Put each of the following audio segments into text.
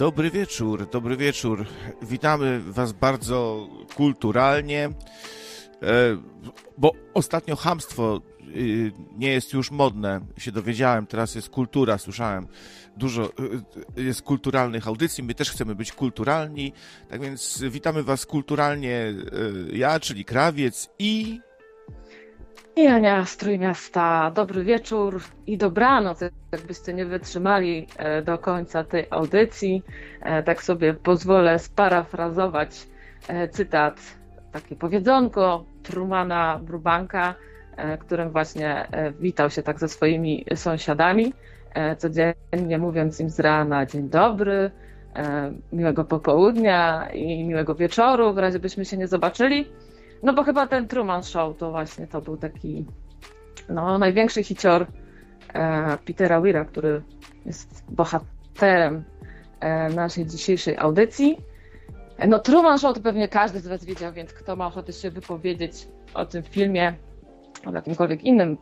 Dobry wieczór, dobry wieczór. Witamy Was bardzo kulturalnie, e, bo ostatnio hamstwo y, nie jest już modne, się dowiedziałem, teraz jest kultura, słyszałem. Dużo y, jest kulturalnych audycji, my też chcemy być kulturalni, tak więc witamy Was kulturalnie y, ja, czyli Krawiec i i Ania z Trójmiasta, dobry wieczór i dobranoc, jakbyście nie wytrzymali e, do końca tej audycji. E, tak sobie pozwolę sparafrazować e, cytat, takie powiedzonko Trumana Brubanka, którym właśnie witał się tak ze swoimi sąsiadami, codziennie mówiąc im z rana dzień dobry, miłego popołudnia i miłego wieczoru, w razie byśmy się nie zobaczyli. No bo chyba ten Truman Show to właśnie to był taki no, największy hicior e, Petera Weira, który jest bohaterem e, naszej dzisiejszej audycji. No Truman Show to pewnie każdy z Was widział, więc kto ma ochotę się wypowiedzieć o tym filmie, o jakimkolwiek innym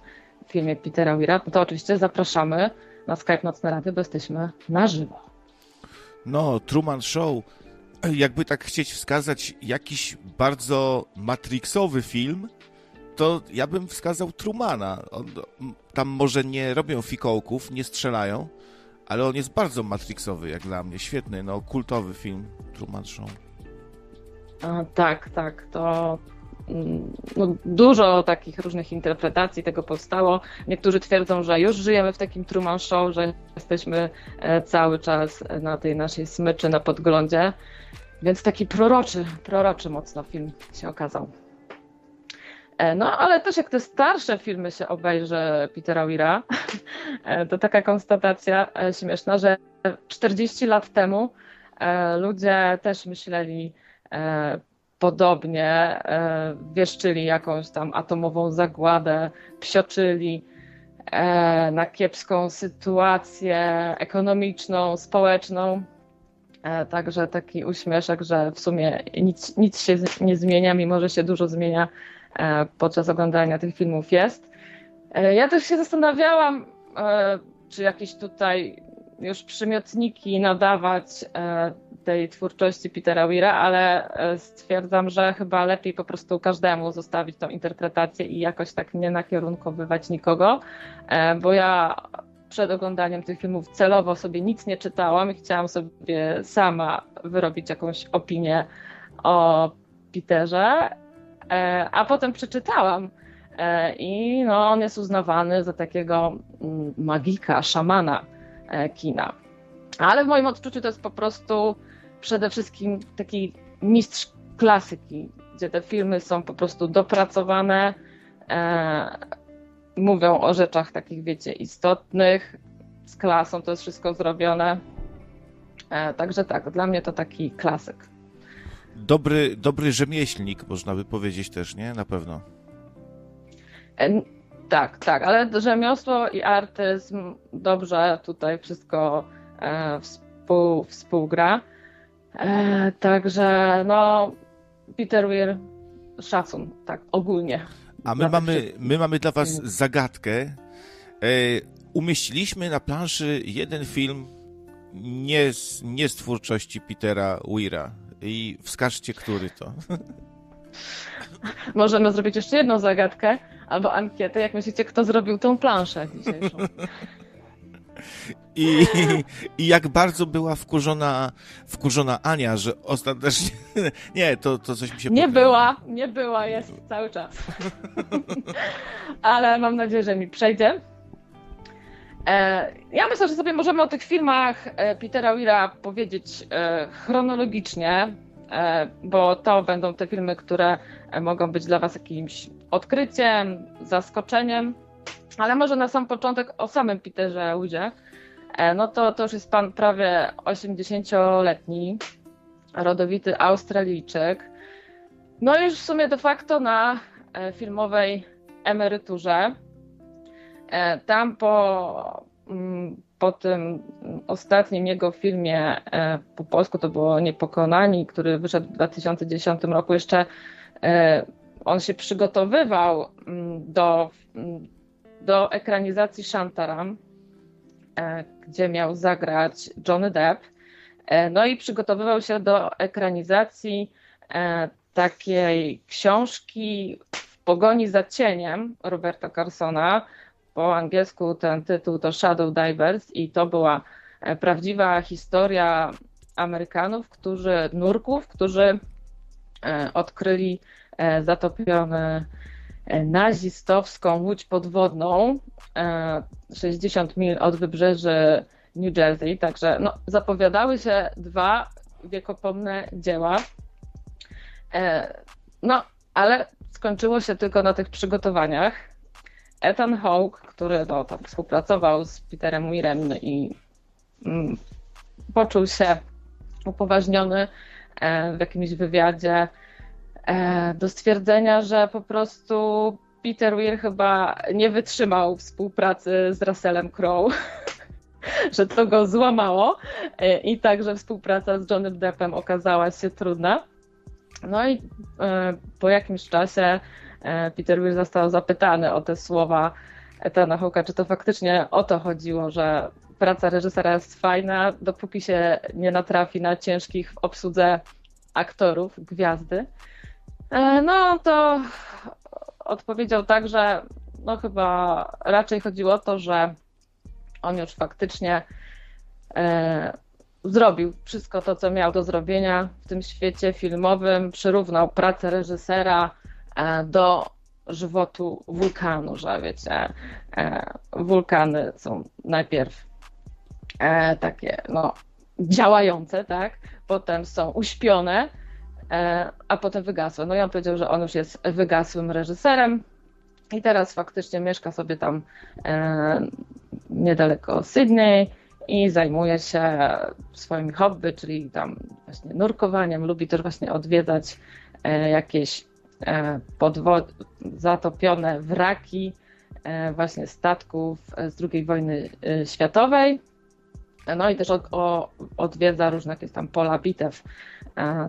filmie Petera Weira, no to oczywiście zapraszamy na Skype Nocne Rady, bo jesteśmy na żywo. No, Truman Show jakby tak chcieć wskazać jakiś bardzo matrixowy film, to ja bym wskazał Trumana. On, tam może nie robią fikołków, nie strzelają, ale on jest bardzo matrixowy jak dla mnie. Świetny, no kultowy film Truman Show. A, tak, tak. To no, dużo takich różnych interpretacji tego powstało. Niektórzy twierdzą, że już żyjemy w takim Truman Show, że jesteśmy e, cały czas na tej naszej smyczy na podglądzie. Więc taki proroczy, proroczy mocno film się okazał. E, no, ale też jak te starsze filmy się obejrzy Petera Weira, e, to taka konstatacja śmieszna, że 40 lat temu ludzie też myśleli podobnie e, wieszczyli jakąś tam atomową zagładę, psioczyli e, na kiepską sytuację ekonomiczną, społeczną. E, także taki uśmieszek, że w sumie nic, nic się nie zmienia, mimo że się dużo zmienia podczas oglądania tych filmów jest. Ja też się zastanawiałam, czy jakieś tutaj już przymiotniki nadawać tej twórczości Petera Weira, ale e, stwierdzam, że chyba lepiej po prostu każdemu zostawić tą interpretację i jakoś tak nie nakierunkowywać nikogo, e, bo ja przed oglądaniem tych filmów celowo sobie nic nie czytałam i chciałam sobie sama wyrobić jakąś opinię o Peterze, e, a potem przeczytałam i no, on jest uznawany za takiego mm, magika, szamana kina. Ale w moim odczuciu to jest po prostu przede wszystkim taki mistrz klasyki, gdzie te filmy są po prostu dopracowane, e, mówią o rzeczach takich, wiecie, istotnych, z klasą to jest wszystko zrobione. E, także tak, dla mnie to taki klasyk. Dobry, dobry rzemieślnik, można by powiedzieć też, nie? Na pewno. E, tak, tak, ale rzemiosło i artyzm dobrze tutaj wszystko e, współ, współgra. Także no, Peter Weir, szacun, tak, ogólnie. A my mamy, my mamy dla Was zagadkę. E, umieściliśmy na planszy jeden film nie z, nie z twórczości Petera Weira. I wskażcie, który to. Możemy zrobić jeszcze jedną zagadkę albo ankietę. Jak myślicie, kto zrobił tą planszę dzisiejszą? I, I jak bardzo była wkurzona, wkurzona Ania, że ostatecznie. Nie, to, to coś mi się. Nie była, nie była, jest cały czas. Ale mam nadzieję, że mi przejdzie. E, ja myślę, że sobie możemy o tych filmach e, Petera Weira powiedzieć e, chronologicznie, bo to będą te filmy, które mogą być dla Was jakimś odkryciem, zaskoczeniem. Ale może na sam początek o samym Peterze Woodzie. E, no to, to już jest pan prawie 80-letni, rodowity Australijczyk. No już w sumie de facto na e, filmowej emeryturze. E, tam po, mm, po tym ostatnim jego filmie, po polsku to było Niepokonani, który wyszedł w 2010 roku, jeszcze on się przygotowywał mm, do, mm, do ekranizacji Shantaram, gdzie miał zagrać Johnny Depp. No i przygotowywał się do ekranizacji takiej książki w pogoni za cieniem Roberta Carsona. Po angielsku ten tytuł to Shadow Divers i to była prawdziwa historia Amerykanów, którzy, nurków, którzy odkryli zatopiony nazistowską łódź podwodną 60 mil od wybrzeży New Jersey, także no, zapowiadały się dwa wiekopomne dzieła. E, no, ale skończyło się tylko na tych przygotowaniach. Ethan Hawke, który no, tam współpracował z Peterem Weirem i mm, poczuł się upoważniony e, w jakimś wywiadzie e, do stwierdzenia, że po prostu Peter Weir chyba nie wytrzymał współpracy z Russellem Crowe, że to go złamało e, i także współpraca z Johnnym Deppem okazała się trudna. No i e, po jakimś czasie e, Peter Weir został zapytany o te słowa Etana Hawke'a, czy to faktycznie o to chodziło, że praca reżysera jest fajna, dopóki się nie natrafi na ciężkich w obsłudze aktorów, gwiazdy. No to odpowiedział tak, że no chyba raczej chodziło o to, że on już faktycznie e, zrobił wszystko to, co miał do zrobienia w tym świecie filmowym, przyrównał pracę reżysera e, do żywotu wulkanu, że wiecie, e, wulkany są najpierw e, takie no, działające, tak, potem są uśpione, E, a potem wygasły. No i on powiedział, że on już jest wygasłym reżyserem i teraz faktycznie mieszka sobie tam e, niedaleko Sydney i zajmuje się swoimi hobby, czyli tam właśnie nurkowaniem, lubi też właśnie odwiedzać e, jakieś podwod- zatopione wraki właśnie statków z II wojny światowej. No i też odwiedza różne jakieś tam pola bitew E,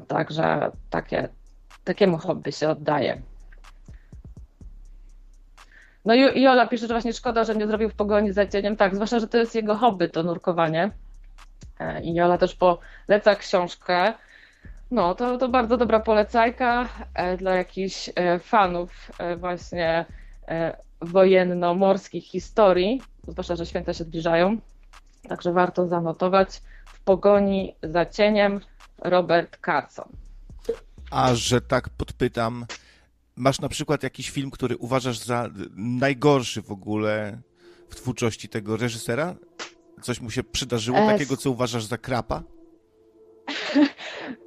także takie, takiemu hobby się oddaje. No i Jola pisze, że właśnie szkoda, że nie zrobił w pogoni za cieniem. Tak, zwłaszcza, że to jest jego hobby, to nurkowanie. E, I Jola też poleca książkę. No, to, to bardzo dobra polecajka e, dla jakichś fanów właśnie wojenno-morskich historii, zwłaszcza, że święta się zbliżają. Także warto zanotować w pogoni za cieniem Robert Carson. A że tak podpytam, masz na przykład jakiś film, który uważasz za najgorszy w ogóle w twórczości tego reżysera? Coś mu się przydarzyło es... takiego, co uważasz za krapa?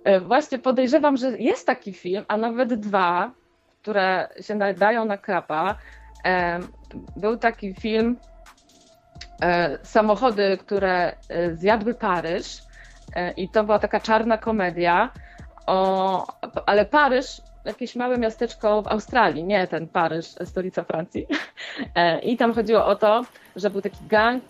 E, właśnie podejrzewam, że jest taki film, a nawet dwa, które się nadają na krapa. E, był taki film e, Samochody, które zjadły Paryż E, I to była taka czarna komedia, o, ale Paryż, jakieś małe miasteczko w Australii, nie ten Paryż, stolica Francji. E, I tam chodziło o to, że był taki gang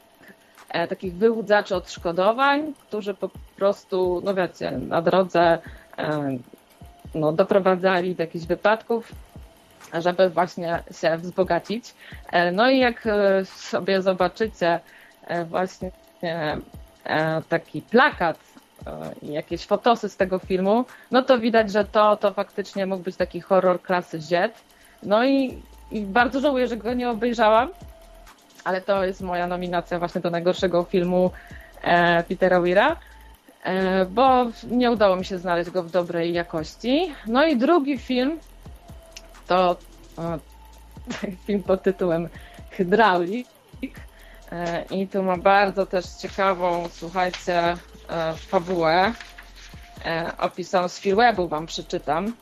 e, takich wyłudzaczy odszkodowań, którzy po prostu, no wiecie, na drodze no, doprowadzali do jakichś wypadków, żeby właśnie się wzbogacić. No i jak sobie zobaczycie właśnie taki plakat i jakieś fotosy z tego filmu, no to widać, że to, to faktycznie mógł być taki horror klasy Z. No i, i bardzo żałuję, że go nie obejrzałam, ale to jest moja nominacja właśnie do najgorszego filmu e, Petera Weira, e, bo nie udało mi się znaleźć go w dobrej jakości. No i drugi film to e, film pod tytułem Hydraulik. E, I tu ma bardzo też ciekawą, słuchajcie, E, fabułę e, opisał z Filwebu, wam przeczytam.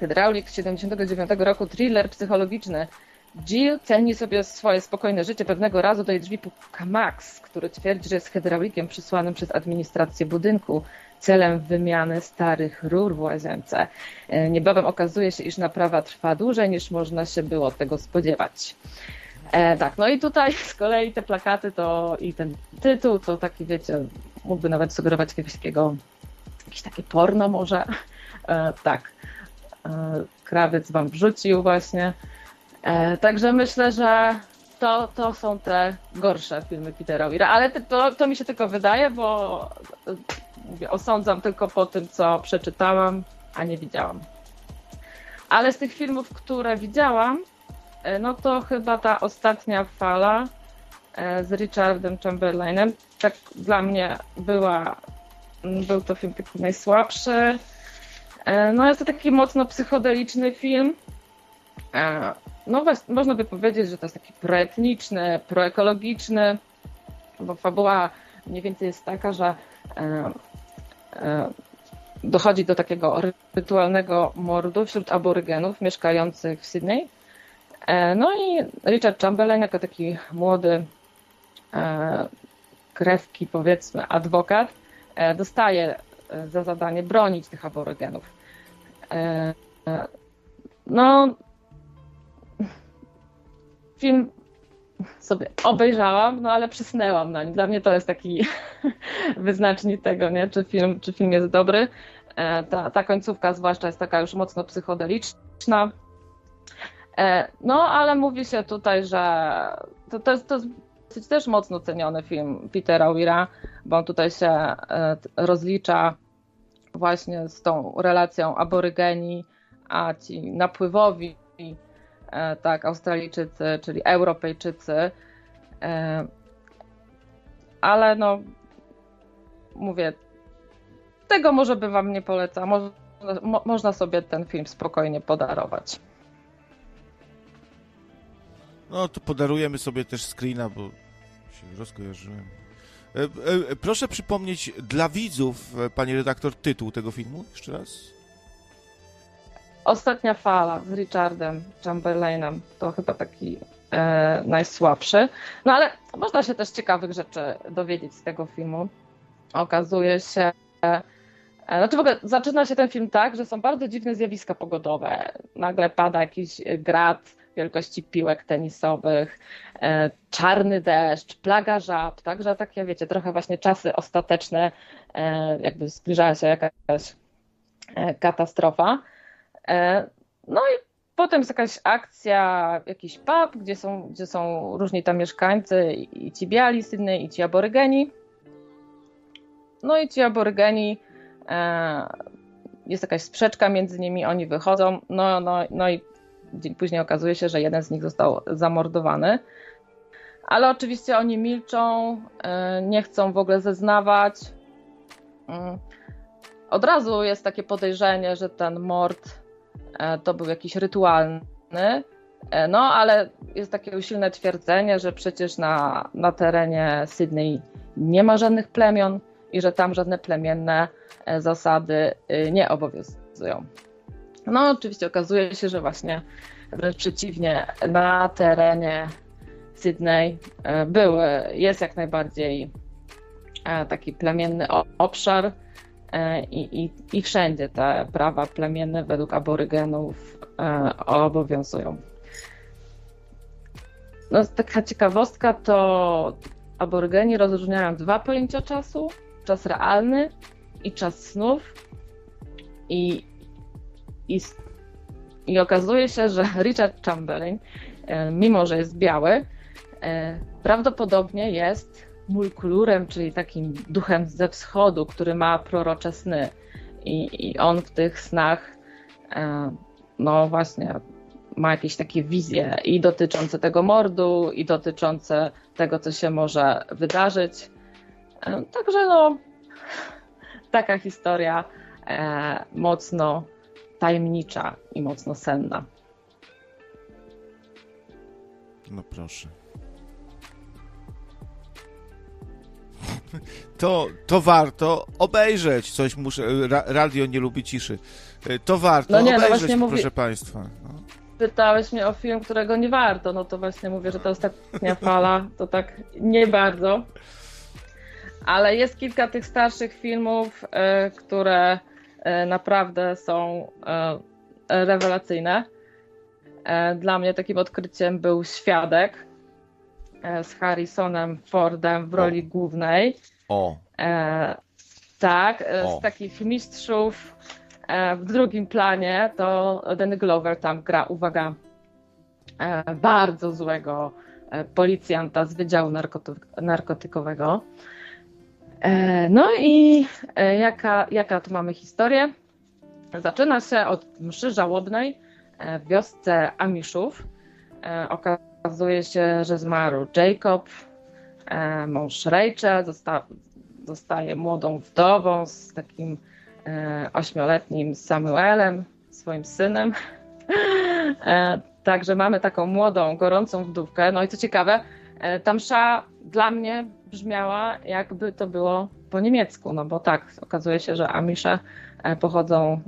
Hydraulik z 79 roku, thriller psychologiczny. Jill ceni sobie swoje spokojne życie. Pewnego razu do jej drzwi puka Max, który twierdzi, że jest hydraulikiem przysłanym przez administrację budynku celem wymiany starych rur w łazience. E, niebawem okazuje się, iż naprawa trwa dłużej niż można się było tego spodziewać. E, tak, no i tutaj z kolei te plakaty to i ten tytuł to taki, wiecie, mógłby nawet sugerować jakiegoś takiego, jakieś takie porno może. E, tak, e, krawiec wam wrzucił właśnie. E, także myślę, że to, to są te gorsze filmy Petera Weira, ale to, to mi się tylko wydaje, bo mówię, osądzam tylko po tym, co przeczytałam, a nie widziałam. Ale z tych filmów, które widziałam, e, no to chyba ta ostatnia fala e, z Richardem Chamberlainem, tak dla mnie była, był to film taki najsłabszy. E, no jest to taki mocno psychodeliczny film. No można by powiedzieć, że to jest taki proetniczny, proekologiczny, bo fabuła mniej więcej jest taka, że dochodzi do takiego rytualnego mordu wśród aborygenów mieszkających w Sydney. E, no i Richard Chamberlain jako taki młody e, krewki, powiedzmy, adwokat, e, dostaje za zadanie bronić tych aborygenów. No, film sobie obejrzałam, no ale przysnęłam na nim. Dla mnie to jest taki wyznacznik tego, nie? Czy, film, czy film jest dobry. Ta, ta końcówka zwłaszcza jest taka już mocno psychodeliczna. E, no, ale mówi się tutaj, że to, to, jest, to jest też mocno ceniony film Petera Weira, bo on tutaj się e, rozlicza właśnie z tą relacją aborygeni, a ci napływowi E, tak, Australijczycy, czyli Europejczycy. Ale no, mówię, tego może by wam nie polecam. Można, mo, można sobie ten film spokojnie podarować. No to podarujemy sobie też screena, bo się rozkojarzyłem. E, proszę przypomnieć dla widzów, pani redaktor, tytuł tego filmu jeszcze raz. Ostatnia fala z Richardem Chamberlainem to chyba taki e, najsłabszy. No ale można się też ciekawych rzeczy dowiedzieć z tego filmu. Okazuje się, e, znaczy w ogóle zaczyna się ten film tak, że są bardzo dziwne zjawiska pogodowe. Nagle pada jakiś grad wielkości piłek tenisowych, e, czarny deszcz, plaga żab, także takie wiecie, trochę właśnie czasy ostateczne, e, jakby zbliżała się jakaś e, katastrofa. No i potem jest jakaś akcja, jakiś pub, gdzie są, gdzie są różni tam mieszkańcy, i ci biali Sydney, i ci aborygeni. No i ci aborygeni, jest jakaś sprzeczka między nimi, oni wychodzą, no, no, no i później okazuje się, że jeden z nich został zamordowany. Ale oczywiście oni milczą, e, nie chcą w ogóle zeznawać. Mm. Od razu jest takie podejrzenie, że ten mord E, to był jakiś rytualny. E, no, ale jest takie usilne twierdzenie, że przecież na, na terenie Sydney nie ma żadnych plemion i że tam żadne plemienne zasady nie obowiązują. No, oczywiście okazuje się, że właśnie wręcz przeciwnie, na terenie Sydney były, jest jak najbardziej taki plemienny obszar, E, I, i, I wszędzie te prawa plemienne według aborygenów e, obowiązują. No, taka ciekawostka to aborygeni rozróżniają dwa pojęcia czasu: czas realny i czas snów. I, i, i okazuje się, że Richard Chamberlain, e, mimo że jest biały, prawdopodobnie jest mulkulurem, czyli takim duchem ze wschodu, który ma prorocze sny. I, i on w tych snach, e, no właśnie, ma jakieś takie wizje i dotyczące tego mordu, i dotyczące tego, co się może wydarzyć. E, także no, taka historia e, mocno tajemnicza i mocno senna. No proszę. to, to warto obejrzeć. Coś muszę. Ra, radio nie lubi ciszy. E, to warto no nie, no obejrzeć, no proszę Państwa. No. Pytałeś mnie o film, którego nie warto. No to właśnie mówię, że to ostatnia fala. To tak nie bardzo. Ale jest kilka tych starszych filmów, y, które naprawdę są y, rewelacyjne. Dla mnie takim odkryciem był Świadek E, z Harrisonem Fordem w roli o. głównej. O. E, tak, e, o. z takich mistrzów e, w drugim planie to Danny Glover tam gra, uwaga, e, bardzo złego policjanta z Wydziału Narkoty narkotykowego. No i jaka, jaka tu mamy historię? Zaczyna się od mszy żałobnej w wiosce Amiszów. Okazuje się, że zmarł Jacob, mąż Rachel, zosta, zostaje młodą wdową z takim ośmioletnim Samuelem, swoim synem. E, także mamy taką młodą, gorącą wdówkę. No i co ciekawe, e, ta msza dla mnie brzmiała, jakby to było po niemiecku, no bo tak, okazuje się, że Amisze e, pochodzą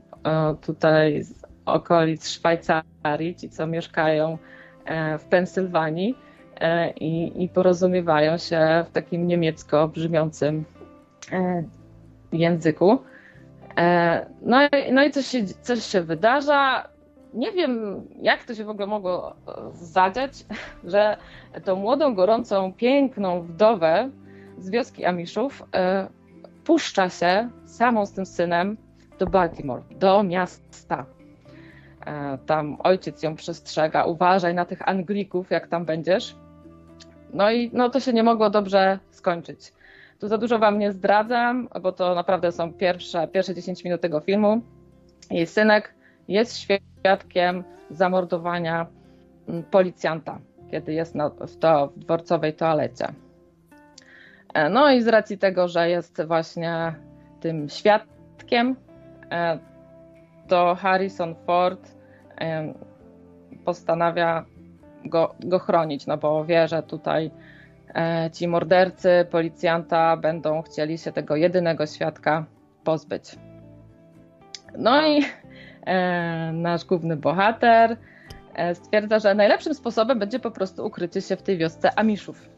tutaj z okolic Szwajcarii, ci co mieszkają w Pensylwanii i, i porozumiewają się w takim niemiecko brzmiącym języku. No no i coś, się, coś się wydarza nie wiem, jak to się w ogóle mogło e, zadziać, że tą młodą, gorącą, piękną wdowę z wioski Amiszów e, puszcza się samą z tym synem do Baltimore, do miasta. E, tam ojciec ją przestrzega, uważaj na tych Anglików, jak tam będziesz. No i no, to się nie mogło dobrze skończyć. Tu za dużo wam nie zdradzam, bo to naprawdę są pierwsze, pierwsze 10 minut tego filmu. Jej synek jest świadkiem zamordowania mm, policjanta, kiedy jest na, w, to, w dworcowej toalecie. E, no i z racji tego, że jest właśnie tym świadkiem, e, to Harrison Ford e, postanawia go, go chronić, no bo wie, że tutaj ci mordercy, policjanta będą chcieli się tego jedynego świadka pozbyć. No i nasz główny bohater e, stwierdza, że najlepszym sposobem będzie po prostu ukrycie się w tej wiosce Amiszów.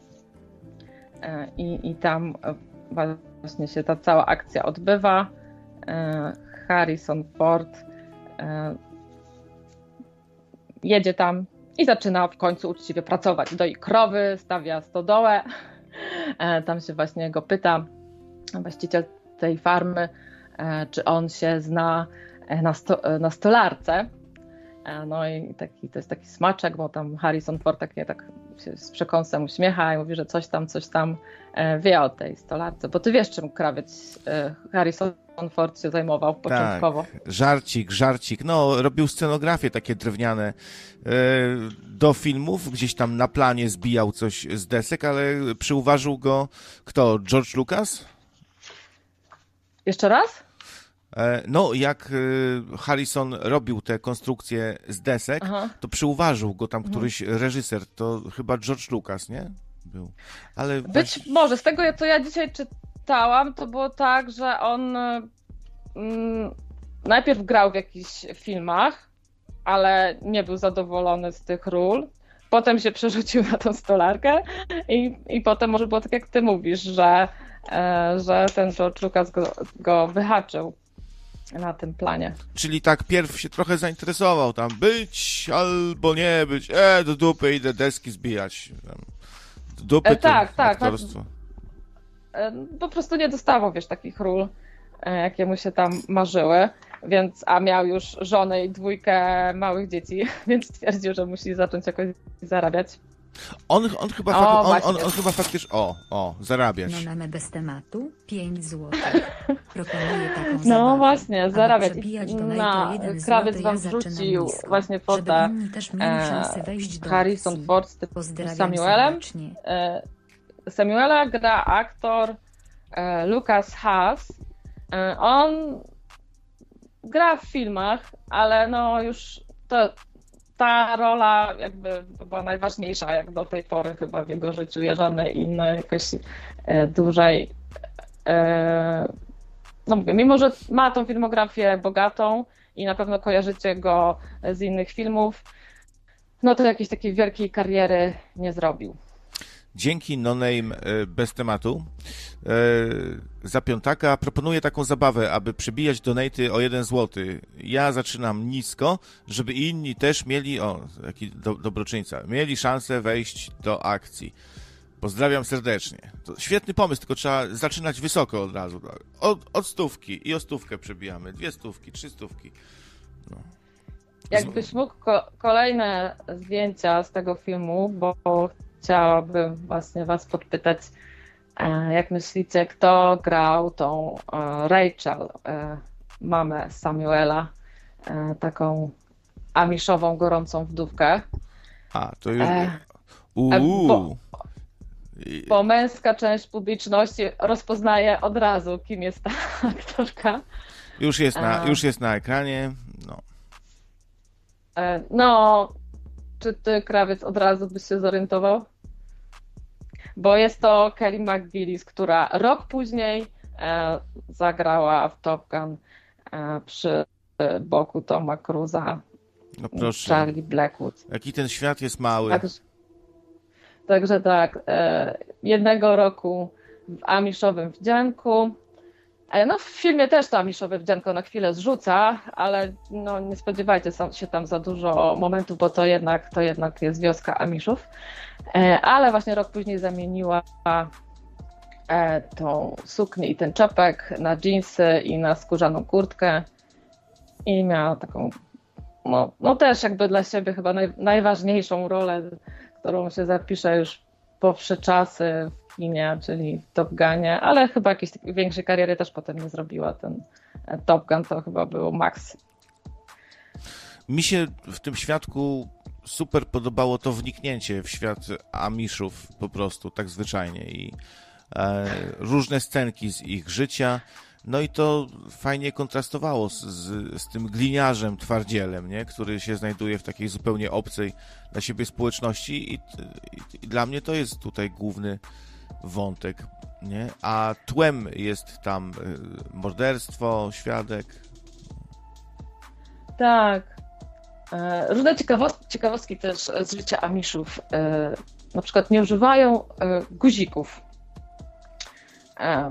E, I, i tam właśnie się ta cała akcja odbywa. Harrison Ford jedzie tam i zaczyna w końcu uczciwie pracować. Doi krowy, stawia stodołę. Tam się właśnie go pyta właściciel tej farmy, czy on się zna E, na, sto, e, na stolarce. E, no i taki, to jest taki smaczek, bo tam Harrison Ford takie, tak się z przekąsem uśmiecha i mówi, że coś tam, coś tam wie o tej stolarce. Bo ty wiesz, czym krawiec Harrison Ford się zajmował początkowo. Tak, żarcik, żarcik. No, robił scenografie takie drewniane do filmów, gdzieś tam na planie zbijał coś z desek, ale przyuważył go kto? George Lucas? Jeszcze raz? E, no, jak e, Harrison robił te konstrukcje z desek, Aha. to przyuważył go tam mhm. któryś reżyser, to chyba George Lucas, nie? Był. Ale Być może, z tego co ja dzisiaj czytałam, to było tak, że on mm, najpierw grał w jakichś filmach, ale nie był zadowolony z tych ról. Potem się przerzucił na tą stolarkę i, i potem może było tak, jak ty mówisz, że, e, że ten George Lucas go, go wyhaczył na tym planie. Czyli tak pierw się trochę zainteresował tam być albo nie być, e, do dupy idę deski zbijać. Do dupy e, tak, tak. Aktorstwo. E, po prostu nie dostawał, wiesz, takich ról, e, jakie mu się tam marzyły, więc, a miał już żonę i dwójkę małych dzieci, więc stwierdził, że musi zacząć jakoś zarabiać. On, on, chyba, o, fak, on, on, on, chyba faktycznie. O, o, zarabiać. No mamy bez tematu 5 zł. Proponuję taką No zabawę. właśnie, zarabiać. Na krawiec wam wrzucił właśnie fotę e, Harrison Ford z Samuelem. E, Samuela gra aktor e, Lucas Haas. E, on gra w filmach, ale no już to ta rola jakby była najważniejsza jak do tej pory chyba w jego życiu. Ja żadne inne jakoś e, dłużej e, no mówię, mimo że ma tą filmografię bogatą i na pewno kojarzycie go z innych filmów, no to jakiejś takiej wielkiej kariery nie zrobił dzięki No Name e, bez tematu e, za piątaka proponuję taką zabawę, aby przybijać donaty o 1 zł. Ja zaczynam nisko, żeby inni też mieli, o, jaki do, dobroczyńca, mieli szansę wejść do akcji. Pozdrawiam serdecznie. To świetny pomysł, tylko trzeba zaczynać wysoko od razu. Od, od stówki i o stówkę przebijamy. Dwie stówki, trzy stówki. No. Jakbyś mógł ko kolejne zdjęcia z tego filmu, bo chciałabym właśnie Was podpytać, E, jak myślicie, kto grał tą e, Rachel, e, mamę Samuela, taką amiszową, gorącą wdówkę? A, to już... Uuu. Bo, bo męska część publiczności rozpoznaje od razu, kim jest ta aktorka. Już jest na, już jest na ekranie. No. no, czy ty, krawiec, od razu byś się zorientował? Bo jest to Kelly McGillis, która rok później e, zagrała w Top Gun e, przy boku Toma Cruza. No proszę. Charlie Blackwood. Jaki ten świat jest mały. Także, także tak, e, jednego roku w Amiszowym wdzianku. No w filmie też to Amiszowe wdzianko na chwilę zrzuca, ale no, nie spodziewajcie się tam za dużo momentów, bo to jednak, to jednak jest wioska Amiszów. E, ale właśnie rok później zamieniła e, tą suknię i ten czapek na dżinsy i na skórzaną kurtkę i miała taką, no, no też jakby dla siebie chyba naj, najważniejszą rolę, którą się zapisze już po wsze w kinie, czyli Top Gunie, ale chyba jakiejś większej kariery też potem nie zrobiła. Ten e, Top Gun to chyba był max. Mi się w tym świadku super podobało to wniknięcie w świat Amishów po prostu, tak zwyczajnie i e, różne scenki z ich życia, no i to fajnie kontrastowało z, z, z, tym gliniarzem, twardzielem, nie? który się znajduje w takiej zupełnie obcej dla siebie społeczności i, i, i dla mnie to jest tutaj główny wątek, nie? A tłem jest tam y, morderstwo, świadek. Tak, E, różne ciekawostki też z życia Amiszów. E, na przykład nie używają e, guzików,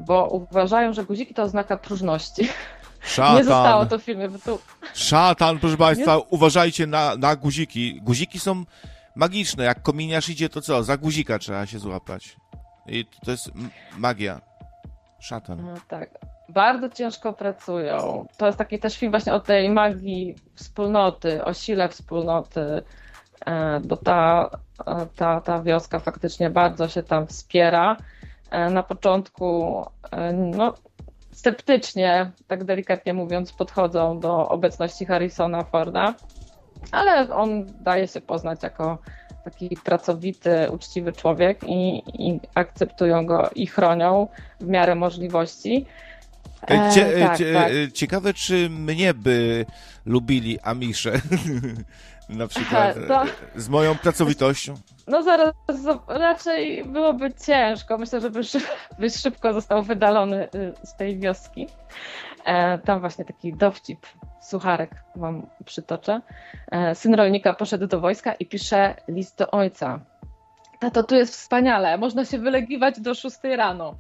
bo uważają, że guziki to oznaka próżności. Szatan. Nie zostało to w filmie. Bo tu... Szatan, proszę Państwa, Nie... uważajcie na, na guziki. Guziki są magiczne. Jak kominiarz idzie, to co? Za guzika trzeba się złapać. I to jest magia. Szatan. No, tak bardzo ciężko pracują. To jest taki też film właśnie o tej magii wspólnoty, o sile wspólnoty, e, bo ta, e, ta, ta wioska faktycznie bardzo się tam wspiera. E, na początku no, sceptycznie, tak delikatnie mówiąc, podchodzą do obecności Harrisona Forda, ale on daje się poznać jako taki pracowity, uczciwy człowiek i, i akceptują go i chronią w miarę możliwości. E, cie, tak, tak. Ciekawe, czy mnie by lubili Amisze. Na przykład to... z moją pracowitością. No zaraz, raczej byłoby ciężko. Myślę, że byś, byś szybko został wydalony y, z tej wioski. E, tam właśnie taki dowcip, sucharek wam przytoczę. E, syn rolnika poszedł do wojska i pisze list do ojca. Tato, tu jest wspaniale, można się wylegiwać do 6 rano.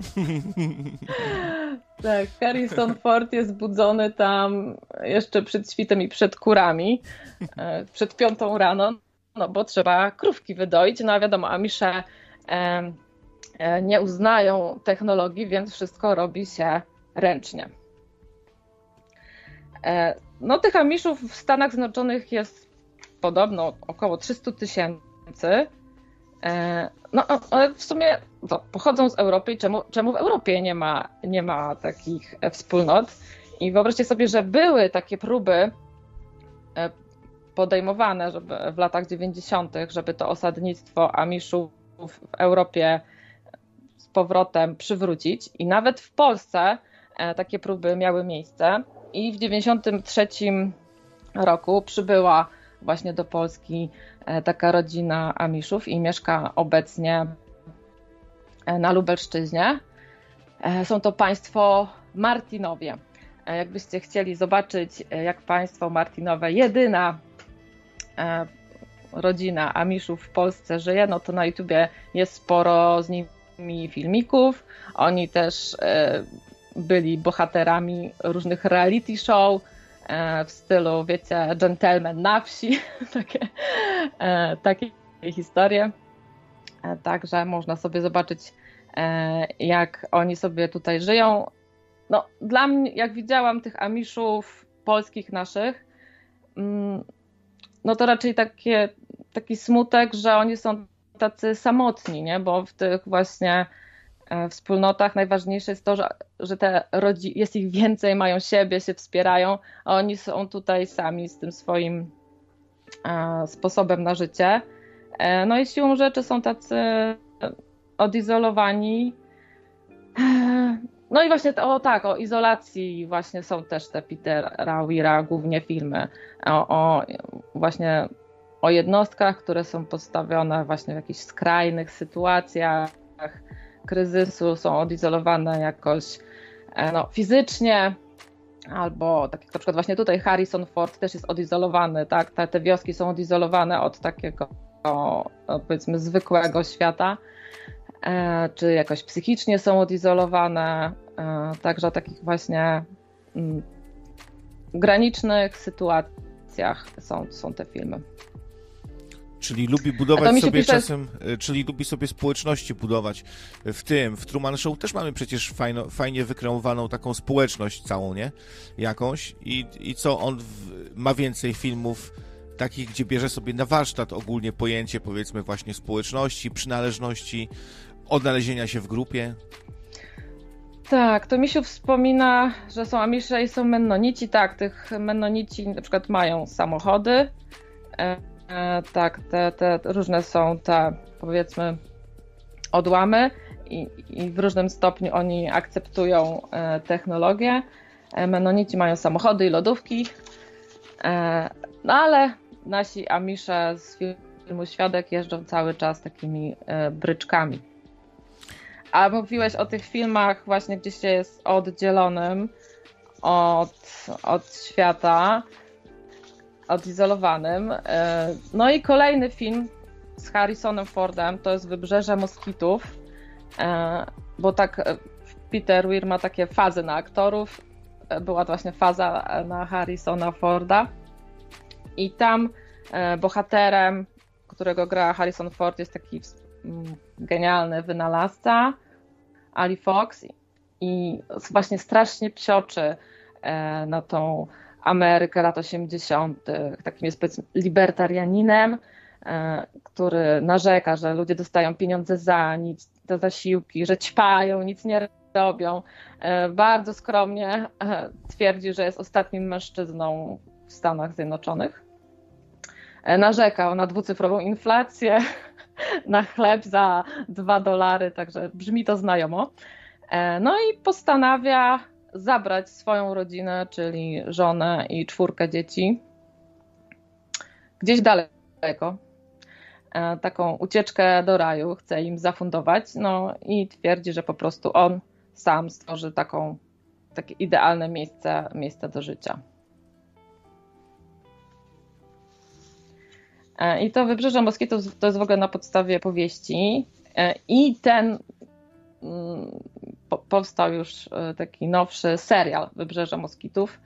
tak, Harrison Ford jest budzony tam jeszcze przed świtem i przed kurami, e, przed piątą rano, no bo trzeba krówki wydoić, no a wiadomo, Amisze e, e, nie uznają technologii, więc wszystko robi się ręcznie. E, no tych Amiszów w Stanach Zjednoczonych jest podobno około 300 tysięcy, no, ale w sumie to, pochodzą z Europy i czemu, czemu w Europie nie ma, nie ma takich e, wspólnot? I wyobraźcie sobie, że były takie próby e, podejmowane żeby w latach 90., żeby to osadnictwo Amiszów w Europie z powrotem przywrócić. I nawet w Polsce takie próby miały miejsce. I w 93 roku przybyła właśnie do Polski e, taka rodzina Amiszów i mieszka obecnie e, na Lubelszczyźnie. E, są to państwo Martinowie. Jakbyście chcieli zobaczyć, jak państwo Martinowe, jedyna rodzina Amiszów w Polsce żyje, no to na YouTubie jest sporo z nimi filmików. Oni też byli bohaterami różnych reality show, E, w stylu, wiecie, gentleman na wsi, takie, e, takie historie. E, także można sobie zobaczyć, jak oni sobie tutaj żyją. No, dla mnie, jak widziałam tych Amiszów polskich naszych, mm, no to raczej takie, taki smutek, że oni są tacy samotni, nie? bo w tych właśnie wspólnotach najważniejsze jest to, że, że te rodzi- jest ich więcej, mają siebie, się wspierają, a oni są tutaj sami z tym swoim sposobem na życie. No i siłą rzeczy są tacy odizolowani. No i właśnie o tak, o izolacji właśnie są też te Petera Weira głównie filmy. O, o, właśnie o jednostkach, które są postawione właśnie w jakichś skrajnych sytuacjach kryzysu, są odizolowane jakoś e, no, fizycznie, albo tak jak na przykład właśnie tutaj Harrison Ford też jest odizolowany, tak? Te, te wioski są odizolowane od takiego powiedzmy zwykłego świata. E, czy jakoś psychicznie są odizolowane, e, także o takich właśnie mm, granicznych sytuacjach są, są te filmy. Czyli lubi budować sobie pisze... czasem, e, czyli lubi sobie społeczności budować. W tym, w Truman Show też mamy przecież fajno, fajnie wykreowaną taką społeczność całą, nie? Jakąś. I, i co, on w, ma więcej filmów takich, gdzie bierze sobie na warsztat ogólnie pojęcie, powiedzmy, właśnie społeczności, przynależności, odnalezienia się w grupie? Tak, to Misiu wspomina, że są Amisze i są Mennonici. Tak, tych Mennonici na przykład mają samochody. E, tak, te, te różne są te, powiedzmy, odłamy i, i w różnym stopniu oni akceptują e, technologię. E, Mennonici mają samochody i lodówki. E, no ale nasi Amisze z filmu Świadek jeżdżą cały czas takimi e, bryczkami a mówiłeś o tych filmach właśnie, gdzie się jest oddzielonym od, od świata, odizolowanym. E, no i kolejny film z Harrisonem Fordem to jest Wybrzeże Moskitów, e, bo tak e, Peter Weir ma takie fazy na aktorów. Była to właśnie faza na Harrisona Forda. I tam bohaterem, którego gra Harrison Ford, jest taki mm, genialny wynalazca, Ali Fox i właśnie strasznie psioczy na tą Amerykę lat 80. Takim jest libertarianinem, e, który narzeka, że ludzie dostają pieniądze za nic, za zasiłki, że ćpają, nic nie robią. E, bardzo skromnie twierdzi, że jest ostatnim mężczyzną w Stanach Zjednoczonych. Narzekał na dwucyfrową inflację, na chleb za dwa dolary, także brzmi to znajomo. E, no i postanawia zabrać swoją rodzinę, czyli żonę i czwórkę dzieci, gdzieś daleko. E, taką ucieczkę do raju chce im zafundować, no i twierdzi, że po prostu on sam stworzy taką, takie idealne miejsce, miejsce do życia. E, I to Wybrzeże Moskitów to jest w ogóle na podstawie powieści. E, I ten mm, powstał już e, taki nowszy serial Wybrzeże Moskitów.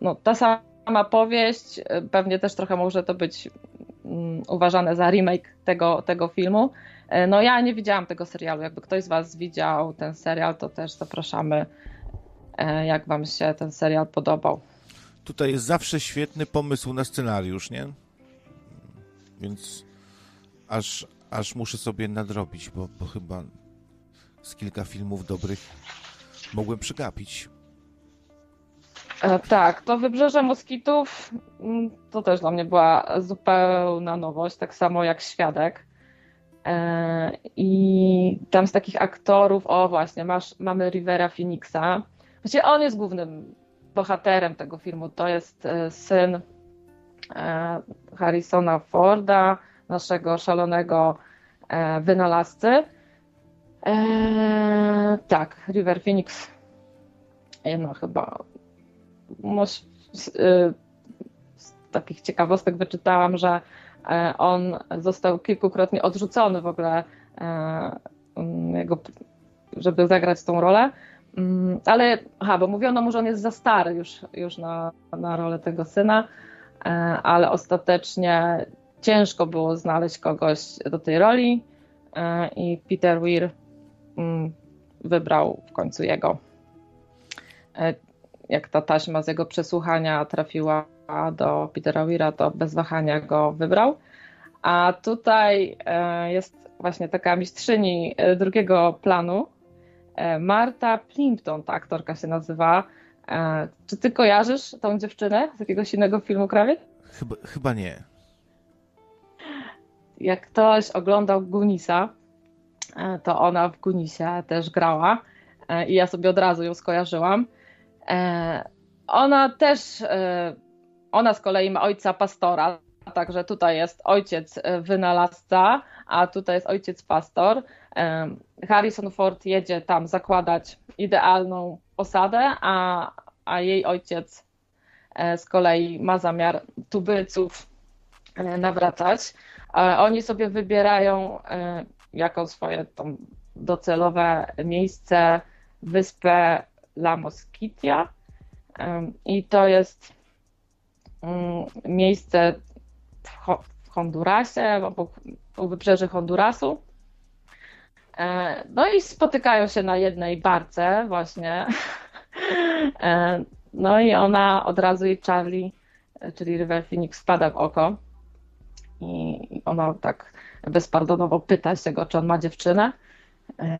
No, ta sama powieść, pewnie też trochę może to być mm, uważane za remake tego, tego filmu. No ja nie widziałam tego serialu. Jakby ktoś z Was widział ten serial, to też zapraszamy, jak Wam się ten serial podobał. Tutaj jest zawsze świetny pomysł na scenariusz, nie? więc aż, aż muszę sobie nadrobić, bo, bo chyba z kilka filmów dobrych mogłem przegapić. E, tak, to Wybrzeże Moskitów mm, to też dla mnie była zupełna nowość, tak samo jak Świadek. E, I tam z takich aktorów, o właśnie, masz, mamy Rivera Phoenixa. Właściwie on jest głównym bohaterem tego filmu. To jest e, syn E, Harrisona Forda, naszego szalonego e, wynalazcy. E, tak, River Phoenix. No chyba no, z, z takich ciekawostek wyczytałam, że on został kilkukrotnie odrzucony w ogóle, jego, żeby zagrać tą rolę. Mm, ale, aha, bo mówiono mu, że on jest za stary już, już na, na rolę tego syna. E, ale ostatecznie ciężko było znaleźć kogoś do tej roli e, i Peter Weir wybrał w końcu jego. E, jak ta taśma z jego przesłuchania trafiła do Petera Weira, to bez wahania go wybrał. A tutaj e, jest właśnie taka mistrzyni e, drugiego planu, Marta Plimpton, ta aktorka się nazywa. Czy ty kojarzysz tą dziewczynę z jakiegoś innego filmu krawiec? Chyba, chyba nie. Jak ktoś oglądał Gunisa, to ona w Gunisie też grała i ja sobie od razu ją skojarzyłam. Ona też, ona z kolei ma ojca pastora, Także tutaj jest ojciec e, wynalazca, a tutaj jest ojciec pastor. Harrison Ford jedzie tam zakładać idealną osadę, a, a jej ojciec e, z kolei ma zamiar tubylców e, nawracać. Oni sobie wybierają jako swoje tam docelowe miejsce wyspę La Mosquitia i to jest mm, miejsce w Hondurasie, obok, wybrzeży Hondurasu. E, no i spotykają się na jednej barce właśnie. E, no i ona od razu jej Charlie, czyli River Phoenix, spada w oko. I ona tak bezpardonowo pyta się czy on ma dziewczynę. E,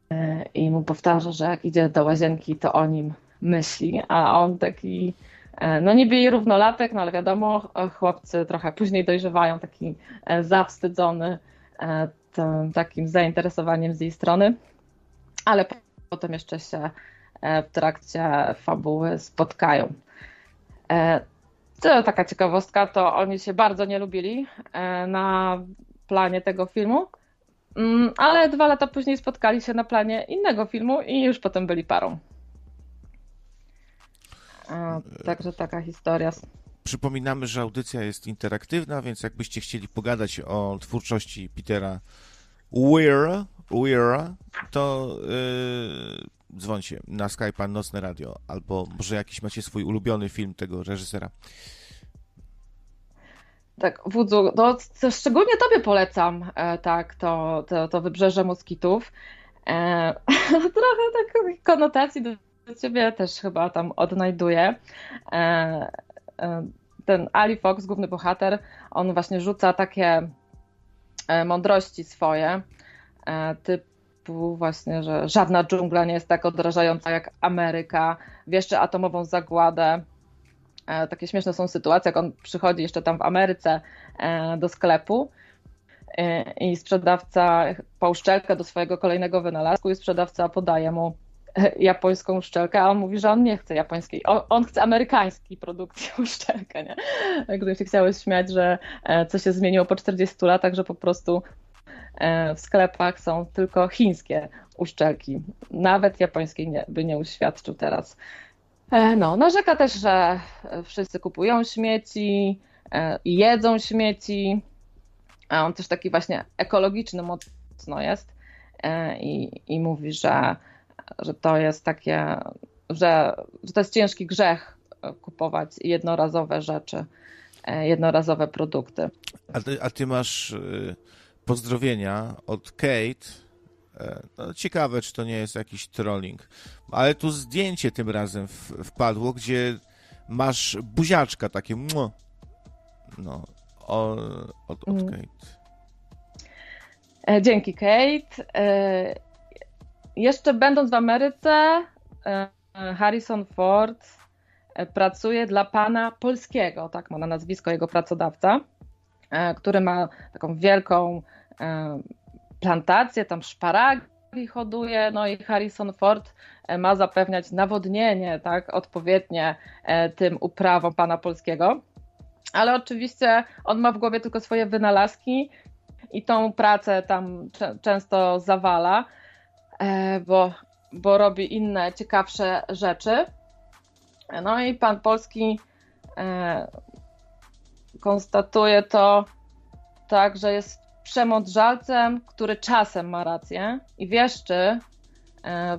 I mu powtarza, że jak idzie do łazienki, to o nim myśli. A on taki E, no niby jej równolatek, no ale wiadomo, chłopcy trochę później dojrzewają, taki e, zawstydzony tym takim zainteresowaniem z jej strony, ale potem jeszcze się w trakcie fabuły spotkają. To taka ciekawostka, to oni się bardzo nie lubili na planie tego filmu, mm, ale dwa lata później spotkali się na planie innego filmu i już potem byli parą. Także taka historia. Przypominamy, że audycja jest interaktywna, więc jakbyście chcieli pogadać o twórczości Petera Weira, Weira to yy, dzwońcie na Skype'a Nocne Radio, albo może jakiś macie swój ulubiony film tego reżysera. Tak, Wudzu, no, szczególnie tobie polecam e, tak, to, to, to Wybrzeże Moskitów. E, trochę takiej konotacji do ciebie też chyba tam odnajduję. E, e, ten Ali Fox, główny bohater, on właśnie rzuca takie e, mądrości swoje, typu właśnie, że żadna dżungla nie jest tak odrażająca jak Ameryka, wieszczy atomową zagładę. Takie śmieszne są sytuacje, jak on przychodzi jeszcze tam w Ameryce do sklepu i sprzedawca po uszczelkę do swojego kolejnego wynalazku i sprzedawca podaje mu japońską uszczelkę, a on mówi, że on nie chce japońskiej, on, on chce amerykańskiej produkcji uszczelkę, nie? Gdybym się chciały śmiać, że e, co się zmieniło po 40 latach, że po prostu e, w sklepach są tylko chińskie uszczelki. Nawet japońskiej nie, by nie uświadczył teraz. E, no, narzeka też, że wszyscy kupują śmieci i jedzą śmieci, a on też taki właśnie ekologiczny mocno jest i, i mówi, że że to jest takie, że, że to jest ciężki grzech kupować jednorazowe rzeczy, e, jednorazowe produkty. A ty, a ty masz e, pozdrowienia od Kate. E, no, ciekawe, czy to nie jest jakiś trolling, ale tu zdjęcie tym razem wpadło, gdzie masz buziaczka takie. No, od, od mm. Kate. Dzięki, Kate. Jeszcze będąc w Ameryce, e, Harrison Ford e, pracuje dla pana polskiego, tak ma na nazwisko jego pracodawca, e, który ma taką wielką plantację, tam szparagi hoduje, no i Harrison Ford ma zapewniać nawodnienie, tak, odpowiednie tym uprawom pana polskiego. Ale oczywiście on ma w głowie tylko swoje wynalazki i tą pracę tam często zawala. E, bo, bo robi inne ciekawsze rzeczy. No i pan Polski e, konstatuje to tak, że jest przemądrzalcem, który czasem ma rację i wieszczy e,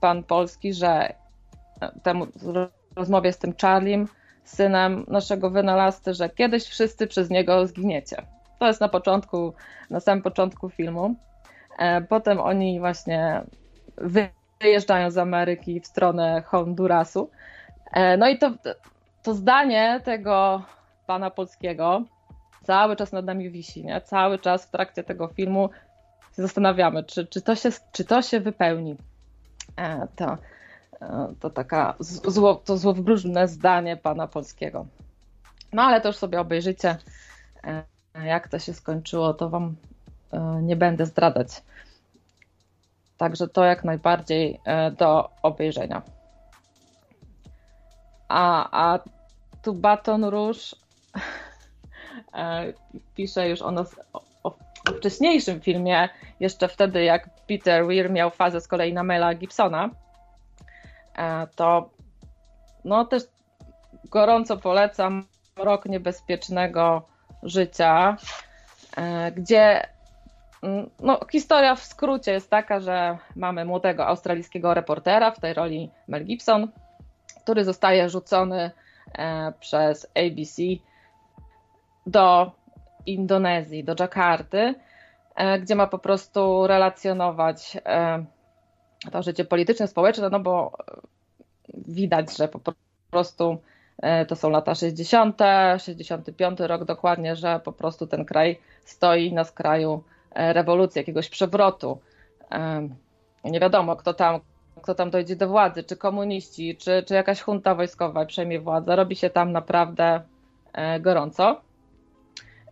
pan Polski, że temu rozmowie z tym Charlim, synem naszego wynalazcy, że kiedyś wszyscy przez niego zginiecie. To jest na początku, na samym początku filmu. E, potem oni właśnie wyjeżdżają z Ameryki w stronę Hondurasu. E, no i to, to zdanie tego pana polskiego cały czas nad nami wisi, nie? Cały czas w trakcie tego filmu się zastanawiamy, czy, czy, to, się, czy to się wypełni. E, to, e, to taka zło, to złowróżne zdanie pana polskiego. No ale to już sobie obejrzycie. E, jak to się skończyło, to wam nie będę zdradzać. Także to jak najbardziej do obejrzenia. A, a tu Baton Rouge pisze już o, nas, o, o, wcześniejszym filmie, jeszcze wtedy jak Peter Weir miał fazę z kolei na Mela Gibsona, e, to no też gorąco polecam Rok Niebezpiecznego Życia, e, gdzie mm, no, historia w skrócie jest taka, że mamy młodego australijskiego reportera, w tej roli Mel Gibson, który zostaje rzucony e, przez ABC do Indonezji, do Dżakarty, e, gdzie ma po prostu relacjonować e, to życie polityczne, społeczne, no bo widać, że po prostu e, to są lata 60., 65 rok dokładnie, że po prostu ten kraj stoi na skraju rewolucji, jakiegoś przewrotu. Nie wiadomo, kto tam, kto tam dojdzie do władzy, czy komuniści, czy, czy jakaś junta wojskowa przejmie władzę. Robi się tam naprawdę gorąco.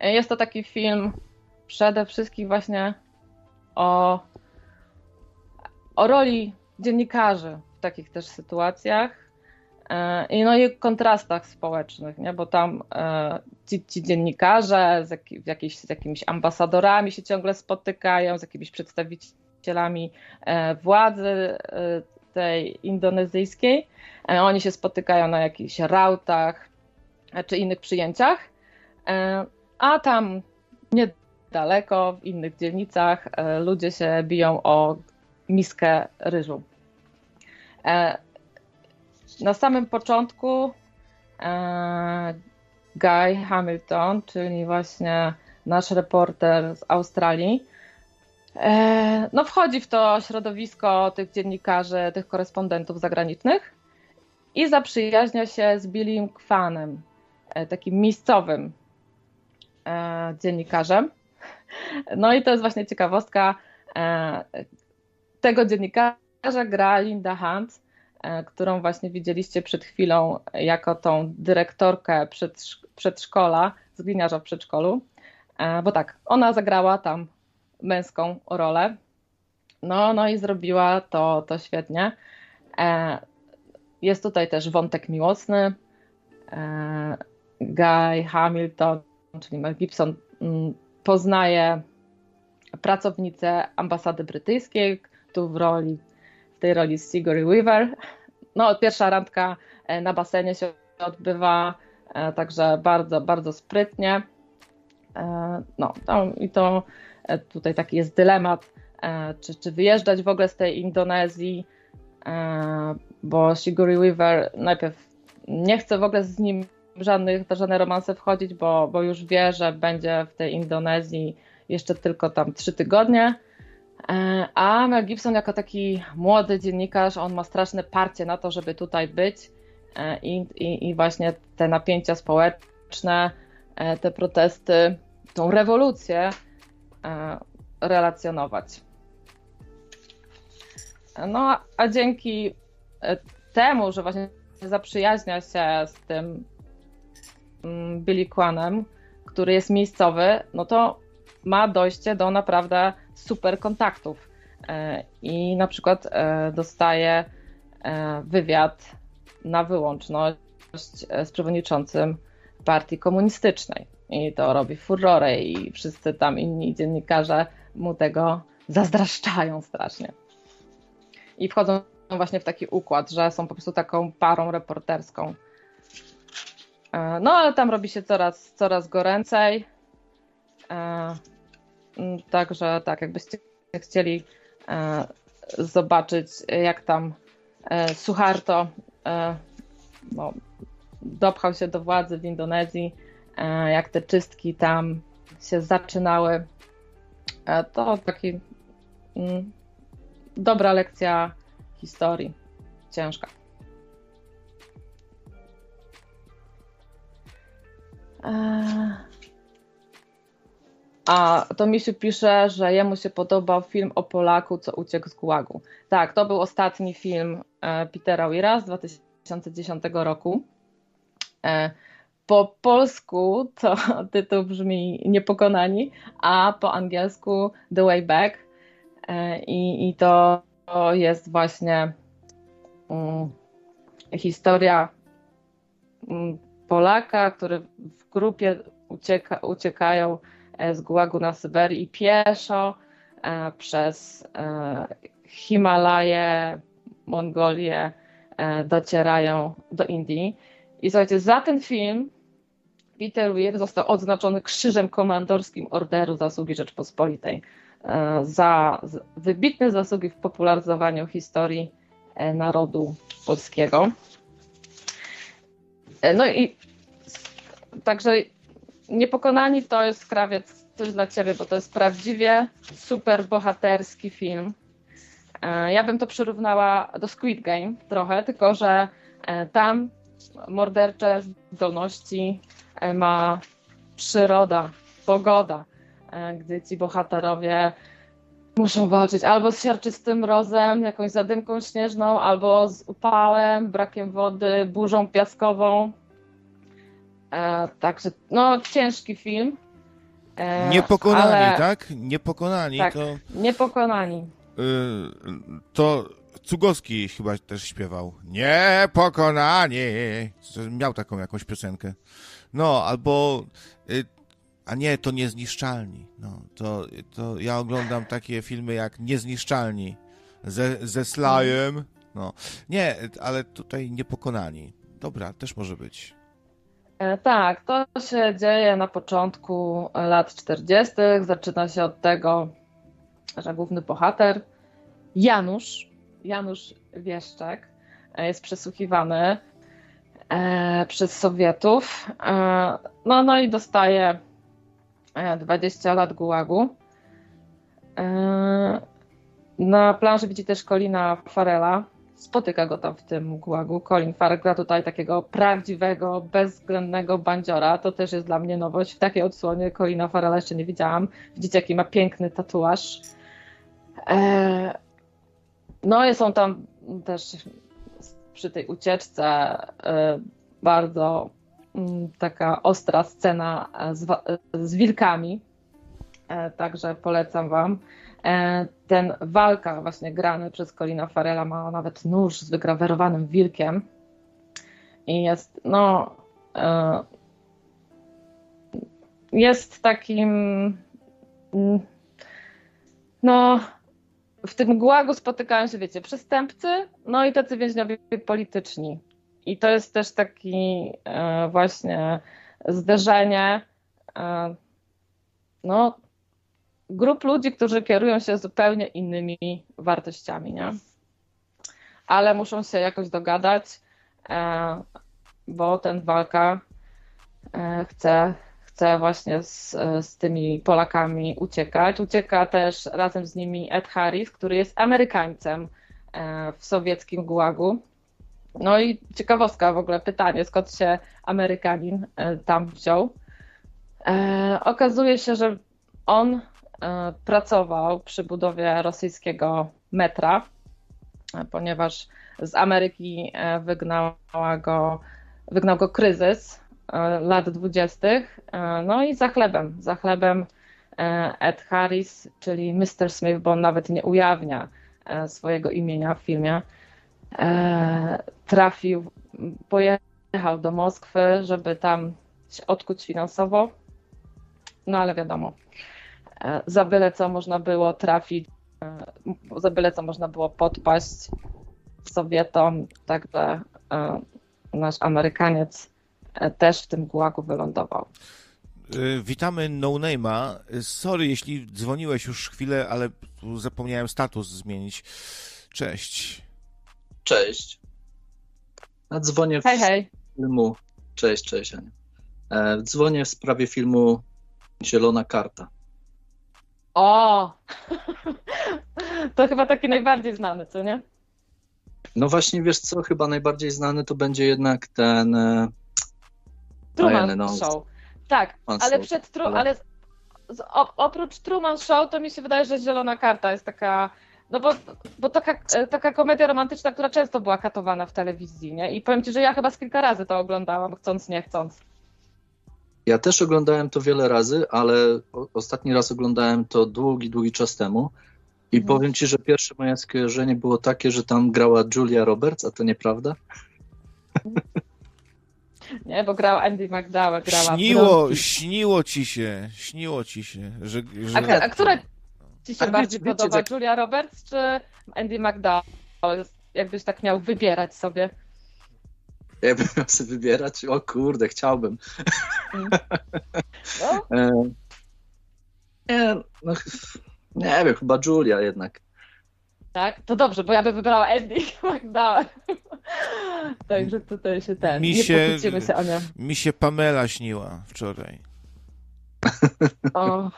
Jest to taki film przede wszystkim właśnie o, o roli dziennikarzy w takich też sytuacjach e, i no i kontrastach społecznych, nie? bo tam e, ci, ci dziennikarze z, jak, jakieś, z jakimiś ambasadorami się ciągle spotykają, z jakimiś przedstawicielami e, władzy tej indonezyjskiej. Oni się spotykają na jakichś rautach czy innych przyjęciach a tam niedaleko, w innych dzielnicach, e, ludzie się biją o miskę ryżu. E, na samym początku e, Guy Hamilton, czyli właśnie nasz reporter z Australii, no wchodzi w to środowisko tych dziennikarzy, tych korespondentów zagranicznych i zaprzyjaźnia się z Billym Kwanem, takim miejscowym dziennikarzem. No i to jest właśnie ciekawostka. E, tego dziennikarza gra Linda Hunt, e, którą właśnie widzieliście przed chwilą jako tą dyrektorkę przedszkola, z gliniarza w przedszkolu. Bo tak, ona zagrała tam męską rolę. No, no i zrobiła to, to świetnie. Jest tutaj też wątek miłosny. Guy Hamilton czyli Mel Gibson, mm, poznaje pracownicę ambasady brytyjskiej, tu w roli, w tej roli Sigourney Weaver. No, pierwsza randka e, na basenie się odbywa, e, także bardzo, bardzo sprytnie. E, no, i to tutaj taki jest dylemat, czy, czy wyjeżdżać w ogóle z tej Indonezji, bo Sigourney Weaver najpierw nie chce w ogóle z nim żadnych, żadne romanse wchodzić, bo, bo już wie, że będzie w tej Indonezji jeszcze tylko tam trzy tygodnie. E, a Mel Gibson jako taki młody dziennikarz, on ma straszne parcie na to, żeby tutaj być e, i, i, i właśnie te napięcia społeczne, e, te protesty, tą rewolucję relacjonować. No a dzięki temu, że właśnie zaprzyjaźnia się z tym Billy Quanem, który jest miejscowy, no to ma dojście do naprawdę super kontaktów. E, I na przykład e, dostaje e, wywiad na wyłączność z przewodniczącym partii komunistycznej. I to robi furorę i wszyscy tam inni dziennikarze mu tego zazdraszczają strasznie. I wchodzą właśnie w taki układ, że są po prostu taką parą reporterską no ale tam robi się coraz, coraz goręcej. E, także tak, jakbyście chcieli e, zobaczyć, jak tam Suharto no, dopchał się do władzy w Indonezji, jak te czystki tam się zaczynały, to taki dobra lekcja historii. Ciężka. A to Misiu pisze, że jemu się podobał film o Polaku, co uciekł z gułagu. Tak, to był ostatni film e, Petera Weira z 2010 roku. E, po polsku to tytuł brzmi Niepokonani, a po angielsku The Way Back. E, I, i to jest właśnie um, historia um, Polaka, który w grupie ucieka, uciekają e, z Gułagu na Syberię pieszo e, przez e, Himalaje, Mongolię docierają do Indii. I słuchajcie, za ten film Peter Weir został odznaczony krzyżem komandorskim Orderu Zasługi Rzeczpospolitej za wybitne zasługi w popularyzowaniu historii narodu polskiego. E, no i także Niepokonani to jest krawiec coś dla ciebie, bo to jest prawdziwie super bohaterski film. Ja bym to przyrównała do Squid Game trochę, tylko że tam mordercze zdolności E, ma przyroda, pogoda, e, gdy ci bohaterowie muszą walczyć albo z siarczystym mrozem, jakąś zadymką śnieżną, albo z upałem, brakiem wody, burzą piaskową. E, także no ciężki film. E, Niepokonani, ale... tak? Niepokonani tak, to. Niepokonani. Y, to Cugowski chyba też śpiewał. Niepokonani. Miał taką jakąś piosenkę. No, albo. Y, a nie, to niezniszczalni. No, to, to ja oglądam takie filmy jak Niezniszczalni ze, ze Slajem. No. Nie, ale tutaj niepokonani. Dobra, też może być. E, tak, to się dzieje na początku lat 40. Zaczyna się od tego, że główny bohater Janusz, Janusz Wieszczek, e, jest przesłuchiwany e, przez Sowietów. No, no i dostaje 20 e, lat gułagu. E, na planszy widzi też Colina Farela. Spotyka go tam w tym gułagu. Colin Farrell gra tutaj takiego prawdziwego, bezwzględnego bandziora. To też jest dla mnie nowość. W takiej odsłonie Colina Farrella jeszcze nie widziałam. Widzicie, jaki ma piękny tatuaż. E, no i są tam też przy tej ucieczce bardzo taka ostra scena z, z wilkami. E, także polecam Wam. E, ten walka właśnie grany przez Colina Farela ma nawet nóż z wygrawerowanym wilkiem i jest no e, jest takim mm, no w tym gułagu spotykają się, wiecie, przestępcy, no i tacy więźniowie polityczni. I to jest też taki e, właśnie zderzenie e, no, grup ludzi, którzy kierują się zupełnie innymi wartościami, nie? Ale muszą się jakoś dogadać, e, bo ten walka chce chce właśnie z, z tymi Polakami uciekać. Ucieka też razem z nimi Ed Harris, który jest Amerykańcem w sowieckim gułagu. No i ciekawostka w ogóle, pytanie, skąd się Amerykanin e, tam wziął. E, okazuje się, że on pracował przy budowie rosyjskiego metra, ponieważ z Ameryki wygnała go, wygnał go kryzys E, lat dwudziestych. E, no i za chlebem, za chlebem e, Ed Harris, czyli Mr. Smith, bo on nawet nie ujawnia swojego imienia w filmie, trafił, pojechał do Moskwy, żeby tam się odkuć finansowo. No ale wiadomo, za byle co można było trafić, za byle co można było podpaść Sowietom, także nasz Amerykaniec też w tym gułagu wylądował. Witamy No Name'a. Sorry, jeśli dzwoniłeś już chwilę, ale zapomniałem status zmienić. Cześć. Cześć. A dzwonię w hej, hej. filmu. Cześć, cześć. Ania. E, dzwonię w sprawie filmu Zielona Karta. O! To chyba taki najbardziej znany, co nie? No właśnie, wiesz co, chyba najbardziej znany to będzie jednak ten e, Truman no, Show. Tak, ale przed, tru, ale, z, o, oprócz Truman Show, to mi się wydaje, że Zielona Karta jest taka, no bo, bo taka, e, taka komedia romantyczna, która często była katowana w telewizji, nie? I powiem ci, że ja chyba z kilka razy to oglądałam, chcąc, nie chcąc. Ja też oglądałem to wiele razy, ale ostatni raz oglądałem to długi, długi czas temu. I Mhm. powiem ci, że pierwsze moje skojarzenie było takie, że tam grała Julia Roberts, a to nieprawda? Nie, bo grał Andy McDowell, grała Śniło, śniło ci się, śniło ci się, że... że... A, a która ci się Ale bardziej wiecie- wiecie, podoba, jak- Julia Roberts czy Andy McDowell? Jakbyś tak miał wybierać sobie. Jakbym miał sobie wybierać, o kurde, chciałbym. No, E, nie, no, nie wiem, chyba Julia jednak. tak, to dobrze, bo ja bym wybrała Andy McDowell. Także tutaj się ten, Mi nie się- się o nią. Mi się Pamela śniła wczoraj. O,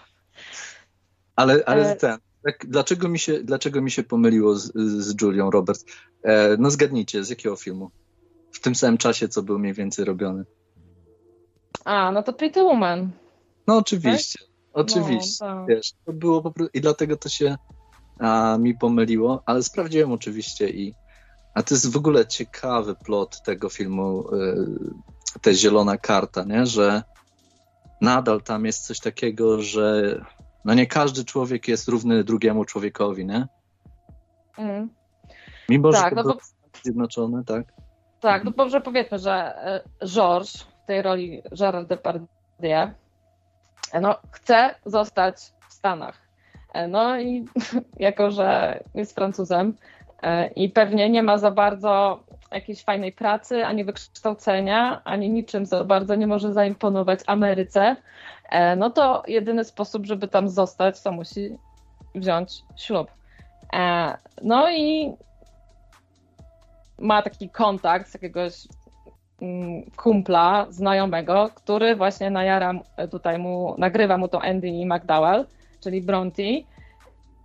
Ale, ale E- ten, tak, dlaczego, mi się, dlaczego mi się pomyliło z, z Julią Roberts? E, no zgadnijcie, z jakiego filmu? W tym samym czasie, co był mniej więcej robiony. a, no to Pretty Woman. No oczywiście, oczywiście. No, tak. Wiesz, to było po prostu, i dlatego to się a, mi pomyliło, ale sprawdziłem oczywiście i a to jest w ogóle ciekawy plot tego filmu, y, ta zielona karta, nie? że nadal tam jest coś takiego, że no nie każdy człowiek jest równy drugiemu człowiekowi, nie? Mm. Mimo, Tak, że no bo- Zjednoczone, tak? Tak, no może powiedzmy, że e, Georges w tej roli Gerard Depardieu e, no, chce zostać w Stanach. E, No i jako, że jest Francuzem i pewnie nie ma za bardzo jakiejś fajnej pracy, ani wykształcenia, ani niczym za bardzo nie może zaimponować Ameryce, e, no to jedyny sposób, żeby tam zostać, to musi wziąć ślub. E, No i ma taki kontakt z jakiegoś mm, kumpla, znajomego, który właśnie najara tutaj mu, nagrywa mu to Andy McDowell, czyli Bronte.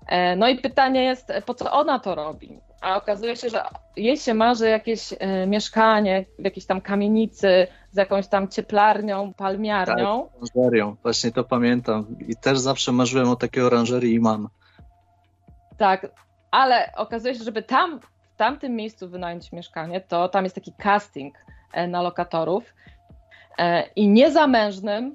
E, No i pytanie jest, po co ona to robi? A okazuje się, że jej się marzy jakieś e, mieszkanie w jakiejś tam kamienicy z jakąś tam cieplarnią, palmiarnią. Oranżerią, właśnie to pamiętam. I też zawsze marzyłem o takiej oranżerii i mam. Tak, ale okazuje się, żeby tam, w tamtym miejscu wynająć mieszkanie, to tam jest taki casting e, na lokatorów e, i niezamężnym,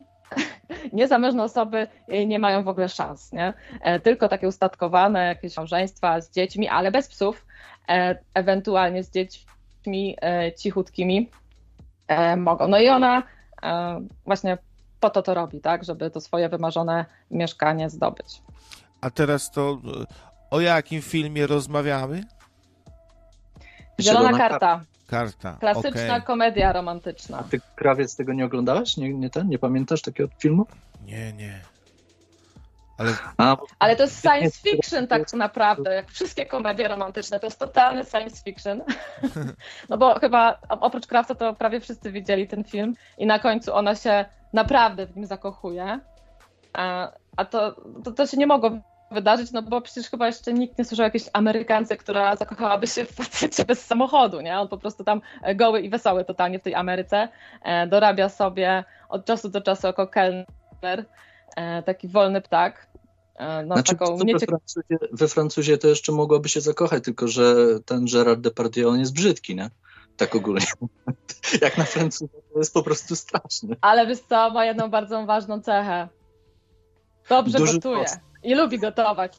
niezamężne osoby e, nie mają w ogóle szans, nie? E, Tylko takie ustatkowane jakieś małżeństwa z dziećmi, ale bez psów, e, ewentualnie z dziećmi e, cichutkimi mogą. No i ona właśnie po to to robi, tak, żeby to swoje wymarzone mieszkanie zdobyć. A teraz to o jakim filmie rozmawiamy? Zielona Zielona karta. Karta. Klasyczna okej. komedia romantyczna. Ty, krawiec, tego nie oglądałeś? Nie, nie, ten? nie pamiętasz takiego filmu? Nie, nie. Ale A, Ale to jest science fiction tak naprawdę, jak wszystkie komedie romantyczne, to jest totalny science fiction. No bo chyba oprócz Krawca to prawie wszyscy widzieli ten film i na końcu ona się naprawdę w nim zakochuje. A, a to, to, to się nie mogło wydarzyć, no bo przecież chyba jeszcze nikt nie słyszał o jakiejś Amerykance, która zakochałaby się w facecie bez samochodu, nie? On po prostu tam e, goły i wesoły totalnie w tej Ameryce e, dorabia sobie od czasu do czasu jako kelner, e, taki wolny ptak. No, znaczy, taką to we, niecie... Francuzie, we Francuzie to jeszcze mogłaby się zakochać, tylko że ten Gerard Depardieu on jest brzydki, nie? Tak ogólnie. Jak na Francuzę to jest po prostu straszny. Ale wiesz co, ma jedną bardzo ważną cechę. Dobrze Duży gotuje nos. I lubi gotować.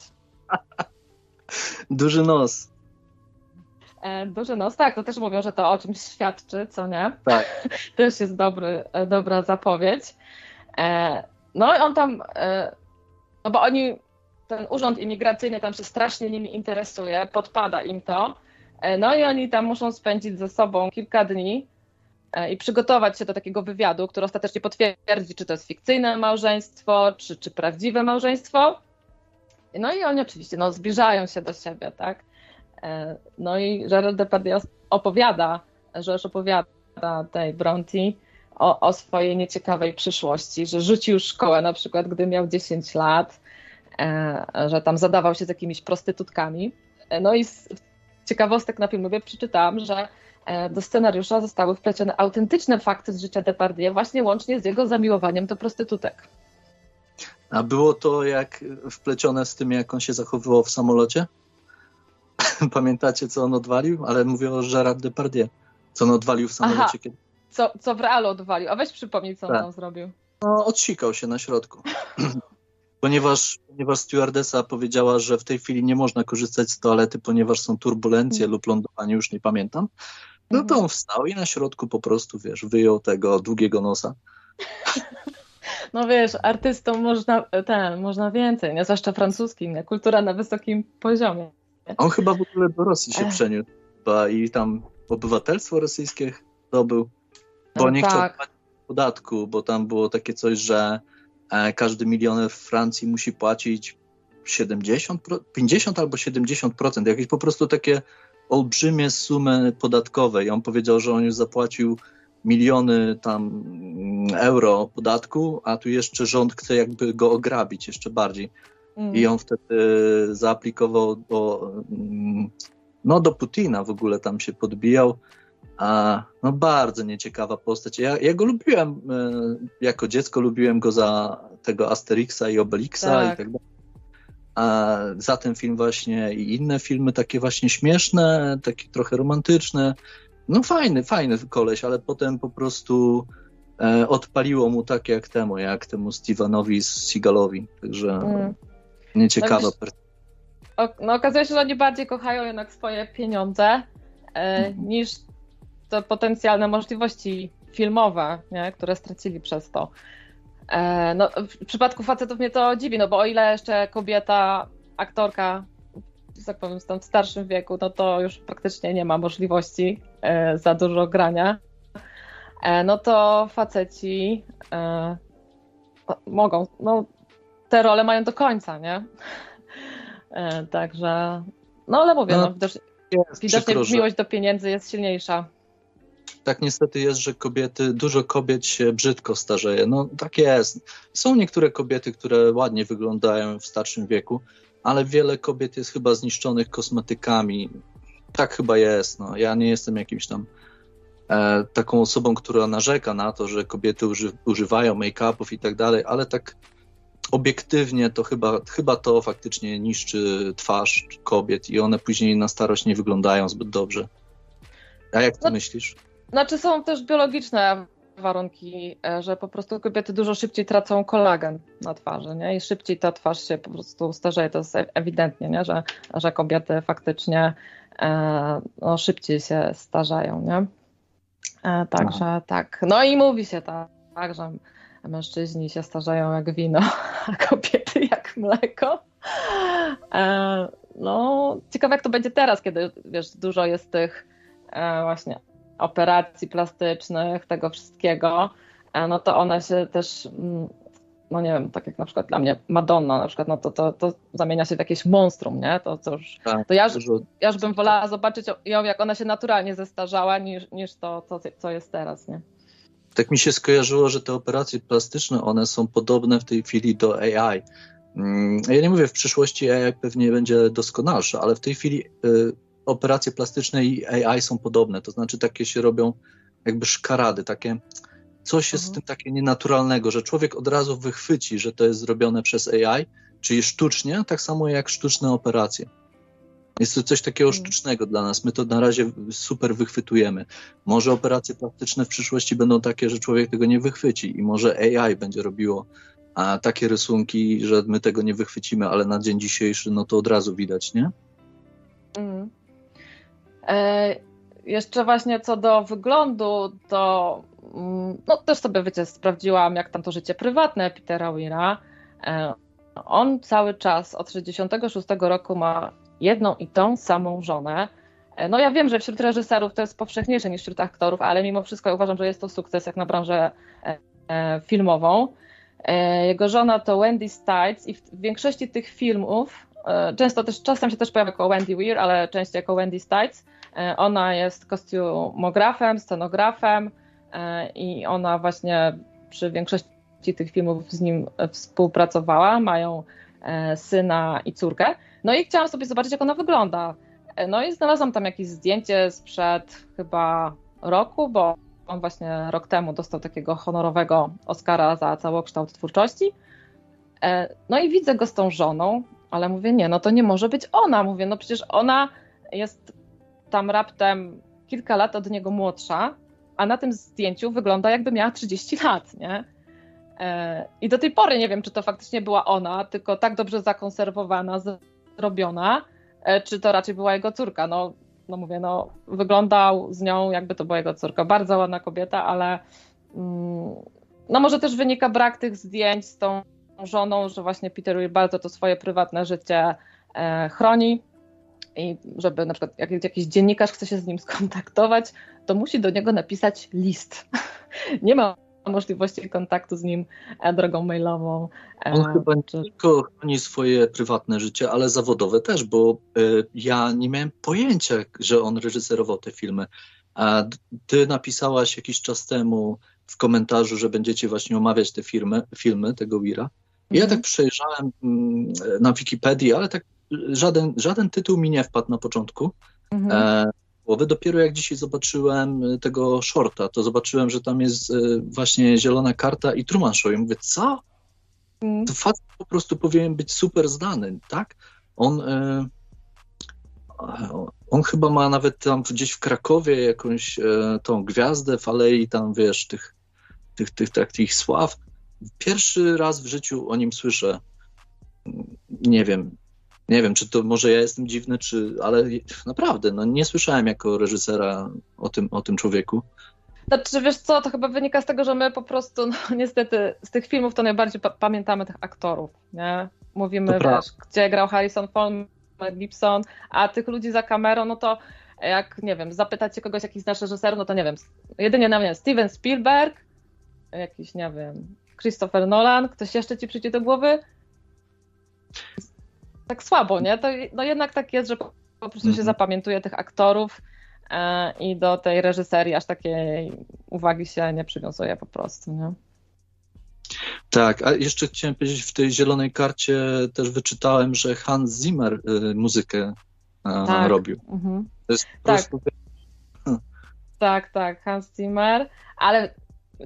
Duży nos. E, duży nos, tak, to też mówią, że to o czymś świadczy, co nie? Tak. Też jest dobry, e, dobra zapowiedź. E, no i on tam, no bo oni, ten urząd imigracyjny tam się strasznie nimi interesuje, podpada im to. No i oni tam muszą spędzić ze sobą kilka dni i przygotować się do takiego wywiadu, który ostatecznie potwierdzi, czy to jest fikcyjne małżeństwo, czy, czy prawdziwe małżeństwo. No i oni oczywiście no, zbliżają się do siebie, tak? E, No i Gerard Depardieu opowiada, że już opowiada tej Bronte o, o swojej nieciekawej przyszłości, że rzucił szkołę na przykład, gdy miał 10 lat, e, że tam zadawał się z jakimiś prostytutkami. E, No i z ciekawostek na filmie przeczytałam, że do scenariusza zostały wplecione autentyczne fakty z życia Depardieu, właśnie łącznie z jego zamiłowaniem do prostytutek. A było to jak wplecione z tym, jak on się zachowywał w samolocie? Pamiętacie, co on odwalił? Ale mówię o Gerard Depardieu. Co on odwalił w samolocie? Aha. Kiedy... Co, co w realu odwalił? A weź przypomnij, co on Tak. tam zrobił. No, odsikał się na środku. ponieważ, ponieważ stewardesa powiedziała, że w tej chwili nie można korzystać z toalety, ponieważ są turbulencje lub lądowanie, już nie pamiętam. No to on wstał i na środku po prostu, wiesz, wyjął tego długiego nosa. No wiesz, artystom można, ten, można więcej, nie? Zwłaszcza francuskim, nie? Kultura na wysokim poziomie. On chyba w ogóle do Rosji się Ech. przeniósł chyba i tam obywatelstwo rosyjskie zdobył, bo No nie chciał tak. płacić podatku, bo tam było takie coś, że e, każdy milioner w Francji musi płacić 70, pro- 50 albo 70%, jakieś po prostu takie olbrzymie sumy podatkowe i on powiedział, że on już zapłacił miliony tam mm, euro podatku, a tu jeszcze rząd chce jakby go ograbić jeszcze bardziej. Mm. I on wtedy zaaplikował do, mm, no, do Putina w ogóle tam się podbijał. A, no bardzo nieciekawa postać. Ja, ja go lubiłem e, jako dziecko, lubiłem go za tego Asterixa i Obelixa Tak. i tak dalej. A za ten film właśnie i inne filmy takie właśnie śmieszne, takie trochę romantyczne. No fajny, fajny koleś, ale potem po prostu e, odpaliło mu tak jak temu, jak temu Stevenowi Seagalowi. Także Mm. nieciekawa No wiesz- O, no okazuje się, że oni bardziej kochają jednak swoje pieniądze e, Mhm. niż te potencjalne możliwości filmowe, nie? które stracili przez to. E, no, w przypadku facetów mnie to dziwi, no bo o ile jeszcze kobieta, aktorka, tak powiem, w starszym wieku, no to już praktycznie nie ma możliwości za dużo grania, e, no to faceci e, mogą, no te role mają do końca, nie? E, Także, no ale mówię, No, no, widocznie, widocznie przykro, miłość do pieniędzy jest silniejsza. tak niestety jest, że kobiety, dużo kobiet się brzydko starzeje. No tak jest. Są niektóre kobiety, które ładnie wyglądają w starszym wieku, ale wiele kobiet jest chyba zniszczonych kosmetykami. Tak chyba jest. No. Ja nie jestem jakimś tam e, taką osobą, która narzeka na to, że kobiety uży, używają make-upów i tak dalej, ale tak obiektywnie to chyba, chyba to faktycznie niszczy twarz kobiet i one później na starość nie wyglądają zbyt dobrze. A jak ty No- myślisz? Znaczy są też biologiczne warunki, e, że po prostu kobiety dużo szybciej tracą kolagen na twarzy, nie? I szybciej ta twarz się po prostu starzeje. To jest e- ewidentnie, nie? Że, że kobiety faktycznie no, szybciej się starzeją, nie? E, także tak. No i mówi się tak, tak, że mężczyźni się starzeją jak wino, a kobiety jak mleko. E, no, ciekawe jak to będzie teraz, kiedy wiesz, dużo jest tych właśnie operacji plastycznych, tego wszystkiego, no to one się też, mm, no nie wiem, tak jak na przykład dla mnie Madonna na przykład, no to, to, to zamienia się w jakieś monstrum, nie? To, to już, Tak, to ja, już- ja już bym wolała zobaczyć ją, jak ona się naturalnie zestarzała, niż, niż to, to, co jest teraz, nie? tak mi się skojarzyło, że te operacje plastyczne, one są podobne w tej chwili do AI. Mm, Ja nie mówię, w przyszłości AI pewnie będzie doskonalsze, ale w tej chwili y, operacje plastyczne i AI są podobne. To znaczy takie się robią jakby szkarady, takie coś jest w Mhm. tym takie nienaturalnego, że człowiek od razu wychwyci, że to jest zrobione przez AI, czyli sztucznie, tak samo jak sztuczne operacje. Jest to coś takiego Mhm. sztucznego dla nas. My to na razie super wychwytujemy. Może operacje plastyczne w przyszłości będą takie, że człowiek tego nie wychwyci i może AI będzie robiło a, takie rysunki, że my tego nie wychwycimy, ale na dzień dzisiejszy no to od razu widać, nie? Mm. E, jeszcze właśnie co do wyglądu, to no też sobie wiecie, sprawdziłam, jak tam to życie prywatne Petera Weira. E, on cały czas od 66 roku ma jedną i tą samą żonę. E, no ja wiem, że wśród reżyserów to jest powszechniejsze niż wśród aktorów, ale mimo wszystko uważam, że jest to sukces jak na branżę e, filmową. Jego żona to Wendy Stites i w większości tych filmów Często też, czasem się też pojawia jako Wendy Weir, ale częściej jako Wendy Stites. Ona jest kostiumografem, scenografem i ona właśnie przy większości tych filmów z nim e, współpracowała. Mają e, syna i córkę. No i chciałam sobie zobaczyć, jak ona wygląda. E, No i znalazłam tam jakieś zdjęcie sprzed chyba roku, bo on właśnie rok temu dostał takiego honorowego Oscara za całokształt twórczości. E, no i widzę go z tą żoną, ale mówię, nie, no to nie może być ona. Mówię, no przecież ona jest tam raptem kilka lat od niego młodsza, a na tym zdjęciu wygląda jakby miała 30 lat, nie? E, I do tej pory nie wiem, czy to faktycznie była ona, tylko tak dobrze zakonserwowana, zrobiona, e, czy to raczej była jego córka. No, no mówię, no wyglądał z nią jakby to była jego córka. Bardzo ładna kobieta, ale mm, no może też wynika brak tych zdjęć z tą żoną, że właśnie Peter Weir bardzo to swoje prywatne życie e, chroni i żeby na przykład jak jakiś dziennikarz chce się z nim skontaktować, to musi do niego napisać list. Nie ma możliwości kontaktu z nim e, drogą mailową. E, On chyba nie tylko chroni swoje prywatne życie, ale zawodowe też, bo ja nie miałem pojęcia, że on reżyserował te filmy. A ty napisałaś jakiś czas temu w komentarzu, że będziecie właśnie omawiać te filmy, filmy tego Wira. Ja mhm. tak przejrzałem mm, na Wikipedii, ale tak żaden, żaden tytuł mi nie wpadł na początku. Mhm. E, głowy. Dopiero jak dzisiaj zobaczyłem tego shorta, to zobaczyłem, że tam jest e, właśnie zielona karta i Truman Show. I mówię, co? Mhm. To facet po prostu powinien być super znany, tak? On, e, on chyba ma nawet tam gdzieś w Krakowie jakąś e, tą gwiazdę w alei tam, wiesz, tych, tych, tych takich sław. Pierwszy raz w życiu o nim słyszę. Nie wiem, nie wiem, czy to może ja jestem dziwny, czy, ale naprawdę, no nie słyszałem jako reżysera o tym, o tym człowieku. Znaczy, wiesz co, to chyba wynika z tego, że my po prostu, no niestety, z tych filmów to najbardziej pa pamiętamy tych aktorów, nie? Mówimy, wiesz, gdzie grał Harrison Ford, Mel Gibson, a tych ludzi za kamerą, no to jak, nie wiem, zapytacie kogoś, jakiś nasz reżyser, no to nie wiem, jedynie, nie wiem, Steven Spielberg, jakiś, nie wiem, Christopher Nolan, ktoś jeszcze ci przyjdzie do głowy? Tak słabo, nie? To no jednak tak jest, że po, prostu się mhm. zapamiętuje tych aktorów e, i do tej reżyserii aż takiej uwagi się nie przywiązuje po prostu, nie? Tak, a jeszcze chciałem powiedzieć, w tej zielonej karcie też wyczytałem, że Hans Zimmer y, muzykę y, tak. robił. Mhm. To jest po tak. prostu... Tak, tak, Hans Zimmer, ale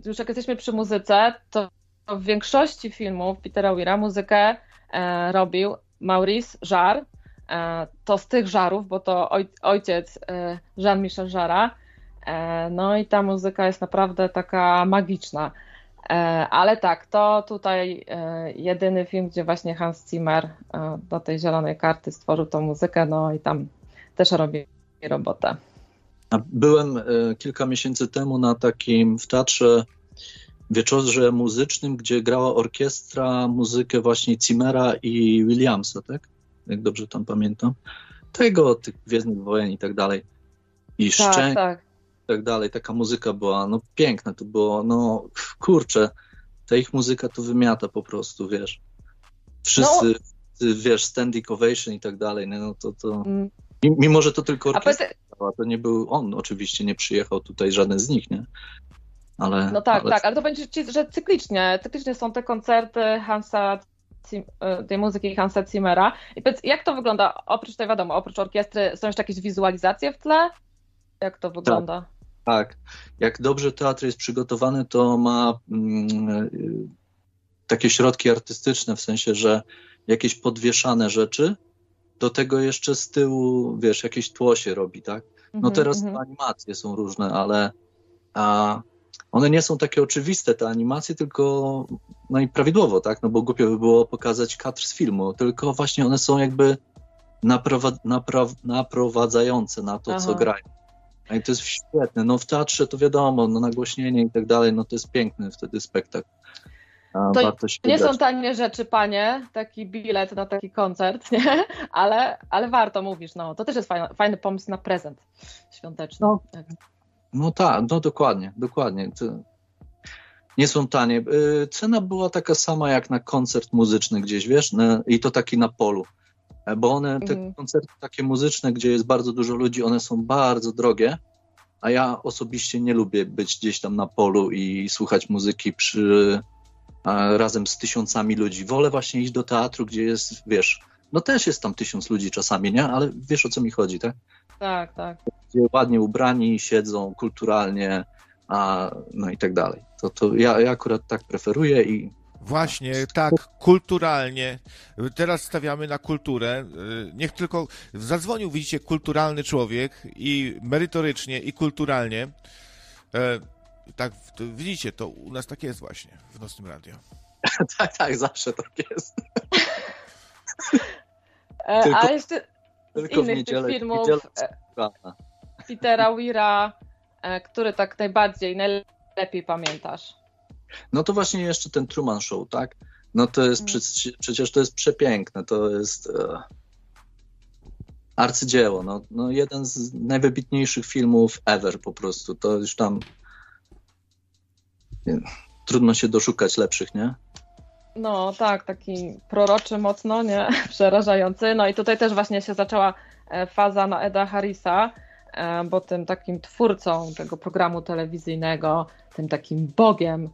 już jak jesteśmy przy muzyce, to w większości filmów Petera Weira muzykę e, robił Maurice Jarre. E, to z tych żarów, bo to oj, ojciec e, Jean-Michel Jarra. E, no i ta muzyka jest naprawdę taka magiczna. Ale tak, to tutaj jedyny film, gdzie właśnie Hans Zimmer do tej zielonej karty stworzył tą muzykę, no i tam też robi robotę. Byłem kilka miesięcy temu na takim w teatrze wieczorze muzycznym, gdzie grała orkiestra muzykę właśnie Zimmera i Williamsa, tak? Jak dobrze tam pamiętam. Tego, tych Gwiezdnych Wojen i tak dalej. I tak, szczęście tak. i tak dalej. Taka muzyka była, no piękna to było, no kurczę, ta ich muzyka to wymiata po prostu, wiesz. Wszyscy, no. wiesz, standing ovation i tak dalej, no to, to... Mm. Mimo, że to tylko orkiestra, A to nie był on, oczywiście nie przyjechał tutaj żaden z nich, nie? Ale, no tak, ale... tak, ale to będzie, że cyklicznie, cyklicznie są te koncerty Hansa, e, tej muzyki Hansa Zimmera. I powiedz, jak to wygląda, oprócz tej wiadomo, oprócz orkiestry, są jeszcze jakieś wizualizacje w tle? Jak to wygląda? Tak, tak. jak dobrze teatr jest przygotowany, to ma mm, e, takie środki artystyczne, w sensie, że jakieś podwieszane rzeczy, do tego jeszcze z tyłu, wiesz, jakieś tło się robi, tak? No -hmm, teraz mm -hmm. animacje są różne, ale a, one nie są takie oczywiste, te animacje, tylko no i prawidłowo, tak, no bo głupio by było pokazać kadr z filmu, tylko właśnie one są jakby naprowadzające na to, Aha. co grają. No I to jest świetne. No w teatrze to wiadomo, no nagłośnienie i tak dalej, no to jest piękny wtedy spektakl. To nie są tanie rzeczy, panie, taki bilet na taki koncert, nie? Ale, ale warto, mówisz, no to też jest fajny, fajny pomysł na prezent świąteczny. No, no tak, no dokładnie, dokładnie. Nie są tanie. Y, cena była taka sama jak na koncert muzyczny gdzieś, wiesz, i to taki na polu. E, bo one, te mhm. koncerty takie muzyczne, gdzie jest bardzo dużo ludzi, one są bardzo drogie, a ja osobiście nie lubię być gdzieś tam na polu i słuchać muzyki przy, razem z tysiącami ludzi. Wolę właśnie iść do teatru, gdzie jest, wiesz, no też jest tam tysiąc ludzi czasami, nie? Ale wiesz o co mi chodzi, tak? Tak, tak. Gdzie ładnie ubrani, siedzą kulturalnie, a, no i tak dalej. To, to ja, ja akurat tak preferuję i Właśnie, tak, kulturalnie. Teraz stawiamy na kulturę. Niech tylko zadzwonił, widzicie, kulturalny człowiek i merytorycznie, i kulturalnie. E, tak, widzicie, to u nas tak jest właśnie w Nocnym Radio. tak, tak, zawsze tak jest. E, tylko, A jeszcze z innych niedzielę, tych filmów e, Petera Weira, który tak najbardziej, najlepiej pamiętasz? No to właśnie jeszcze ten Truman Show, tak? No to jest hmm. przecież, przecież to jest przepiękne, to jest e, arcydzieło, no, no jeden z najwybitniejszych filmów ever po prostu, to już tam nie, trudno się doszukać lepszych, nie? No tak, taki proroczy mocno, nie? Przerażający. No i tutaj też właśnie się zaczęła e, faza na Eda Harrisa, e, bo tym takim twórcą tego programu telewizyjnego, tym takim bogiem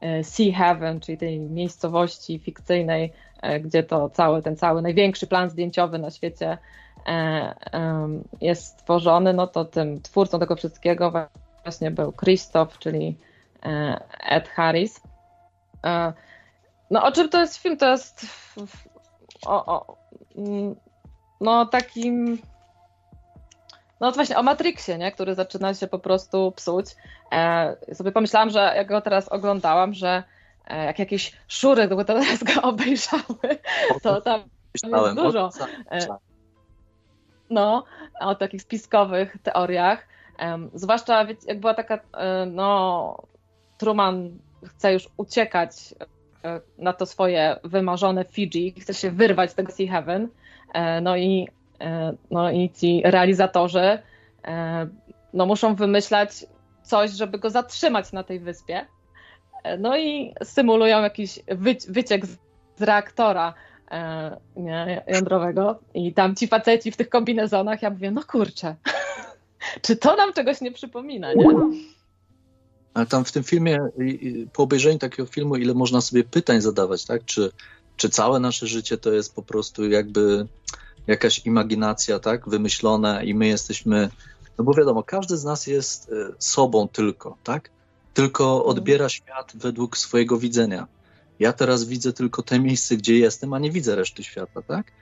E, sea Heaven, czyli tej miejscowości fikcyjnej, e, gdzie to cały, ten cały największy plan zdjęciowy na świecie e, jest stworzony, no to tym twórcą tego wszystkiego właśnie był Christoph, czyli Ed Harris. No o czym to jest film? To jest o, o, mm, no takim no właśnie o Matrixie, nie? który zaczyna się po prostu psuć. E, sobie pomyślałam, że jak go teraz oglądałam, że e, jak jakieś szury to teraz go obejrzały, to tam jest dużo. E, no, o takich spiskowych teoriach. E, zwłaszcza jak była taka, e, no, Truman chce już uciekać e, na to swoje wymarzone Fiji, chce się wyrwać z tego Sea Heaven. No i E, no i ci realizatorzy e, no, muszą wymyślać coś, żeby go zatrzymać na tej wyspie. E, no i symulują jakiś wyciek z, reaktora nie, jądrowego. I tam ci faceci w tych kombinezonach, ja mówię, no kurczę, czy to nam czegoś nie przypomina, nie? Ale tam w tym filmie, po obejrzeniu takiego filmu, ile można sobie pytań zadawać, tak? Czy, czy całe nasze życie to jest po prostu jakby jakaś imaginacja, tak, wymyślona i my jesteśmy, no bo wiadomo, każdy z nas jest e, sobą tylko, tak? Tylko mhm. odbiera świat według swojego widzenia. Ja teraz widzę tylko te miejsce, gdzie jestem, a nie widzę reszty świata, tak?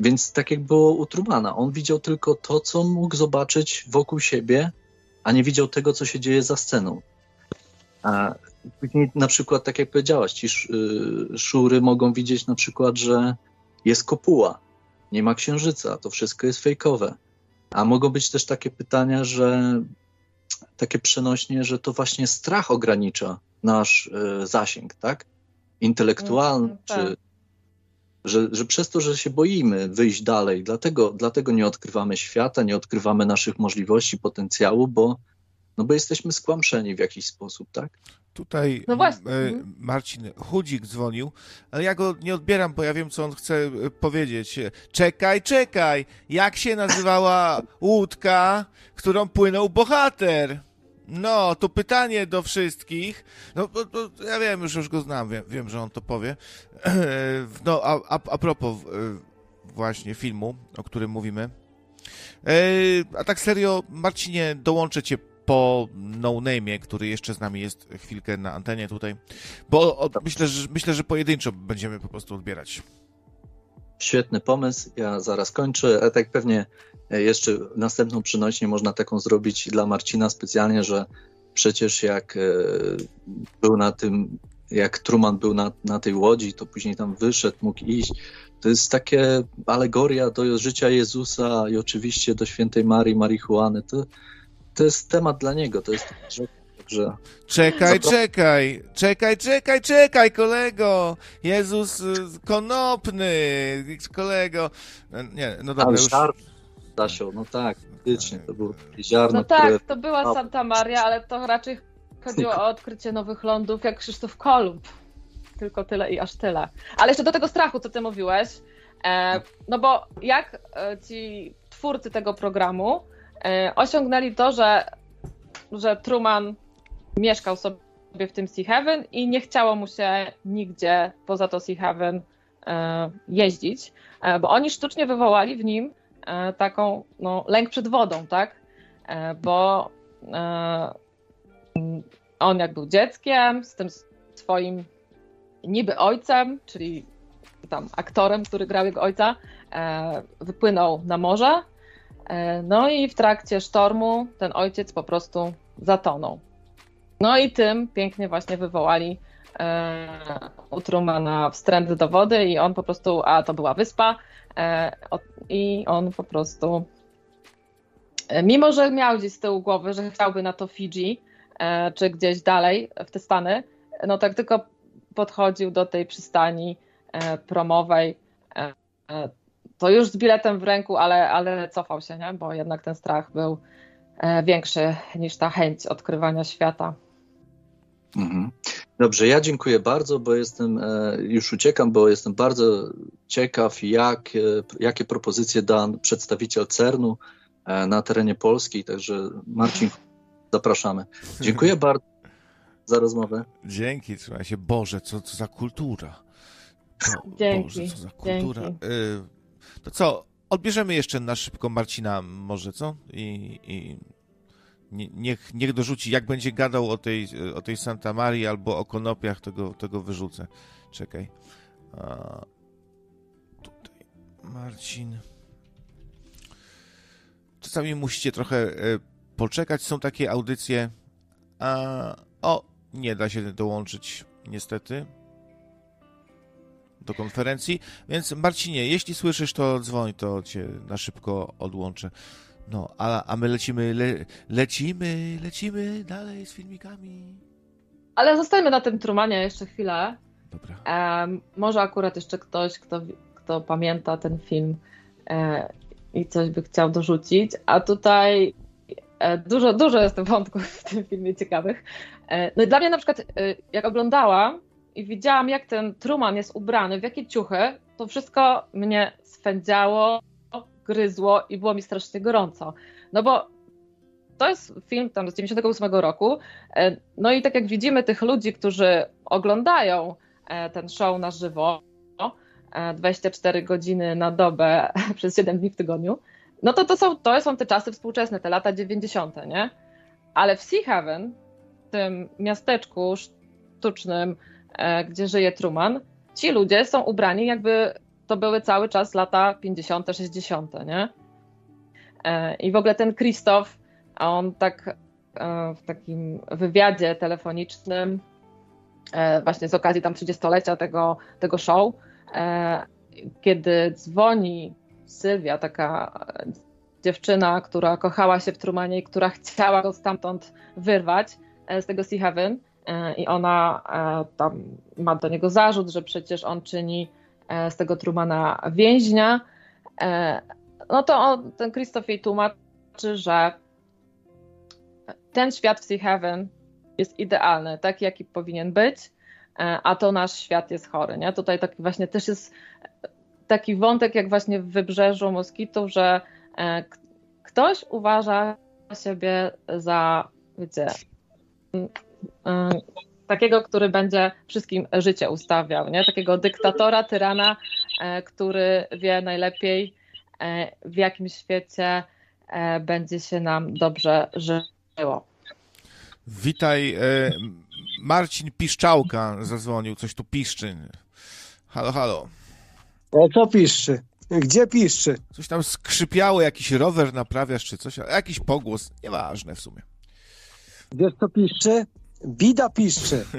Więc tak jak było u Trumana, on widział tylko to, co mógł zobaczyć wokół siebie, a nie widział tego, co się dzieje za sceną. A później na przykład, tak jak powiedziałaś, ci y, szury mogą widzieć na przykład, że jest kopuła, nie ma księżyca, to wszystko jest fejkowe. A mogą być też takie pytania, że takie przenośnie, że to właśnie strach ogranicza nasz y, zasięg, tak? Intelektualny, tak. czy że, że przez to, że się boimy wyjść dalej, dlatego, dlatego nie odkrywamy świata, nie odkrywamy naszych możliwości, potencjału, bo, no bo jesteśmy skłamszeni w jakiś sposób, tak? Tutaj no. E, Marcin Chudzik dzwonił, ale ja go nie odbieram, bo ja wiem, co on chce e, powiedzieć. Czekaj, czekaj, jak się nazywała łódka, którą płynął bohater? No, to pytanie do wszystkich. No, to, to, ja wiem, już, już go znam, wiem, wiem, że on to powie. No, a, a, a propos e, właśnie filmu, o którym mówimy. A tak serio, Marcinie, dołączę cię po No Name, który jeszcze z nami jest chwilkę na antenie tutaj, bo myślę, że, myślę, że pojedynczo będziemy po prostu odbierać. Świetny pomysł, ja zaraz kończę, a tak pewnie jeszcze następną przynośnie można taką zrobić dla Marcina specjalnie, że przecież jak e, był na tym, jak Truman był na, na tej łodzi, to później tam wyszedł, mógł iść. To jest takie alegoria do życia Jezusa i oczywiście do świętej Marii, marihuany. To, to jest temat dla niego, to jest że... Czekaj, czekaj, czekaj, czekaj, czekaj, kolego! Jezus y, konopny, kolego. Nie, no dobra, już... Dasią, no tak, faktycznie, to było ziarno, No tak, które... to była Santa Maria, ale to raczej chodziło o odkrycie nowych lądów, jak Krzysztof Kolumb. Tylko tyle i aż tyle. Ale jeszcze do tego strachu, co ty mówiłeś, e, no bo jak e, ci twórcy tego programu E, osiągnęli to, że, że Truman mieszkał sobie w tym Sea Heaven i nie chciało mu się nigdzie poza to Sea Heaven e, jeździć, e, bo oni sztucznie wywołali w nim taką no, lęk przed wodą, tak? Bo on jak był dzieckiem z tym swoim niby ojcem, czyli tam aktorem, który grał jego ojca, e, wypłynął na morze. E, no i w trakcie sztormu ten ojciec po prostu zatonął. No i tym pięknie właśnie wywołali e, u Trumana wstręt do wody i on po prostu, a to była wyspa e, o, i on po prostu e, mimo, że miał gdzieś z tyłu głowy, że chciałby na to Fidżi, e, czy gdzieś dalej w te Stany, no tak tylko podchodził do tej przystani e, promowej, e, to już z biletem w ręku, ale, ale cofał się, nie? bo jednak ten strach był e, większy niż ta chęć odkrywania świata. Mhm. Dobrze, ja dziękuję bardzo, bo jestem, e, już uciekam, bo jestem bardzo ciekaw, jak, e, jakie propozycje da przedstawiciel CERN-u na terenie Polski. Także Marcin, zapraszamy. Dziękuję bardzo za rozmowę. Dzięki, trzymaj się. Boże, co, co za kultura. O, Dzięki, Boże, co za kultura. dzięki. To co, odbierzemy jeszcze na szybko Marcina może, co? I, i nie- niech, niech dorzuci, jak będzie gadał o tej, o tej Santa Marii albo o konopiach, tego, tego wyrzucę. Czekaj. A, tutaj Marcin. Czasami musicie trochę e, poczekać. Są takie audycje. A, o, nie da się dołączyć, niestety, do konferencji. Więc Marcinie, jeśli słyszysz, to dzwoń, to cię na szybko odłączę. No, a, a my lecimy, le, lecimy, lecimy dalej z filmikami. Ale zostajmy na tym Trumanie jeszcze chwilę. Dobra. Em, może akurat jeszcze ktoś, kto, kto pamięta ten film e, i coś by chciał dorzucić. A tutaj e, dużo, dużo jest wątków w tym filmie ciekawych. E, no i dla mnie na przykład, e, jak oglądałam i widziałam, jak ten Truman jest ubrany, w jakie ciuchy, to wszystko mnie swędziało, gryzło i było mi strasznie gorąco. No bo to jest film tam z 98 roku. e, No i tak jak widzimy tych ludzi, którzy oglądają e, ten show na żywo, e, 24 godziny na dobę przez 7 dni w tygodniu, no to to są, to są te czasy współczesne, te lata 90., nie? Ale w Sea Haven, tym miasteczku sztucznym, e, gdzie żyje Truman, ci ludzie są ubrani jakby to były cały czas lata 50., 60., nie? E, I w ogóle ten Krzysztof, on tak e, w takim wywiadzie telefonicznym, e, właśnie z okazji tam 30-lecia tego, tego show, e, kiedy dzwoni Sylwia, taka e, dziewczyna, która kochała się w Trumanie i która chciała go stamtąd wyrwać e, z tego Sea Heaven e, i ona e, tam ma do niego zarzut, że przecież on czyni e, z tego Trumana więźnia, e, no to on, ten Krzysztof jej tłumaczy, że ten świat w Sea Heaven jest idealny, taki jaki powinien być, e, a to nasz świat jest chory. Nie? Tutaj taki właśnie też jest taki wątek, jak właśnie w wybrzeżu Moskitu, że e, ktoś uważa siebie za, wiecie, takiego, który będzie wszystkim życie ustawiał, nie? Takiego dyktatora, tyrana, e, który wie najlepiej, e, w jakim świecie e, będzie się nam dobrze żyło. Witaj, Marcin Piszczałka zadzwonił, coś tu piszczy. Halo, halo. O co piszczy? Gdzie piszczy? Coś tam skrzypiało, jakiś rower naprawiasz czy coś, jakiś pogłos, nieważne w sumie. Wiesz co piszczy? Bida piszczy.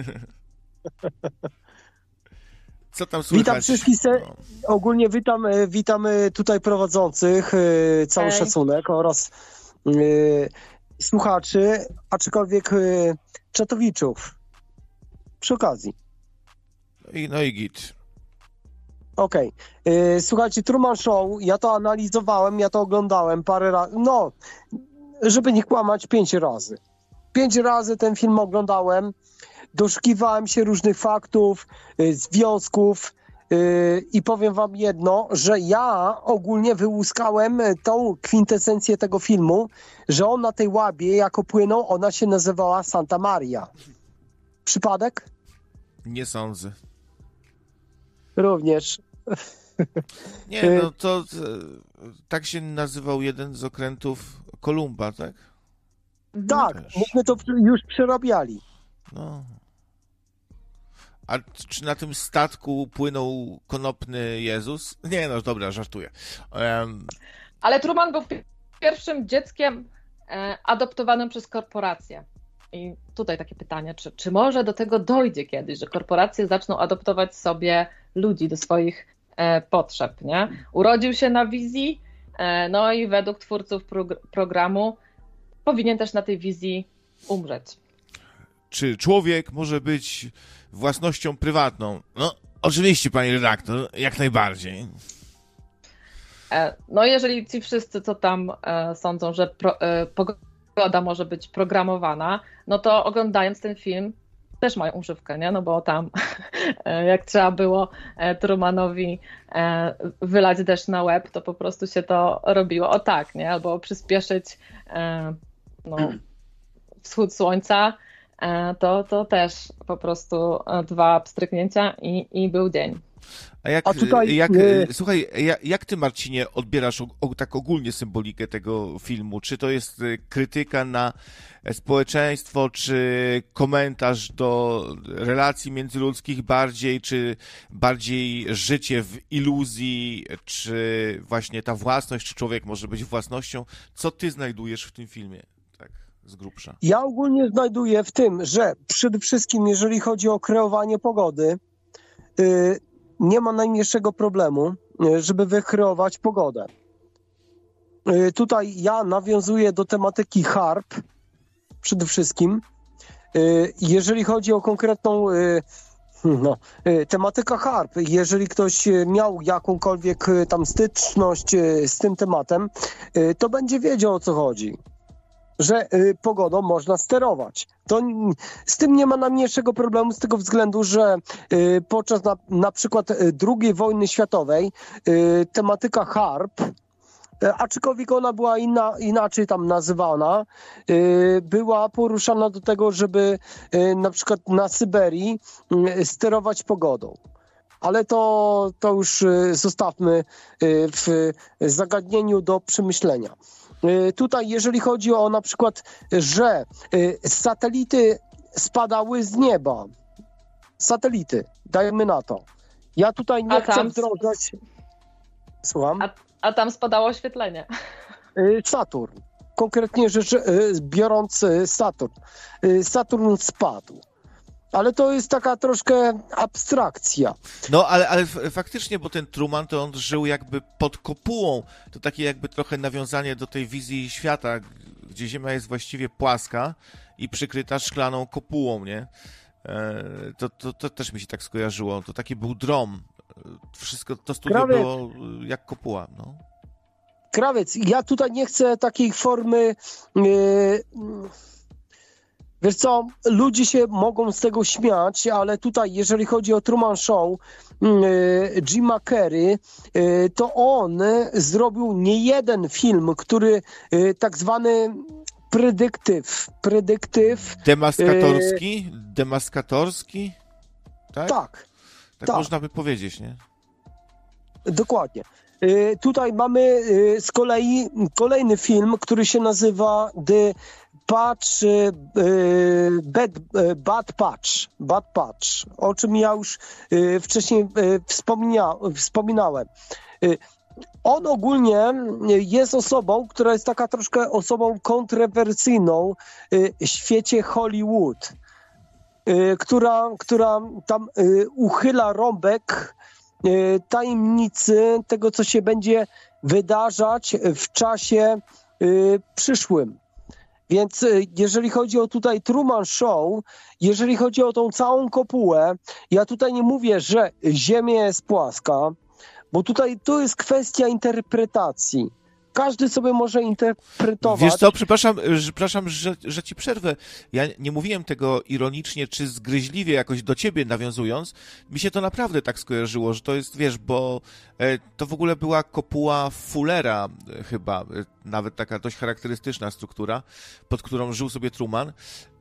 Co tam słychać? Witam wszystkich se- No. Ogólnie witam, e, witam e, tutaj prowadzących, e, cały Hej. szacunek oraz e, słuchaczy, aczkolwiek e, czatowiczów. Przy okazji. No i, no i git. Okej. E, Słuchajcie, Truman Show, ja to analizowałem, ja to oglądałem parę razy. No, żeby nie kłamać, pięć razy. Pięć razy ten film oglądałem. Doszukiwałem się różnych faktów, y, związków y, i powiem wam jedno, że ja ogólnie wyłuskałem tą kwintesencję tego filmu, że on na tej łabie, jako płynął, ona się nazywała Santa Maria. Przypadek? Nie sądzę. Również. Nie, no to tak się nazywał jeden z okrętów Kolumba, tak? Tak, Też. myśmy to już przerabiali. No. A czy na tym statku płynął konopny Jezus? Nie, no dobra, żartuję. Um... Ale Truman był pierwszym dzieckiem e, adoptowanym przez korporację. I tutaj takie pytanie, czy, czy może do tego dojdzie kiedyś, że korporacje zaczną adoptować sobie ludzi do swoich e, potrzeb, nie? Urodził się na wizji, e, no i według twórców prog programu powinien też na tej wizji umrzeć. Czy człowiek może być własnością prywatną? No, oczywiście, pani redaktor, jak najbardziej. E, no, jeżeli ci wszyscy, co tam e, sądzą, że pro, e, pogoda może być programowana, no to oglądając ten film też mają używkę, nie? No bo tam jak trzeba było Trumanowi wylać deszcz na łeb, to po prostu się to robiło o tak, nie? Albo przyspieszyć no, wschód słońca, to, to też po prostu dwa pstryknięcia i, i był dzień. A jak, A tutaj, jak, y, słuchaj, jak, jak ty Marcinie odbierasz o, o, tak ogólnie symbolikę tego filmu? Czy to jest krytyka na społeczeństwo, czy komentarz do relacji międzyludzkich bardziej, czy bardziej życie w iluzji, czy właśnie ta własność, czy człowiek może być własnością? Co ty znajdujesz w tym filmie? Z grubsza. Ja ogólnie znajduję w tym, że przede wszystkim, jeżeli chodzi o kreowanie pogody, yy, nie ma najmniejszego problemu, e, żeby wykreować pogodę. E, tutaj ja nawiązuję do tematyki harp przede wszystkim. Jeżeli chodzi o konkretną no, harp, jeżeli ktoś miał jakąkolwiek tam styczność z tym tematem, to będzie wiedział o co chodzi że y, pogodą można sterować. To z tym nie ma najmniejszego problemu z tego względu, że y, podczas na, na przykład y, II wojny światowej tematyka harp aczkolwiek ona była inna, inaczej tam nazywana, była poruszana do tego, żeby na przykład na Syberii sterować pogodą. Ale to, to już zostawmy w zagadnieniu do przemyślenia. Y, tutaj, jeżeli chodzi o na przykład, że y, satelity spadały z nieba. Satelity, dajemy na to. Ja tutaj nie a chcę wdrożać. Słucham. A, a tam spadało oświetlenie. Y, Saturn. Konkretnie rzecz biorąc Saturn. Saturn spadł ale to jest taka troszkę abstrakcja. No, ale, ale faktycznie, bo ten Truman to on żył jakby pod kopułą. To takie jakby trochę nawiązanie do tej wizji świata, gdzie Ziemia jest właściwie płaska i przykryta szklaną kopułą, nie? E, to, to, to też mi się tak skojarzyło. To taki był drom. Wszystko to studio Krawiec. było jak kopuła, no. Krawiec, ja tutaj nie chcę takiej formy. Yy Wiesz co, ludzie się mogą z tego śmiać, ale tutaj, jeżeli chodzi o Truman Show, mm, y, Jima Carrey, y, to on zrobił nie jeden film, który y, tak zwany predyktyw, predyktyw. Demaskatorski? Demaskatorski? Tak? Tak. Tak, tak. można by powiedzieć, nie? Dokładnie. Tutaj mamy z kolei kolejny film, który się nazywa The patch, y, bad, y, bad patch, bad patch, o czym ja już y, wcześniej wspomnia, wspominałem. On ogólnie jest osobą, która jest taka troszkę osobą kontrowersyjną w świecie Hollywood, która, która tam uchyla rąbek tajemnicy tego, co się będzie wydarzać w czasie przyszłym. Więc y, jeżeli chodzi o tutaj Truman Show, jeżeli chodzi o tą całą kopułę, ja tutaj nie mówię, że Ziemia jest płaska, bo tutaj to jest kwestia interpretacji. Każdy sobie może interpretować. Wiesz co, przepraszam, przepraszam że, że ci przerwę. Ja nie mówiłem tego ironicznie czy zgryźliwie jakoś do ciebie nawiązując. Mi się to naprawdę tak skojarzyło, że to jest, wiesz, bo e, to w ogóle była kopuła Fullera e, chyba, e, nawet taka dość charakterystyczna struktura, pod którą żył sobie Truman.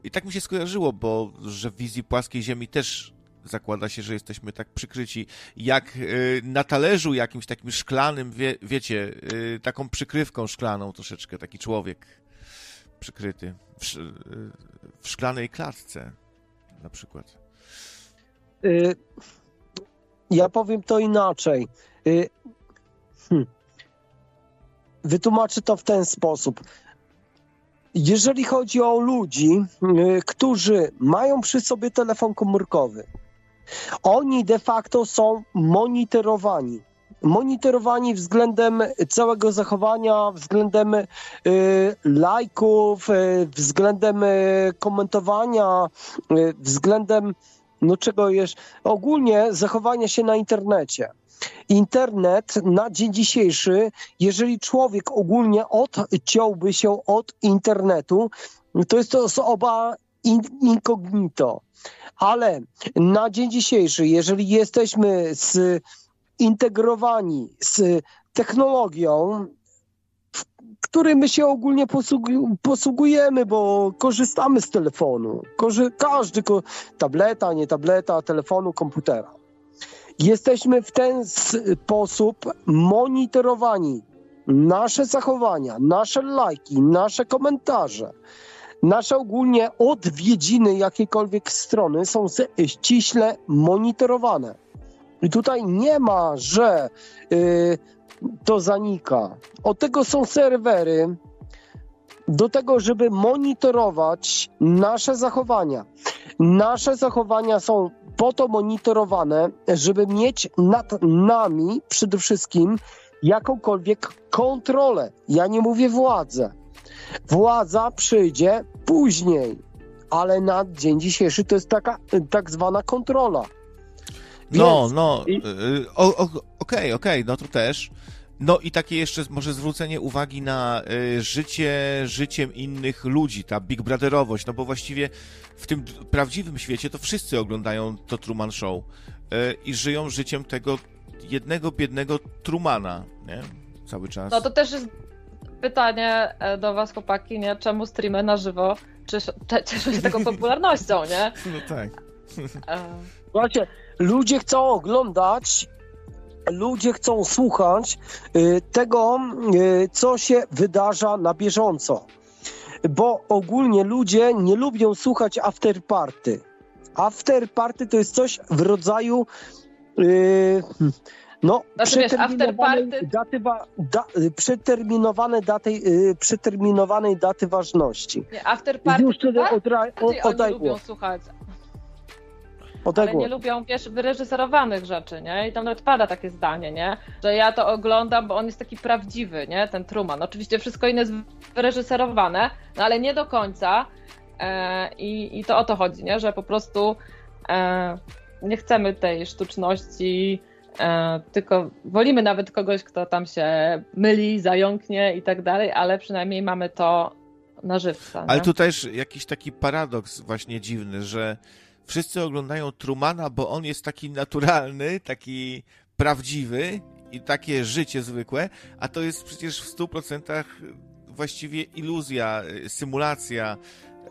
I tak mi się skojarzyło, bo że w wizji płaskiej Ziemi też zakłada się, że jesteśmy tak przykryci, jak y, na talerzu jakimś takim szklanym, wie, wiecie, y, taką przykrywką szklaną troszeczkę, taki człowiek przykryty w, y, w szklanej klatce na przykład. ja powiem to inaczej. Hmm. Wytłumaczę to w ten sposób. Jeżeli chodzi o ludzi, którzy mają przy sobie telefon komórkowy, oni de facto są monitorowani. Monitorowani względem całego zachowania, względem y, lajków, y, względem y, komentowania, y, względem no czego jeszcze, ogólnie zachowania się na internecie. Internet na dzień dzisiejszy, jeżeli człowiek ogólnie odciąłby się od internetu, to jest to osoba incognito. Ale na dzień dzisiejszy, jeżeli jesteśmy zintegrowani z technologią, w której my się ogólnie posługu- posługujemy, bo korzystamy z telefonu. Korzy- każdy, ko- tableta, nie tableta, telefonu, komputera. Jesteśmy w ten sposób monitorowani. Nasze zachowania, nasze lajki, nasze komentarze, nasze ogólnie odwiedziny jakiejkolwiek strony są ściśle monitorowane. I tutaj nie ma, że y, to zanika. Od tego są serwery, do tego, żeby monitorować nasze zachowania. Nasze zachowania są po to monitorowane, żeby mieć nad nami przede wszystkim jakąkolwiek kontrolę. Ja nie mówię władzę. Władza przyjdzie później, ale na dzień dzisiejszy to jest taka tak zwana kontrola. No, Więc- no, i- y, o- o- okej, okej, no to też. No i takie jeszcze może zwrócenie uwagi na y, życie życiem innych ludzi, ta Big Brotherowość, no bo właściwie w tym prawdziwym świecie to wszyscy oglądają to Truman Show y, i żyją życiem tego jednego biednego Trumana, nie? Cały czas. No to też jest pytanie e, do was, chłopaki, nie? Czemu streamy na żywo cieszą się taką popularnością, nie? No tak. E, Słuchajcie, ludzie chcą oglądać, ludzie chcą słuchać y, tego, y, co się wydarza na bieżąco. Bo ogólnie ludzie nie lubią słuchać after party. After party to jest coś w rodzaju y, no, Znaczy, wiesz, after przeterminowanej party- daty, wa- da, y, przeterminowane daty, y, przeterminowanej daty ważności. nie, after party już wtedy tak? odra- Bardziej oni oddaj lubią słuchać, Oddaj ale nie lubią, wiesz, wyreżyserowanych rzeczy, nie? I tam nawet pada takie zdanie, nie? Że ja to oglądam, bo on jest taki prawdziwy, nie? Ten Truman. Oczywiście wszystko inne jest wyreżyserowane, no ale nie do końca. E, i, I to o to chodzi, nie? Że po prostu e, nie chcemy tej sztuczności, tylko wolimy nawet kogoś, kto tam się myli, zająknie i tak dalej, ale przynajmniej mamy to na żywca. Ale nie? tu też jakiś taki paradoks właśnie dziwny, że wszyscy oglądają Trumana, bo on jest taki naturalny, taki prawdziwy i takie życie zwykłe, a to jest przecież w 100% właściwie iluzja, symulacja,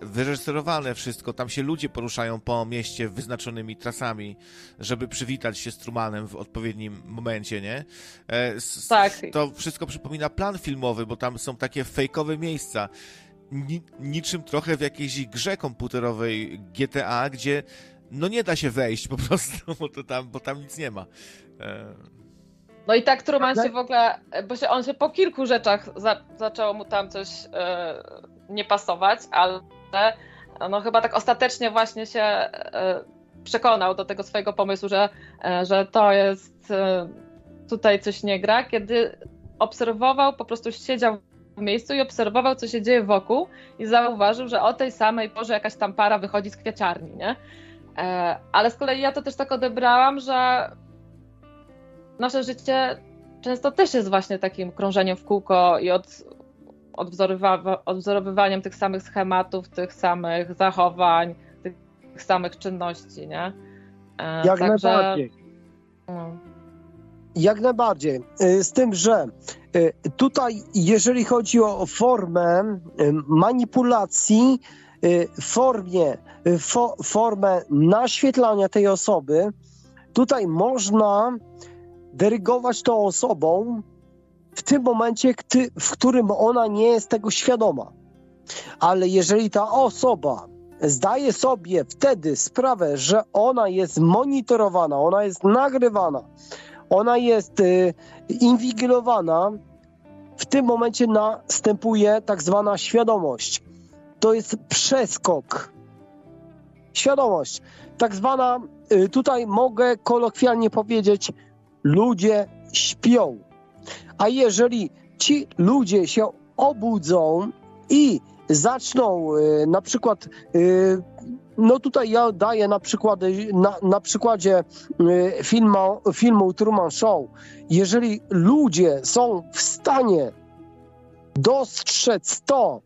wyreżyserowane wszystko. Tam się ludzie poruszają po mieście wyznaczonymi trasami, żeby przywitać się z Trumanem w odpowiednim momencie, nie? E, s- Tak. To wszystko przypomina plan filmowy, bo tam są takie fejkowe miejsca. Ni niczym trochę w jakiejś grze komputerowej GTA, gdzie no nie da się wejść po prostu, bo, to tam, bo tam nic nie ma. E, No i tak Truman się w ogóle, bo się, on się po kilku rzeczach za, zaczęło mu tam coś e, nie pasować, ale no chyba tak ostatecznie właśnie się e, przekonał do tego swojego pomysłu, że, e, że to jest e, tutaj coś nie gra, kiedy obserwował, po prostu siedział w miejscu i obserwował, co się dzieje wokół i zauważył, że o tej samej porze jakaś tam para wychodzi z kwiaciarni, nie? Ale z kolei ja to też tak odebrałam, że nasze życie często też jest właśnie takim krążeniem w kółko i od, odwzorowywaniem tych samych schematów, tych samych zachowań, tych, tych samych czynności, nie? E, Jak także, najbardziej. no. Jak najbardziej. Y, Z tym, że y, tutaj, jeżeli chodzi o formę manipulacji, formie, fo, formę naświetlania tej osoby, tutaj można dyrygować tą osobą w tym momencie, w którym ona nie jest tego świadoma. Ale jeżeli ta osoba zdaje sobie wtedy sprawę, że ona jest monitorowana, ona jest nagrywana, ona jest y, inwigilowana, w tym momencie następuje tak zwana świadomość. To jest przeskok. Świadomość. Tak zwana, y, tutaj mogę kolokwialnie powiedzieć, ludzie śpią. A jeżeli ci ludzie się obudzą i zaczną y, na przykład, y, no tutaj ja daję na, przykłady, na, na przykładzie y, filmu, filmu Truman Show, jeżeli ludzie są w stanie dostrzec to,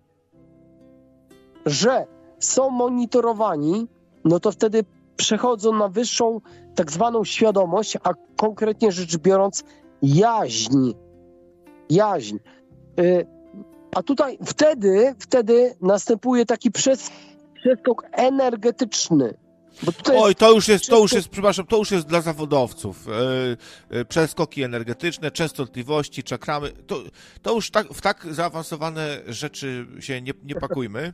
że są monitorowani, no to wtedy przechodzą na wyższą tak zwaną świadomość, a konkretnie rzecz biorąc jaźń. Jaźń. A tutaj wtedy, wtedy następuje taki przes, przeskok energetyczny. Oj, to już jest, to już jest, przepraszam, to już jest dla zawodowców. Yy, przeskoki energetyczne, częstotliwości, czakramy, to, to już tak, w tak zaawansowane rzeczy się nie, nie pakujmy,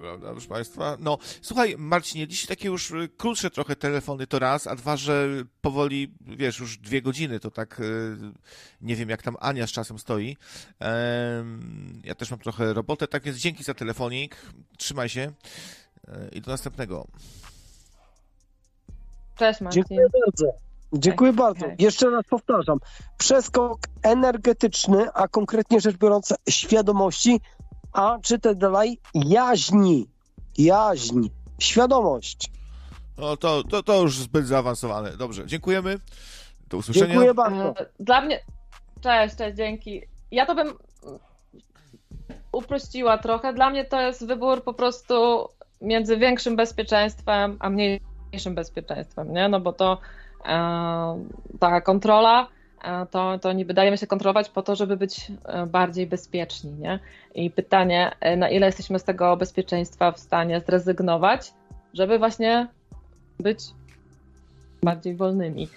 prawda, proszę Państwa. No, słuchaj, Marcinie, dziś takie już krótsze trochę telefony to raz, a dwa, że powoli, wiesz, już dwie godziny, to tak yy, nie wiem, jak tam Ania z czasem stoi. Yy, ja też mam trochę robotę, tak więc dzięki za telefonik, trzymaj się i do następnego. Cześć Marcin. Dziękuję bardzo. Dziękuję bardzo. Jeszcze raz powtarzam. Przeskok energetyczny, a konkretnie rzecz biorąc świadomości, a czytaj dalej jaźni. Jaźń. Świadomość. No to, to, to już zbyt zaawansowane. Dobrze, dziękujemy. Do usłyszenia. Dziękuję bardzo. Dla mnie... Cześć, cześć, dzięki. Ja to bym uprościła trochę. Dla mnie to jest wybór po prostu między większym bezpieczeństwem, a mniej mniejszym bezpieczeństwem, nie? No bo to e, ta kontrola e, to, to niby dajemy się kontrolować po to, żeby być e, bardziej bezpieczni, nie? I pytanie, na ile jesteśmy z tego bezpieczeństwa w stanie zrezygnować, żeby właśnie być bardziej wolnymi.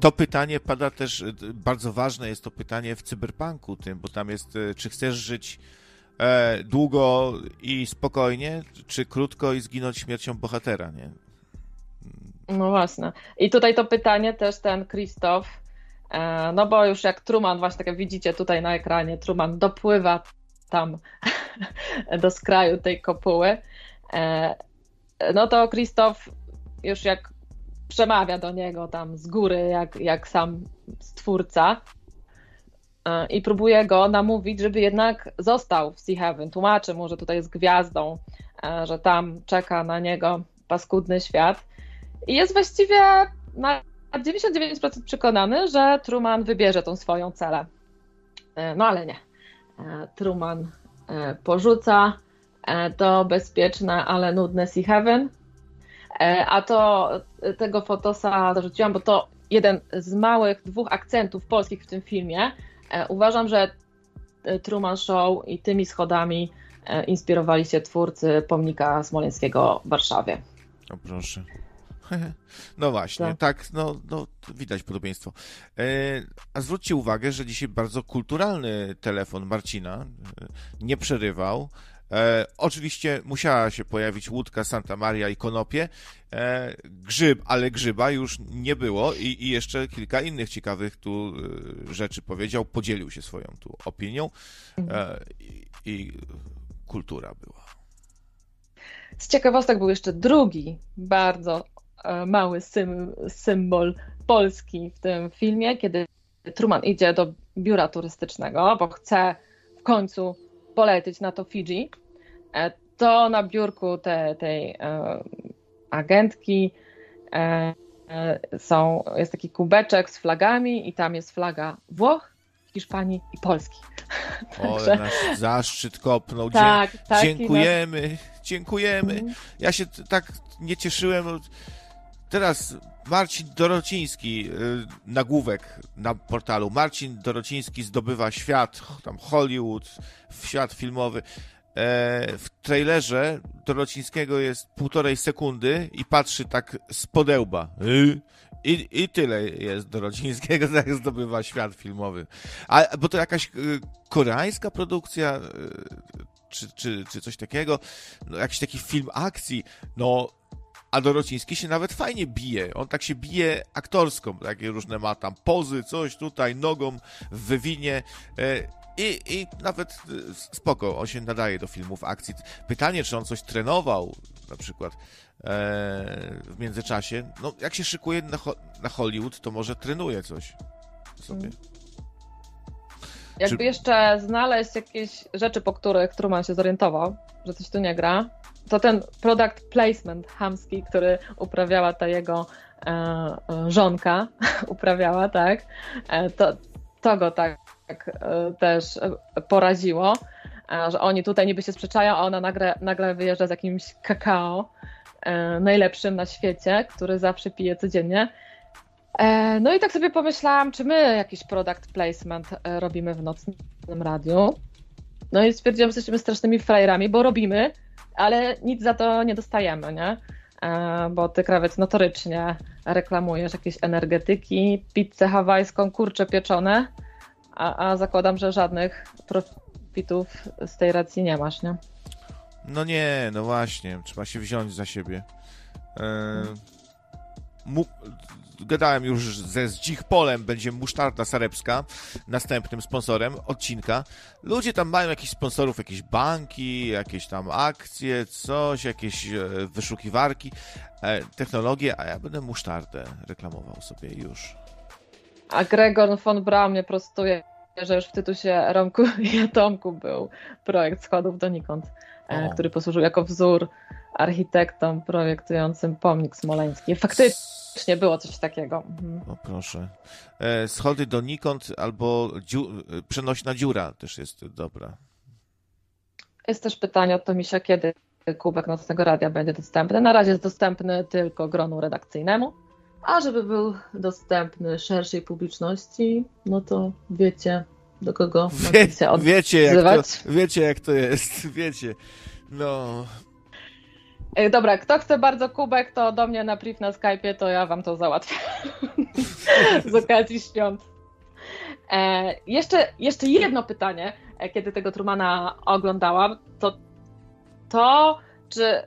To pytanie pada też, bardzo ważne jest to pytanie w cyberpunku tym, bo tam jest, czy chcesz żyć długo i spokojnie, czy krótko i zginąć śmiercią bohatera, nie? No właśnie. I tutaj to pytanie też ten Krzysztof, e, no bo już jak Truman, właśnie tak jak widzicie tutaj na ekranie, Truman dopływa tam do skraju tej kopuły, e, no to Krzysztof już jak przemawia do niego tam z góry, jak, jak sam stwórca e, i próbuje go namówić, żeby jednak został w Sea Heaven. Tłumaczy mu, że tutaj jest gwiazdą, że tam czeka na niego paskudny świat. I jest właściwie na 99% przekonany, że Truman wybierze tą swoją celę. E, no ale nie. E, Truman e, porzuca to bezpieczne, ale nudne Sea Heaven. A to tego fotosa dorzuciłam, bo to jeden z małych dwóch akcentów polskich w tym filmie. Uważam, że Truman Show i tymi schodami inspirowali się twórcy pomnika smoleńskiego w Warszawie. O proszę. No właśnie, tak, tak no, no, widać podobieństwo. E, a zwróćcie uwagę, że dzisiaj bardzo kulturalny telefon Marcina e, nie przerywał. E, oczywiście musiała się pojawić łódka Santa Maria i konopie. E, grzyb, ale grzyba już nie było i, i jeszcze kilka innych ciekawych tu e, rzeczy powiedział. Podzielił się swoją tu opinią e, i, i kultura była. Z ciekawostek był jeszcze drugi bardzo E, mały symbol Polski w tym filmie, kiedy Truman idzie do biura turystycznego, bo chce w końcu polecieć na to Fidżi, e, to na biurku te, tej e, agentki są, jest taki kubeczek z flagami i tam jest flaga Włoch, Hiszpanii i Polski. O, Także... nasz zaszczyt kopnął. Tak, tak, dziękujemy, nasz... dziękujemy. Mhm. Ja się tak nie cieszyłem. Teraz Marcin Dorociński, y, nagłówek na portalu. Marcin Dorociński zdobywa świat, tam Hollywood, świat filmowy. E, w trailerze Dorocińskiego jest półtorej sekundy i patrzy tak z podełba. Y, I, I tyle jest Dorocińskiego, tak zdobywa świat filmowy. A, bo to jakaś y, koreańska produkcja, czy, czy, czy coś takiego, no, jakiś taki film akcji, no a Dorociński się nawet fajnie bije. On tak się bije aktorską, takie różne ma tam pozy, coś tutaj, nogą w wywinie. E, I, I nawet e, spoko, on się nadaje do filmów akcji. Pytanie, czy on coś trenował, na przykład e, w międzyczasie. No, jak się szykuje na, na Hollywood, to może trenuje coś sobie. Jakby Czy- jeszcze znaleźć jakieś rzeczy, po których Truman się zorientował, że coś tu nie gra, to ten product placement hamski, który uprawiała ta jego e, żonka, uprawiała, tak, e, to, to go tak e, też poraziło, e, że oni tutaj niby się sprzeczają, a ona nagle, nagle wyjeżdża z jakimś kakao, e, najlepszym na świecie, który zawsze pije codziennie. E, No i tak sobie pomyślałam, czy my jakiś product placement robimy w nocnym radiu. No i stwierdziłam, że jesteśmy strasznymi frajerami, bo robimy, ale nic za to nie dostajemy, nie? E, Bo ty, krawiec, notorycznie reklamujesz jakieś energetyki, pizzę hawajską, kurcze pieczone, a, a zakładam, że żadnych profitów z tej racji nie masz, nie? No nie, no właśnie, trzeba się wziąć za siebie. E, mu, gadałem już ze Zdzich Polem, będzie Musztarda Sarepska, następnym sponsorem odcinka. Ludzie tam mają jakichś sponsorów, jakieś banki, jakieś tam akcje, coś, jakieś e, wyszukiwarki, e, technologie, a ja będę Musztardę reklamował sobie już. A Gregor von Braun mnie prostuje, że już w tytusie Romku i Atomku był projekt schodów donikąd, O. który posłużył jako wzór architektom projektującym pomnik smoleński. Faktycznie było coś takiego. Mhm. O proszę. E, schody donikąd albo dziu, e, przenośna dziura też jest dobra. Jest też pytanie od Tomisia, kiedy kubek Nocnego Radia będzie dostępny. Na razie jest dostępny tylko gronu redakcyjnemu, a żeby był dostępny szerszej publiczności, no to wiecie, do kogo Wie, się wiecie, jak to, wiecie, jak to jest. Wiecie. No. Ej, Dobra, kto chce bardzo kubek, to do mnie na priv na Skype'ie, to ja wam to załatwię. Z okazji świąt. E, jeszcze, jeszcze jedno pytanie, e, kiedy tego Trumana oglądałam, to to, czy,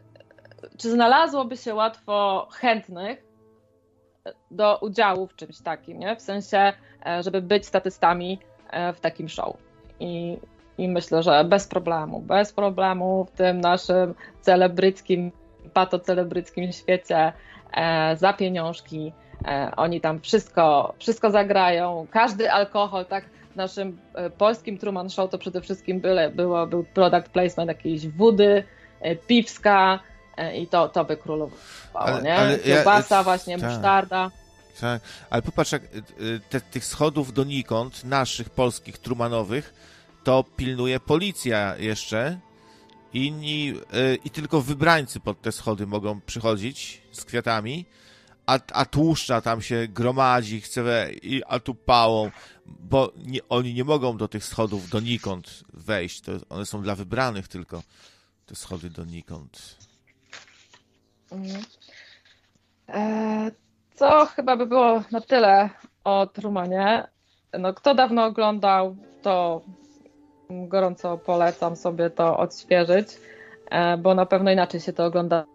czy znalazłoby się łatwo chętnych do udziału w czymś takim, nie? W sensie, e, żeby być statystami w takim show. I, I myślę, że bez problemu, bez problemu w tym naszym celebryckim, patocelebryckim świecie e, za pieniążki. E, oni tam wszystko, wszystko zagrają. Każdy alkohol, tak w naszym e, polskim Truman Show to przede wszystkim byle, było, był product placement jakiejś wody, e, piwska e, i to, to by królowało, Ale- nie? ale ja- Kiełbasa, właśnie, tak. musztarda. Tak, ale popatrz, jak y, y, te, tych schodów donikąd, naszych polskich, trumanowych, to pilnuje policja jeszcze. Inni y, i tylko wybrańcy pod te schody mogą przychodzić z kwiatami, a, a tłuszcza tam się gromadzi, chce, i, a tu pałą, bo nie, oni nie mogą do tych schodów donikąd wejść. To one są dla wybranych tylko, te schody donikąd. Mhm. E, Co chyba by było na tyle o Trumanie. No, kto dawno oglądał, to gorąco polecam sobie to odświeżyć, e, bo na pewno inaczej się to ogląda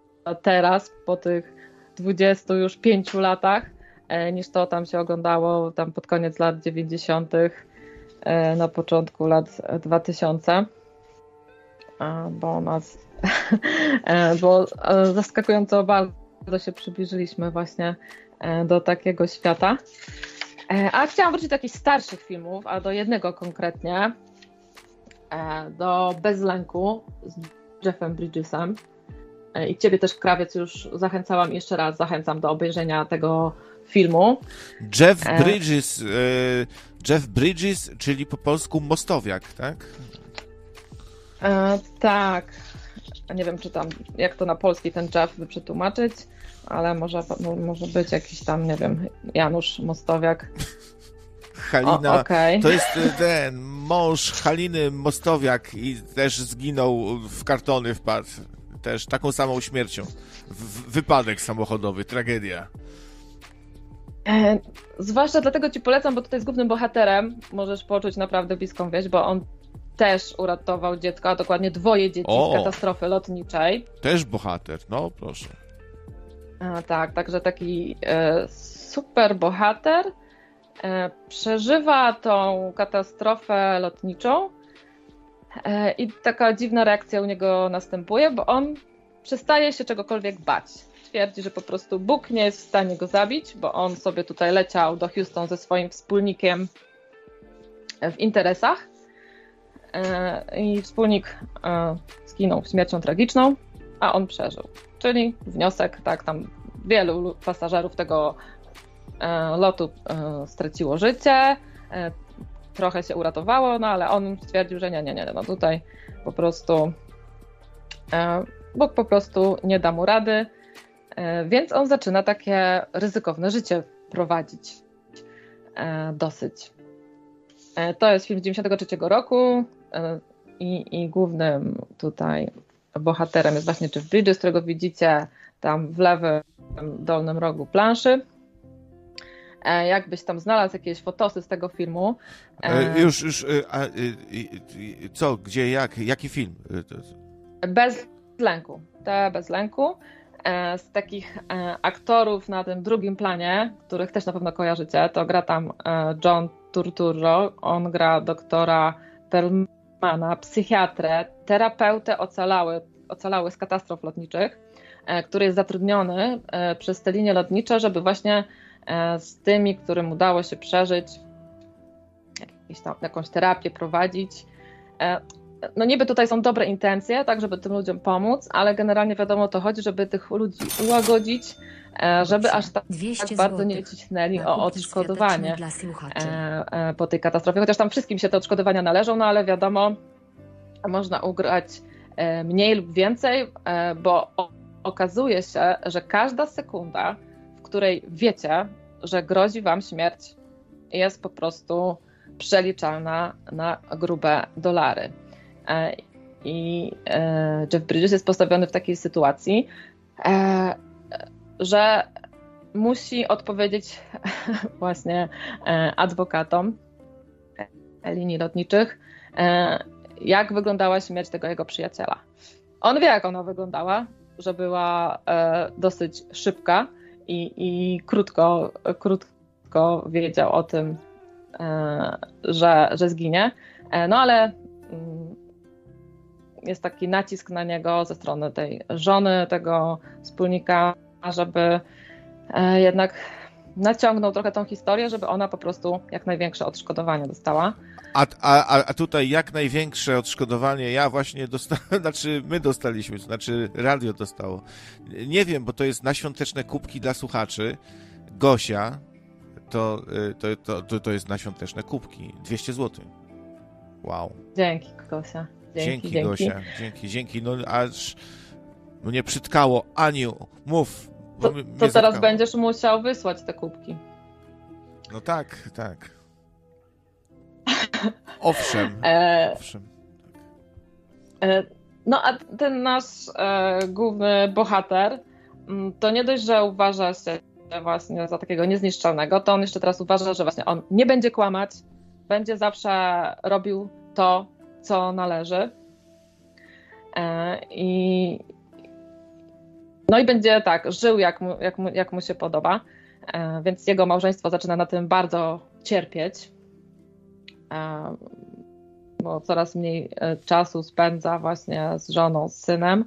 teraz, po tych 20 już 5 latach, e, niż to tam się oglądało tam pod koniec lat 90., e, na początku lat 2000. E, Bo nas, bo zaskakująco bardzo się przybliżyliśmy właśnie do takiego świata. E, A chciałam wrócić do jakichś starszych filmów, a do jednego konkretnie, e, do Bez lęku z Jeffem Bridgesem. E, I ciebie też, Krawiec, już zachęcałam, jeszcze raz zachęcam do obejrzenia tego filmu. Jeff E. Bridges, Jeff Bridges, czyli po polsku mostowiak, tak? E, tak. Nie wiem, czy tam, jak to na polski ten Jeff by przetłumaczyć, ale może, mo- może być jakiś tam, nie wiem, Janusz Mostowiak. O, Halina. Okej. To jest y, ten mąż Haliny Mostowiak i też zginął w kartony wpadł. Też taką samą śmiercią. W, wypadek samochodowy, tragedia. E, Zwłaszcza dlatego ci polecam, bo tutaj z głównym bohaterem możesz poczuć naprawdę bliską więź, bo on też uratował dziecko, a dokładnie dwoje dzieci O. z katastrofy lotniczej. Też bohater, no proszę. Tak, także taki e, super bohater e, przeżywa tą katastrofę lotniczą e, i taka dziwna reakcja u niego następuje, bo on przestaje się czegokolwiek bać. Twierdzi, że po prostu Bóg nie jest w stanie go zabić, bo on sobie tutaj leciał do Houston ze swoim wspólnikiem w interesach i wspólnik zginął śmiercią tragiczną, a on przeżył. Czyli wniosek, tak, tam wielu lu- pasażerów tego e, lotu e, straciło życie, e, trochę się uratowało, no ale on stwierdził, że nie, nie, nie, no tutaj po prostu Bóg po prostu nie da mu rady, więc on zaczyna takie ryzykowne życie prowadzić dosyć. To jest film z 93 roku i, i głównym tutaj bohaterem jest właśnie Jeff Bridges, którego widzicie tam w lewym dolnym rogu planszy. E, Jakbyś tam znalazł jakieś fotosy z tego filmu. E, już, już, e, a, e, e, e, co, gdzie, jak, jaki film? E, Bez lęku. Te bez lęku. E, Z takich e, aktorów na tym drugim planie, których też na pewno kojarzycie, to gra tam e, John Turturro. On gra doktora Perlmana, psychiatrę, terapeutę ocalały, ocalały z katastrof lotniczych, e, który jest zatrudniony e, przez te linie lotnicze, żeby właśnie e, z tymi, którym udało się przeżyć, tam, jakąś terapię prowadzić. No niby tutaj są dobre intencje, tak, żeby tym ludziom pomóc, ale generalnie wiadomo o to chodzi, żeby tych ludzi ułagodzić, żeby aż tak, 200 tak bardzo nie cisnęli o odszkodowanie e, e, po tej katastrofie, chociaż tam wszystkim się te odszkodowania należą, no ale wiadomo, można ugrać e, mniej lub więcej, e, bo okazuje się, że każda sekunda, w której wiecie, że grozi wam śmierć, jest po prostu przeliczalna na grube dolary. E, I e, Jeff Bridges jest postawiony w takiej sytuacji, e, że musi odpowiedzieć właśnie e, adwokatom linii lotniczych, e, jak wyglądała śmierć tego jego przyjaciela. On wie, jak ona wyglądała, że była e, dosyć szybka i, i krótko, krótko wiedział o tym, że, że zginie. No ale mm, jest taki nacisk na niego ze strony tej żony, tego wspólnika, żeby e, jednak naciągnął trochę tą historię, żeby ona po prostu jak największe odszkodowanie dostała. A, a, a tutaj jak największe odszkodowanie ja właśnie dostałem, znaczy my dostaliśmy, znaczy radio dostało. Nie wiem, bo to jest na świąteczne kubki dla słuchaczy. Gosia, to, y, to, to, to, to jest na świąteczne kubki. 200 zł. Wow. Dzięki, Gosia. Dzięki, Dzięki, dzięki. Gosia. Dzięki, dzięki. No aż mnie przytkało. Aniu, mów. To, mnie- to teraz będziesz musiał wysłać te kubki. No tak, tak. Owszem, E, owszem. E, No a ten nasz e, główny bohater, mm, to nie dość, że uważa się właśnie za takiego niezniszczalnego, to on jeszcze teraz uważa, że właśnie on nie będzie kłamać, będzie zawsze robił to, co należy. E, I no i będzie tak, żył jak mu, jak mu, jak mu się podoba, e, więc jego małżeństwo zaczyna na tym bardzo cierpieć. E, bo coraz mniej e, czasu spędza właśnie z żoną, z synem,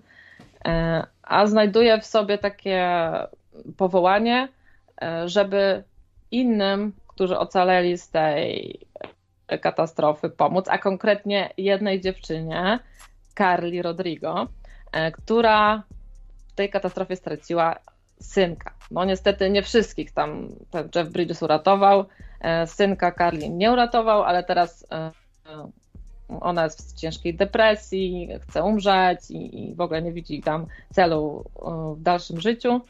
e, a znajduje w sobie takie powołanie, e, żeby innym, którzy ocaleli z tej katastrofy, pomóc, a konkretnie jednej dziewczynie, Carly Rodrigo, e, która w tej katastrofie straciła synka. No niestety nie wszystkich tam ten Jeff Bridges uratował, e, synka Carly nie uratował, ale teraz e, ona jest w ciężkiej depresji, chce umrzeć i, i w ogóle nie widzi tam celu e, w dalszym życiu,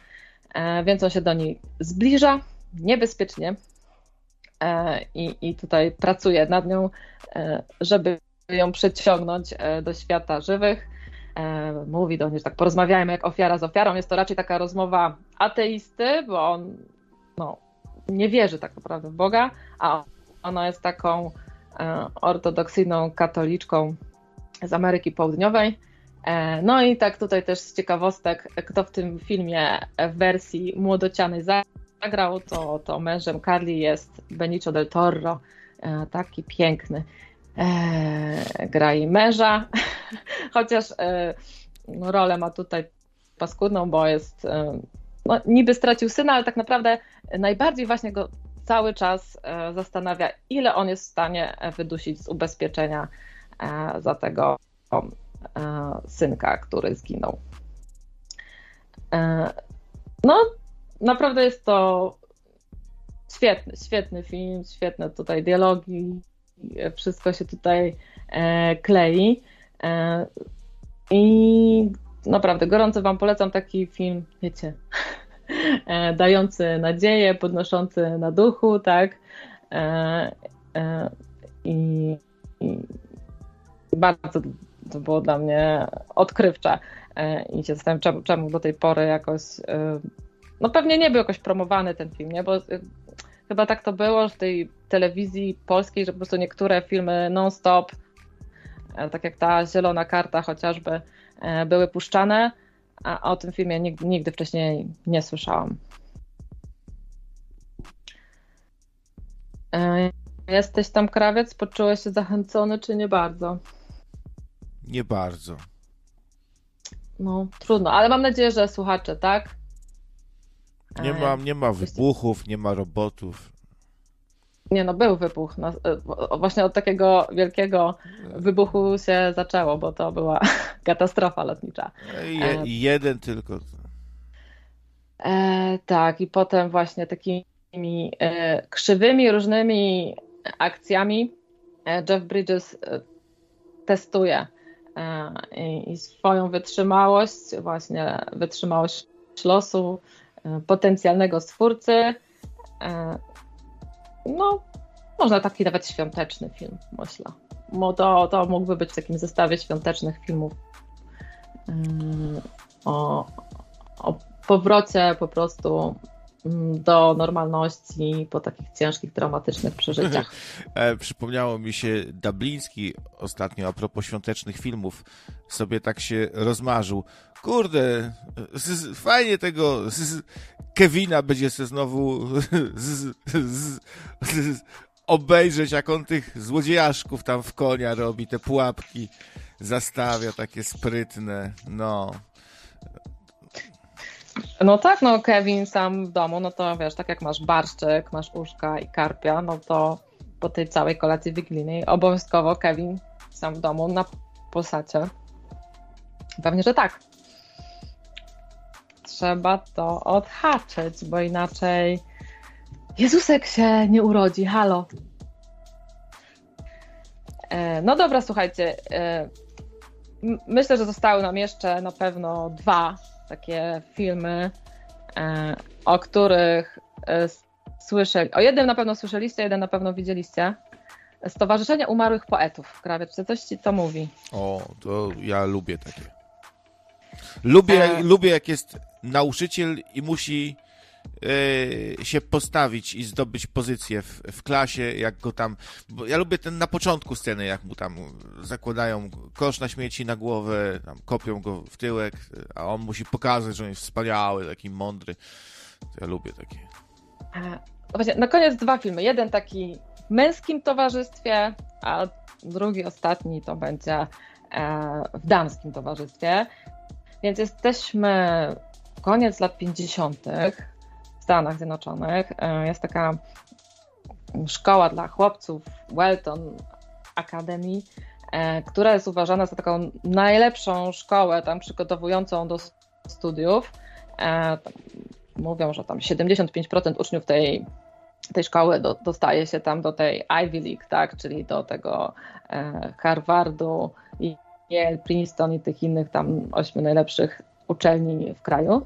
e, więc on się do niej zbliża niebezpiecznie e, i, i tutaj pracuje nad nią, e, żeby ją przeciągnąć e, do świata żywych. E, Mówi do niej, że tak porozmawiajmy jak ofiara z ofiarą. Jest to raczej taka rozmowa ateisty, bo on no, nie wierzy tak naprawdę w Boga, a ona jest taką ortodoksyjną katoliczką z Ameryki Południowej. No i tak tutaj też z ciekawostek, kto w tym filmie w wersji młodocianej zagrał, to, to mężem Carly jest Benicio del Toro, taki piękny. Gra i męża, chociaż no, rolę ma tutaj paskudną, bo jest, no, niby stracił syna, ale tak naprawdę najbardziej właśnie go cały czas e, zastanawia, ile on jest w stanie wydusić z ubezpieczenia e, za tego e, synka, który zginął. No, naprawdę jest to świetny, świetny film, świetne tutaj dialogi, wszystko się tutaj klei. I naprawdę gorąco Wam polecam taki film, wiecie, e, dający nadzieję, podnoszący na duchu, tak? E, e, I, i bardzo to było dla mnie odkrywcze. I się zastanawiam, czemu, czemu do tej pory jakoś. No pewnie nie był jakoś promowany ten film, nie? Bo chyba tak to było w tej telewizji polskiej, że po prostu niektóre filmy non-stop, tak jak ta zielona karta chociażby, E, były puszczane, a o tym filmie nigdy, nigdy wcześniej nie słyszałam. E, jesteś tam krawiec? Poczułeś się zachęcony, czy nie bardzo? Nie bardzo. No, trudno, ale mam nadzieję, że słuchacze, tak? Nie e, ma, nie ma wybuchów, nie ma robotów. Nie no, był wybuch. No, właśnie od takiego wielkiego wybuchu się zaczęło, bo to była katastrofa lotnicza. Je, e, jeden tylko. E, tak, i potem właśnie takimi e, krzywymi, różnymi akcjami e, Jeff Bridges e, testuje i, i swoją wytrzymałość, właśnie wytrzymałość losu potencjalnego stwórcy no, można taki nawet świąteczny film, myślę. Bo to, to mógłby być w takim zestawie świątecznych filmów mm, o, o powrocie po prostu do normalności po takich ciężkich, dramatycznych przeżyciach. E, przypomniało mi się Dubliński ostatnio a propos świątecznych filmów. Sobie tak się rozmarzył. Kurde, fajnie tego Kevina będzie się znowu obejrzeć, jak on tych złodziejaszków tam w konia robi, te pułapki zastawia, takie sprytne, no. No tak, no Kevin sam w domu, no to wiesz, tak jak masz barszczyk, masz uszka i karpia, no to po tej całej kolacji wigilijnej obowiązkowo Kevin sam w domu na posacie. Pewnie, że tak trzeba to odhaczyć, bo inaczej Jezusek się nie urodzi. Halo. E, no dobra, słuchajcie. E, myślę, że zostały nam jeszcze na pewno dwa takie filmy, e, o których słyszę. O jednym na pewno słyszeliście, jeden na pewno widzieliście. Stowarzyszenie Umarłych Poetów. Krawiec, czy coś ci to mówi? O, to ja lubię takie. Lubię, e... lubię jak jest nauczyciel i musi e, się postawić i zdobyć pozycję w, w klasie, jak go tam. Bo ja lubię ten na początku sceny, jak mu tam zakładają kosz na śmieci na głowę, tam kopią go w tyłek, a on musi pokazać, że on jest wspaniały, taki mądry. Ja lubię takie. E, właśnie, na koniec dwa filmy. Jeden taki w męskim towarzystwie, a drugi, ostatni to będzie e, w damskim towarzystwie. Więc jesteśmy koniec lat 50. w Stanach Zjednoczonych. E, jest taka szkoła dla chłopców, Welton Academy, e, która jest uważana za taką najlepszą szkołę tam przygotowującą do studiów. E, mówią, że tam 75% uczniów tej, tej szkoły do, dostaje się tam do tej Ivy League, tak, czyli do tego Harvardu Yale, Princeton i tych innych tam ośmiu najlepszych uczelni w kraju.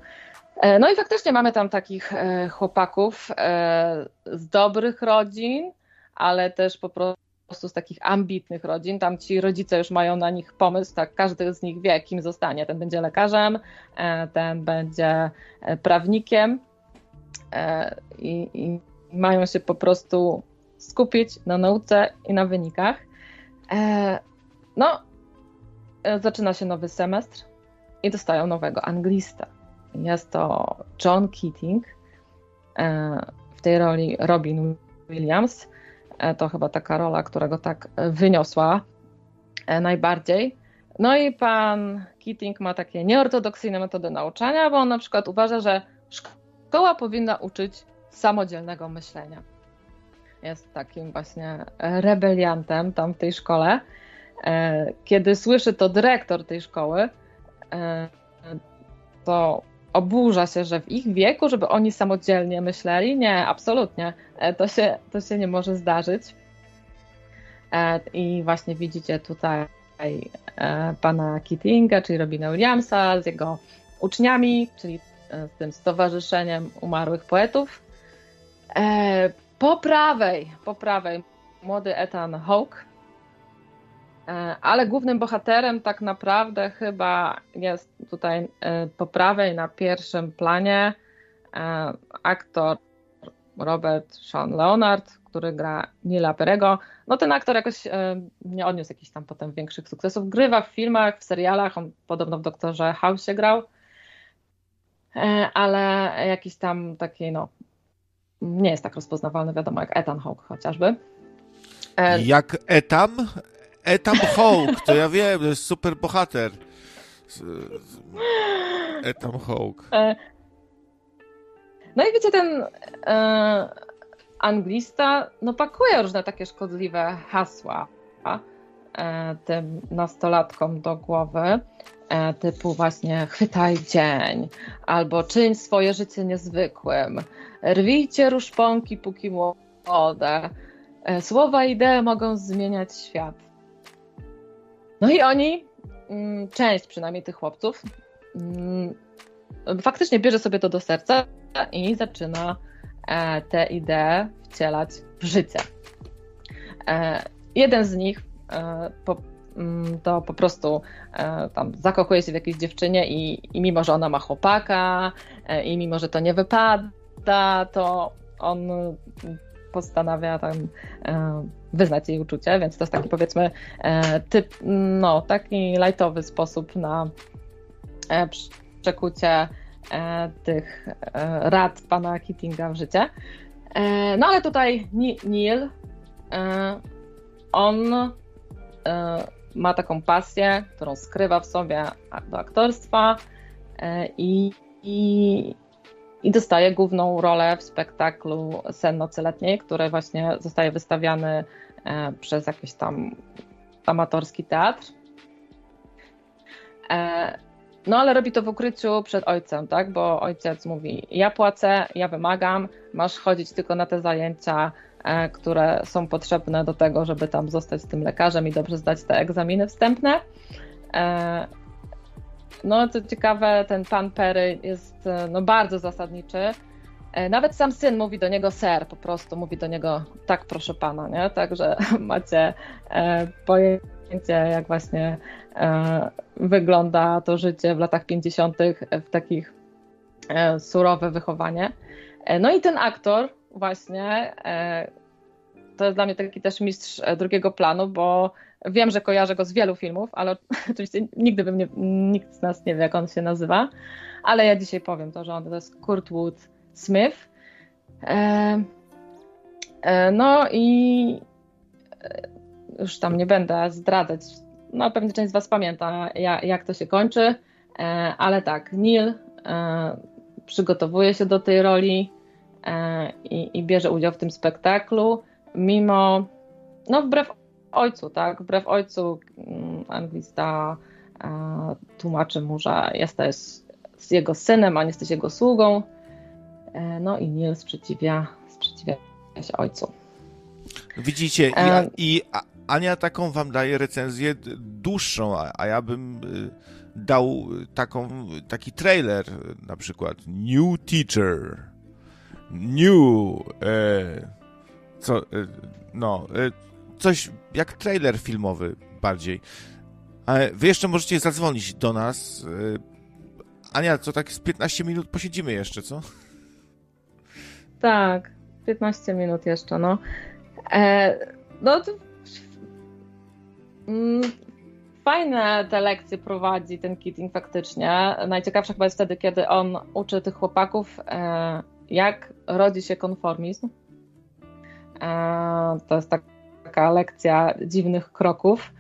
E, no i faktycznie mamy tam takich e, chłopaków e, z dobrych rodzin, ale też po prostu z takich ambitnych rodzin. Tam ci rodzice już mają na nich pomysł, tak każdy z nich wie, kim zostanie. Ten będzie lekarzem, ten będzie prawnikiem i, i mają się po prostu skupić na nauce i na wynikach. No, zaczyna się nowy semestr i dostają nowego anglista. Jest to John Keating, e, w tej roli Robin Williams. E, to chyba taka rola, która go tak wyniosła e, najbardziej. No i pan Keating ma takie nieortodoksyjne metody nauczania, bo on na przykład uważa, że szkoła powinna uczyć samodzielnego myślenia. Jest takim właśnie rebeliantem tam w tej szkole. Kiedy słyszy to dyrektor tej szkoły, to oburza się, że w ich wieku, żeby oni samodzielnie myśleli. Nie, absolutnie. To się, to się nie może zdarzyć. I właśnie widzicie tutaj E, pana Keatinga, czyli Robina Williamsa, z jego uczniami, czyli e, z tym Stowarzyszeniem Umarłych Poetów. E, po prawej, po prawej młody Ethan Hawke, ale głównym bohaterem tak naprawdę chyba jest tutaj po prawej na pierwszym planie aktor Robert Sean Leonard, który gra Nila Perego. No ten aktor jakoś e, nie odniósł jakichś tam potem większych sukcesów. Grywa w filmach, w serialach, on podobno w Doktorze House grał, e, ale jakiś tam taki, no, nie jest tak rozpoznawalny, wiadomo, jak Ethan Hawke chociażby. E, jak Etam? Etam Hawke, to ja wiem, to jest super bohater. Etam Hawke. No i wiecie, ten anglista no, pakuje różne takie szkodliwe hasła e, tym nastolatkom do głowy, e, typu właśnie chwytaj dzień, albo czyń swoje życie niezwykłym, rwijcie ruszponki póki młode, e, słowa i idee mogą zmieniać świat. No i oni, mm, część przynajmniej tych chłopców, mm, faktycznie bierze sobie to do serca i zaczyna E, te idee wcielać w życie. E, jeden z nich e, mm, to po prostu tam zakochuje się w jakiejś dziewczynie i, i mimo, że ona ma chłopaka i mimo, że to nie wypada, to on postanawia tam wyznać jej uczucie, więc to jest taki powiedzmy typ, no taki lightowy sposób na przekucie E, tych e, rad pana Keatinga w życie. E, no ale tutaj Neil, on ma taką pasję, którą skrywa w sobie do aktorstwa i, i, i dostaje główną rolę w spektaklu Sen Nocy Letniej, który właśnie zostaje wystawiany przez jakiś tam amatorski teatr. No ale robi to w ukryciu przed ojcem, tak? Bo ojciec mówi: Ja płacę, ja wymagam, masz chodzić tylko na te zajęcia, e, które są potrzebne do tego, żeby tam zostać tym lekarzem i dobrze zdać te egzaminy wstępne. No, co ciekawe, ten pan Perry jest e, no, bardzo zasadniczy. E, nawet sam syn mówi do niego ser, po prostu mówi do niego tak, proszę pana, nie? Także macie e, pojęcie jak właśnie wygląda to życie w latach 50. w takich surowe wychowanie. No i ten aktor właśnie to jest dla mnie taki też mistrz drugiego planu, bo wiem, że kojarzę go z wielu filmów, ale oczywiście nigdy bym nie, nikt z nas nie wie, jak on się nazywa, ale ja dzisiaj powiem to, że on to jest Kurtwood Smith. No i już tam nie będę zdradzać, no pewnie część z Was pamięta, jak, jak to się kończy, e, ale tak, Neil e, przygotowuje się do tej roli e, i, i bierze udział w tym spektaklu, mimo, no wbrew ojcu, tak, wbrew ojcu mm, anglista tłumaczy mu, że jesteś jego synem, a nie jesteś jego sługą, no i Neil sprzeciwia, sprzeciwia się ojcu. Widzicie, i, i Ania taką wam daje recenzję dłuższą, a, a ja bym y, dał taką, taki trailer na przykład. New Teacher. New. E, co, e, no, e, coś jak trailer filmowy bardziej. Ale wy jeszcze możecie zadzwonić do nas. E, Ania, co tak z 15 minut posiedzimy jeszcze, co? Tak, 15 minut jeszcze, no. E, no to mm, fajne te lekcje prowadzi ten Keating faktycznie. Najciekawsze chyba jest wtedy, kiedy on uczy tych chłopaków, e, jak rodzi się konformizm. E, to jest taka lekcja dziwnych kroków.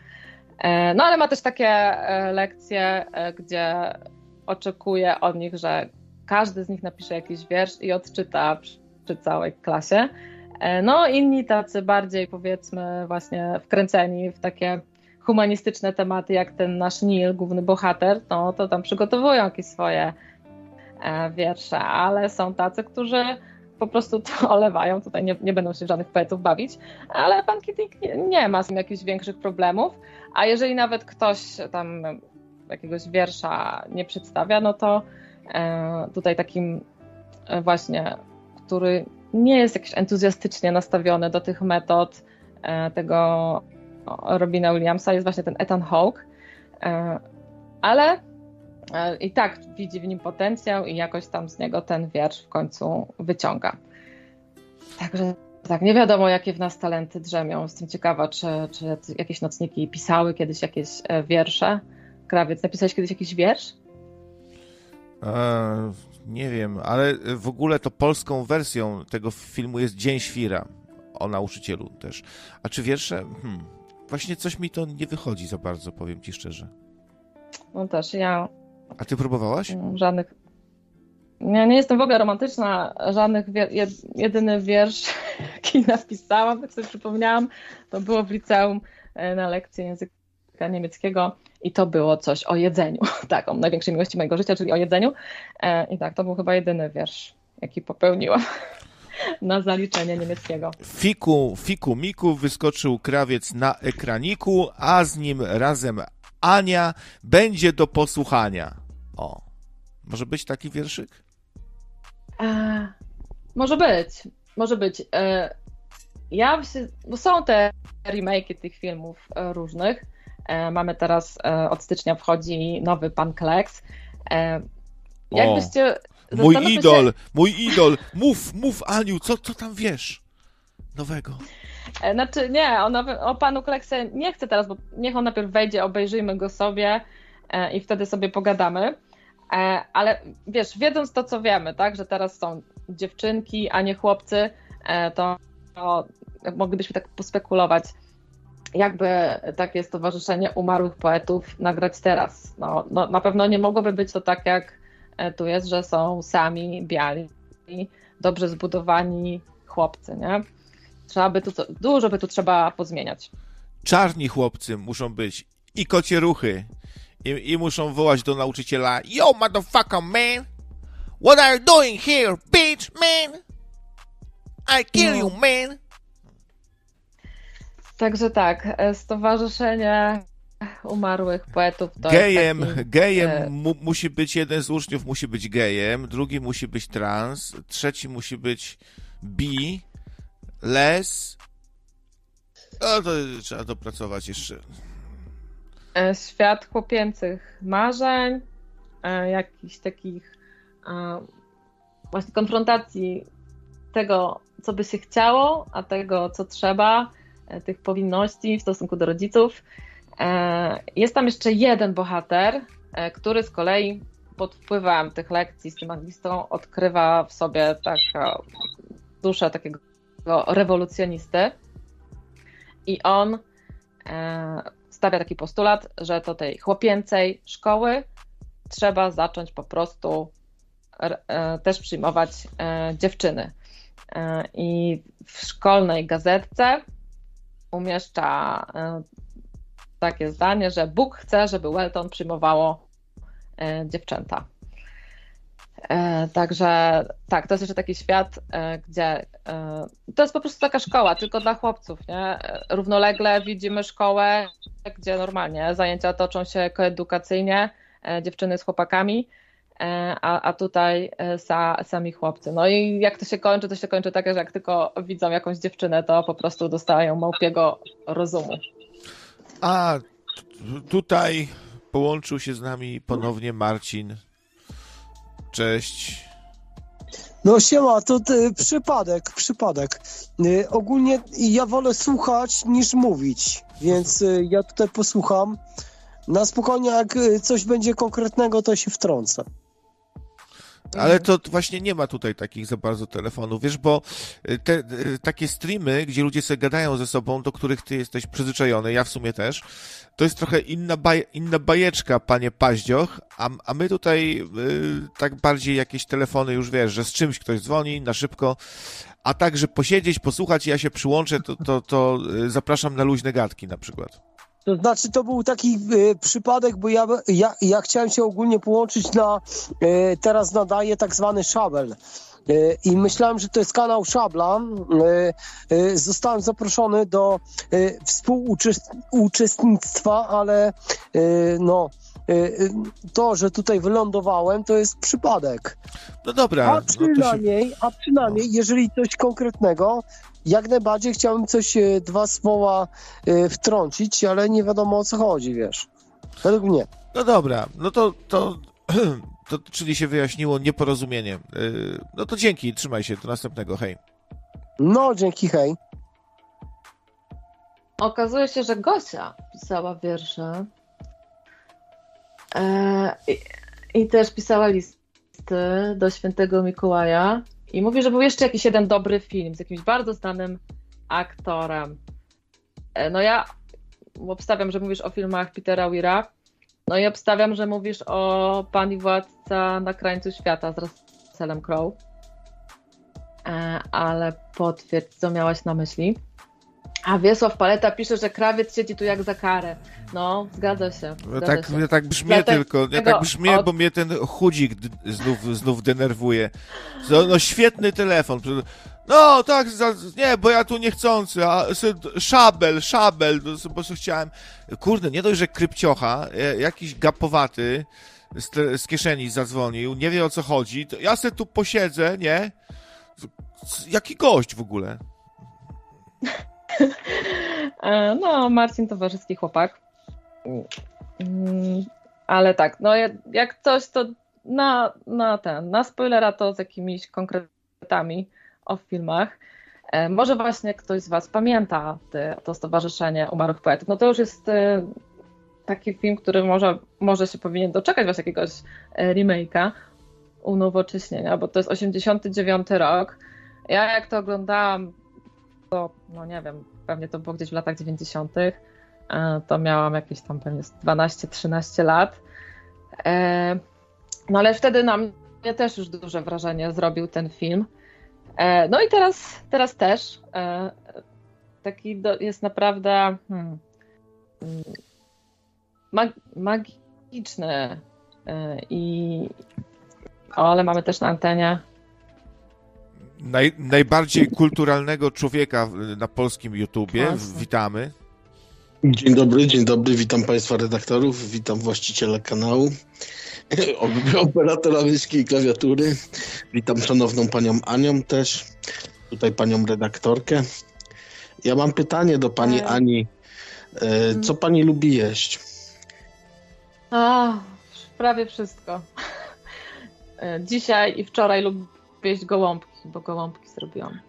E, no ale ma też takie e, lekcje, e, gdzie oczekuje od nich, że każdy z nich napisze jakiś wiersz i odczyta przy, przy całej klasie. No, inni tacy bardziej, powiedzmy, właśnie wkręceni w takie humanistyczne tematy, jak ten nasz Neil, główny bohater, no to tam przygotowują jakieś swoje wiersze, ale są tacy, którzy po prostu to olewają, tutaj nie, nie będą się żadnych poetów bawić, ale pan Keating nie, nie ma z tym jakichś większych problemów, a jeżeli nawet ktoś tam jakiegoś wiersza nie przedstawia, no to e, tutaj takim e, właśnie, który nie jest jakiś entuzjastycznie nastawiony do tych metod e, tego Robina Williamsa, jest właśnie ten Ethan Hawke, e, ale i tak widzi w nim potencjał i jakoś tam z niego ten wiersz w końcu wyciąga. Także tak, nie wiadomo jakie w nas talenty drzemią. Jestem ciekawa, czy, czy jakieś nocniki pisały kiedyś jakieś e, wiersze. Krawiec, napisałeś kiedyś jakiś wiersz? E, nie wiem, ale w ogóle to polską wersją tego filmu jest Dzień Świra o nauczycielu też. A czy wiersze? Hmm, właśnie coś mi to nie wychodzi za bardzo, powiem ci szczerze. No też, ja. A ty próbowałaś? Żadnych. Ja nie jestem w ogóle romantyczna, żadnych. Wier... Jedyny wiersz, jaki napisałam, tak sobie przypomniałam, to było w liceum na lekcji języka niemieckiego i to było coś o jedzeniu. Tak, o największej miłości mojego życia, czyli o jedzeniu. I tak, to był chyba jedyny wiersz, jaki popełniłam na zaliczenie niemieckiego. Fiku, fiku, miku wyskoczył krawiec na ekraniku, a z nim razem Ania będzie do posłuchania. O, może być taki wierszyk? E, może być, może być. E, ja się, bo są te remake tych filmów e, różnych. Mamy teraz od stycznia wchodzi nowy Pan Kleks. Jakbyście Mój idol, się... mój idol. Mów, mów, Aniu, co, co tam wiesz nowego? Znaczy, nie, o, nowy, o panu Kleksie nie chcę teraz, bo niech on najpierw wejdzie, obejrzyjmy go sobie e, i wtedy sobie pogadamy. E, ale wiesz, wiedząc to, co wiemy, tak, że teraz są dziewczynki, a nie chłopcy, e, to, to moglibyśmy tak pospekulować, jakby takie stowarzyszenie umarłych poetów nagrać teraz. No, no, na pewno nie mogłoby być to tak, jak tu jest, że są sami, biali, dobrze zbudowani chłopcy, nie? Trzeba by tu, dużo by tu trzeba pozmieniać. Czarni chłopcy muszą być i kocie ruchy. I, I, muszą wołać do nauczyciela Yo, motherfucker, man! What are you doing here, bitch, man? I kill no. you, man! Także tak, e, stowarzyszenie umarłych poetów. To gejem, taki, gejem e... mu, musi być jeden z uczniów, musi być gejem, drugi musi być trans, trzeci musi być bi, les. No to trzeba dopracować jeszcze. E, świat chłopięcych marzeń, e, jakichś takich e, właśnie konfrontacji tego, co by się chciało, a tego, co trzeba, tych powinności w stosunku do rodziców. Jest tam jeszcze jeden bohater, który z kolei pod wpływem tych lekcji z tym anglistą odkrywa w sobie taką duszę takiego rewolucjonisty. I on e, stawia taki postulat, że do tej chłopięcej szkoły trzeba zacząć po prostu też przyjmować dziewczyny. I w szkolnej gazetce umieszcza takie zdanie, że Bóg chce, żeby Welton przyjmowało e, dziewczęta. E, także tak, to jest jeszcze taki świat, e, gdzie to jest po prostu taka szkoła, tylko dla chłopców. Nie? Równolegle widzimy szkołę, gdzie normalnie zajęcia toczą się koedukacyjnie, dziewczyny z chłopakami, a, a tutaj sa, sami chłopcy. No i jak to się kończy, to się kończy tak, że jak tylko widzą jakąś dziewczynę, to po prostu dostają małpiego rozumu. A tutaj połączył się z nami ponownie Marcin. Cześć. No siema, to ty, przypadek, przypadek. Y, ogólnie ja wolę słuchać niż mówić, więc y, ja tutaj posłucham. Na spokojnie, jak coś będzie konkretnego, to się wtrącę. Ale to właśnie nie ma tutaj takich za bardzo telefonów, wiesz, bo y, te y, takie streamy, gdzie ludzie sobie gadają ze sobą, do których ty jesteś przyzwyczajony, ja w sumie też, to jest trochę inna, baj, inna bajeczka, panie Paździoch, a, a my tutaj y, tak bardziej jakieś telefony już wiesz, że z czymś ktoś dzwoni na szybko, a tak, że posiedzieć, posłuchać ja się przyłączę, to, to, to y, zapraszam na luźne gadki na przykład. To znaczy, to był taki y, przypadek, bo ja, ja, ja chciałem się ogólnie połączyć na, y, teraz nadaję tak zwany szabel. Y, I myślałem, że to jest kanał Szabla. Y, y, Zostałem zaproszony do współuczestnictwa, ale no, to, że tutaj wylądowałem, to jest przypadek. No dobra, A no to się... przynajmniej, a przynajmniej, jeżeli coś konkretnego, jak najbardziej chciałbym coś, e, dwa słowa e, wtrącić, ale nie wiadomo o co chodzi, wiesz. Według mnie. No dobra, no to, to, to czyli się wyjaśniło nieporozumienie. Y, No to dzięki, trzymaj się, do następnego, hej. No, dzięki, hej. Okazuje się, że Gosia pisała wiersze e, i, i też pisała listy do świętego Mikołaja i mówi, że był jeszcze jakiś jeden dobry film z jakimś bardzo znanym aktorem. E, no ja obstawiam, że mówisz o filmach Petera Weira, no i obstawiam, że mówisz o Pani Władca na krańcu świata z Russellem Crowe. E, ale potwierdź, co miałaś na myśli. A Wiesław Paleta pisze, że krawiec siedzi tu jak za karę. No, zgadza się. Ja Zgadza tak, się. ja tak brzmię Dlatego tylko, ja tak brzmię, od- bo mnie ten chudzik znów, znów denerwuje. No, no świetny telefon. No tak, za, nie, bo ja tu niechcący, a szabel, szabel, no, po prostu chciałem, kurde, nie dość, że krypciocha, e, jakiś gapowaty z, z kieszeni zadzwonił, nie wie o co chodzi, to ja se tu posiedzę, nie? Jaki gość w ogóle? E, No, Marcin towarzyski chłopak. Mm, Ale tak, no jak- coś, to na, na ten, na spoilera to z jakimiś konkretami o filmach. E, Może właśnie ktoś z Was pamięta te, to Stowarzyszenie Umarłych Poetów. No to już jest e, taki film, który może, może się powinien doczekać właśnie jakiegoś remake'a, unowocześnienia, bo to jest 89 rok. Ja jak to oglądałam, to no nie wiem, pewnie to było gdzieś w latach 90. e, To miałam jakieś tam pewnie z 12-13 lat. E, No ale wtedy na mnie też już duże wrażenie zrobił ten film. E, No i teraz, teraz też. Taki do, jest naprawdę hmm, mm, mag, magiczny. I o, ale mamy też na antenie Naj, najbardziej kulturalnego człowieka na polskim YouTubie. Witamy. Dzień dobry, dzień dobry, witam Państwa redaktorów, witam właściciela kanału, operatora myszki i klawiatury, witam szanowną panią Anią też, tutaj panią redaktorkę. Ja mam pytanie do pani E. Ani. E, co pani lubi jeść? A, prawie wszystko. E, Dzisiaj i wczoraj lubię jeść gołąbki, bo gołąbki zrobiłam.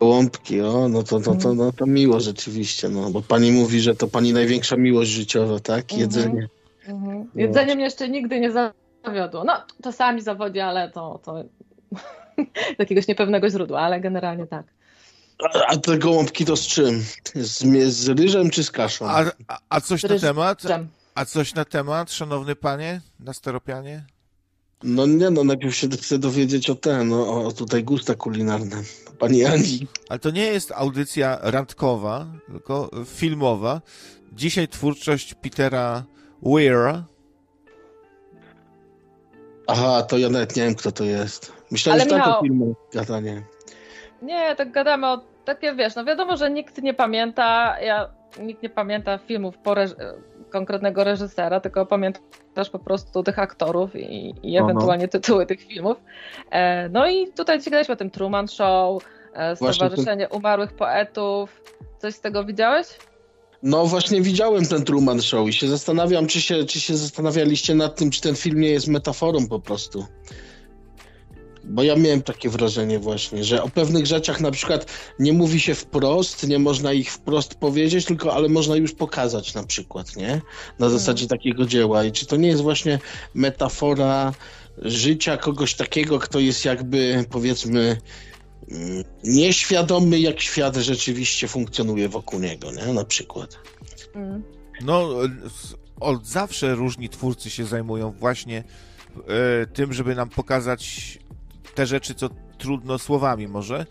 Gołąbki, o, no to, to, to, no to miło rzeczywiście, no, bo pani mówi, że to pani największa miłość życiowa, tak? Mhm. Jedzenie. Mhm. Jedzenie mnie jeszcze nigdy nie zawiodło. No, czasami zawodzi, ale to, to z jakiegoś niepewnego źródła, ale generalnie tak. A, te gołąbki to z czym? Z, z ryżem czy z kaszą? A, a, a coś na temat? A coś na temat, szanowny panie, na steropianie? No nie, no najpierw się chcę dowiedzieć o ten, no, o tutaj gusta kulinarne. Pani Ani. Ale to nie jest audycja randkowa, tylko filmowa. Dzisiaj twórczość Petera Weira. Aha, to ja nawet nie wiem, kto to jest. Myślałem, Ale że tak o Michał- filmu gadanie. Nie, tak gadamy o takie, wiesz, no wiadomo, że nikt nie pamięta, ja, nikt nie pamięta filmów po reż- konkretnego reżysera, tylko pamiętasz po prostu tych aktorów i, i Aha. ewentualnie tytuły tych filmów. E, no i tutaj ci gadaliśmy o tym Truman Show, e, Stowarzyszenie Umarłych Poetów. Coś z tego widziałeś? No właśnie widziałem ten Truman Show i się zastanawiam, czy się, czy się zastanawialiście nad tym, czy ten film nie jest metaforą po prostu. Bo ja miałem takie wrażenie właśnie, że o pewnych rzeczach na przykład nie mówi się wprost, nie można ich wprost powiedzieć, tylko ale można już pokazać na przykład, nie? Na zasadzie takiego dzieła. I czy to nie jest właśnie metafora życia kogoś takiego, kto jest jakby powiedzmy mm, nieświadomy, jak świat rzeczywiście funkcjonuje wokół niego, nie? Na przykład. Mm. No, od zawsze różni twórcy się zajmują właśnie e, tym, żeby nam pokazać te rzeczy, co trudno słowami może.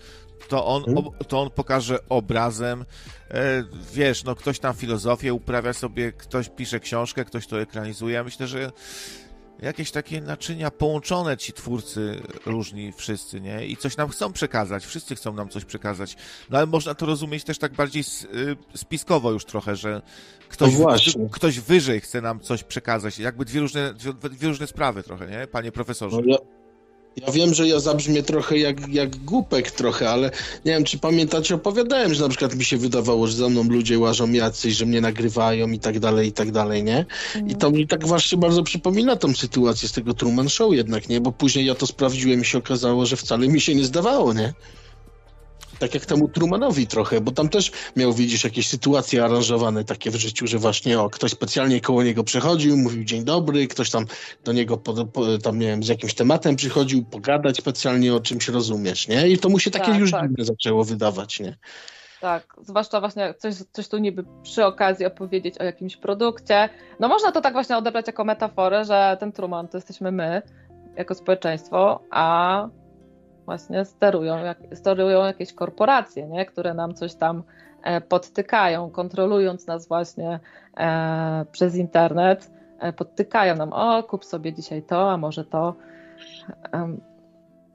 To on, Mhm. to on pokaże obrazem. E, wiesz, no ktoś tam filozofię uprawia sobie, ktoś pisze książkę, ktoś to ekranizuje. Ja myślę, że jakieś takie naczynia połączone ci twórcy różni wszyscy, nie? I coś nam chcą przekazać, wszyscy chcą nam coś przekazać. No ale można to rozumieć też tak bardziej y, spiskowo już trochę, że ktoś, No ktoś wyżej chce nam coś przekazać. Jakby dwie różne, dwie, dwie różne sprawy trochę, nie? Panie profesorze. No ja, ja wiem, że ja zabrzmię trochę jak, jak głupek trochę, ale nie wiem, czy pamiętacie, opowiadałem, że na przykład mi się wydawało, że za mną ludzie łażą jacyś, że mnie nagrywają i tak dalej, i tak dalej, nie? I to mi tak właśnie bardzo przypomina tą sytuację z tego Truman Show jednak, nie? Bo później ja to sprawdziłem i się okazało, że wcale mi się nie zdawało, nie? Tak jak temu Trumanowi trochę, bo tam też miał, widzisz, jakieś sytuacje aranżowane takie w życiu, że właśnie o, ktoś specjalnie koło niego przechodził, mówił dzień dobry, ktoś tam do niego po, po, tam, nie wiem, z jakimś tematem przychodził, pogadać specjalnie o czymś rozumiesz, nie? I to mu się takie Tak, już tak. dziwne zaczęło wydawać, nie? Tak, zwłaszcza właśnie jak coś, coś tu niby przy okazji opowiedzieć o jakimś produkcie. No można to tak właśnie odebrać jako metaforę, że ten Truman to jesteśmy my, jako społeczeństwo, a właśnie sterują, jak, sterują jakieś korporacje, nie? które nam coś tam e, podtykają, kontrolując nas właśnie e, przez internet. E, podtykają nam, o kup sobie dzisiaj to, a może to. Em,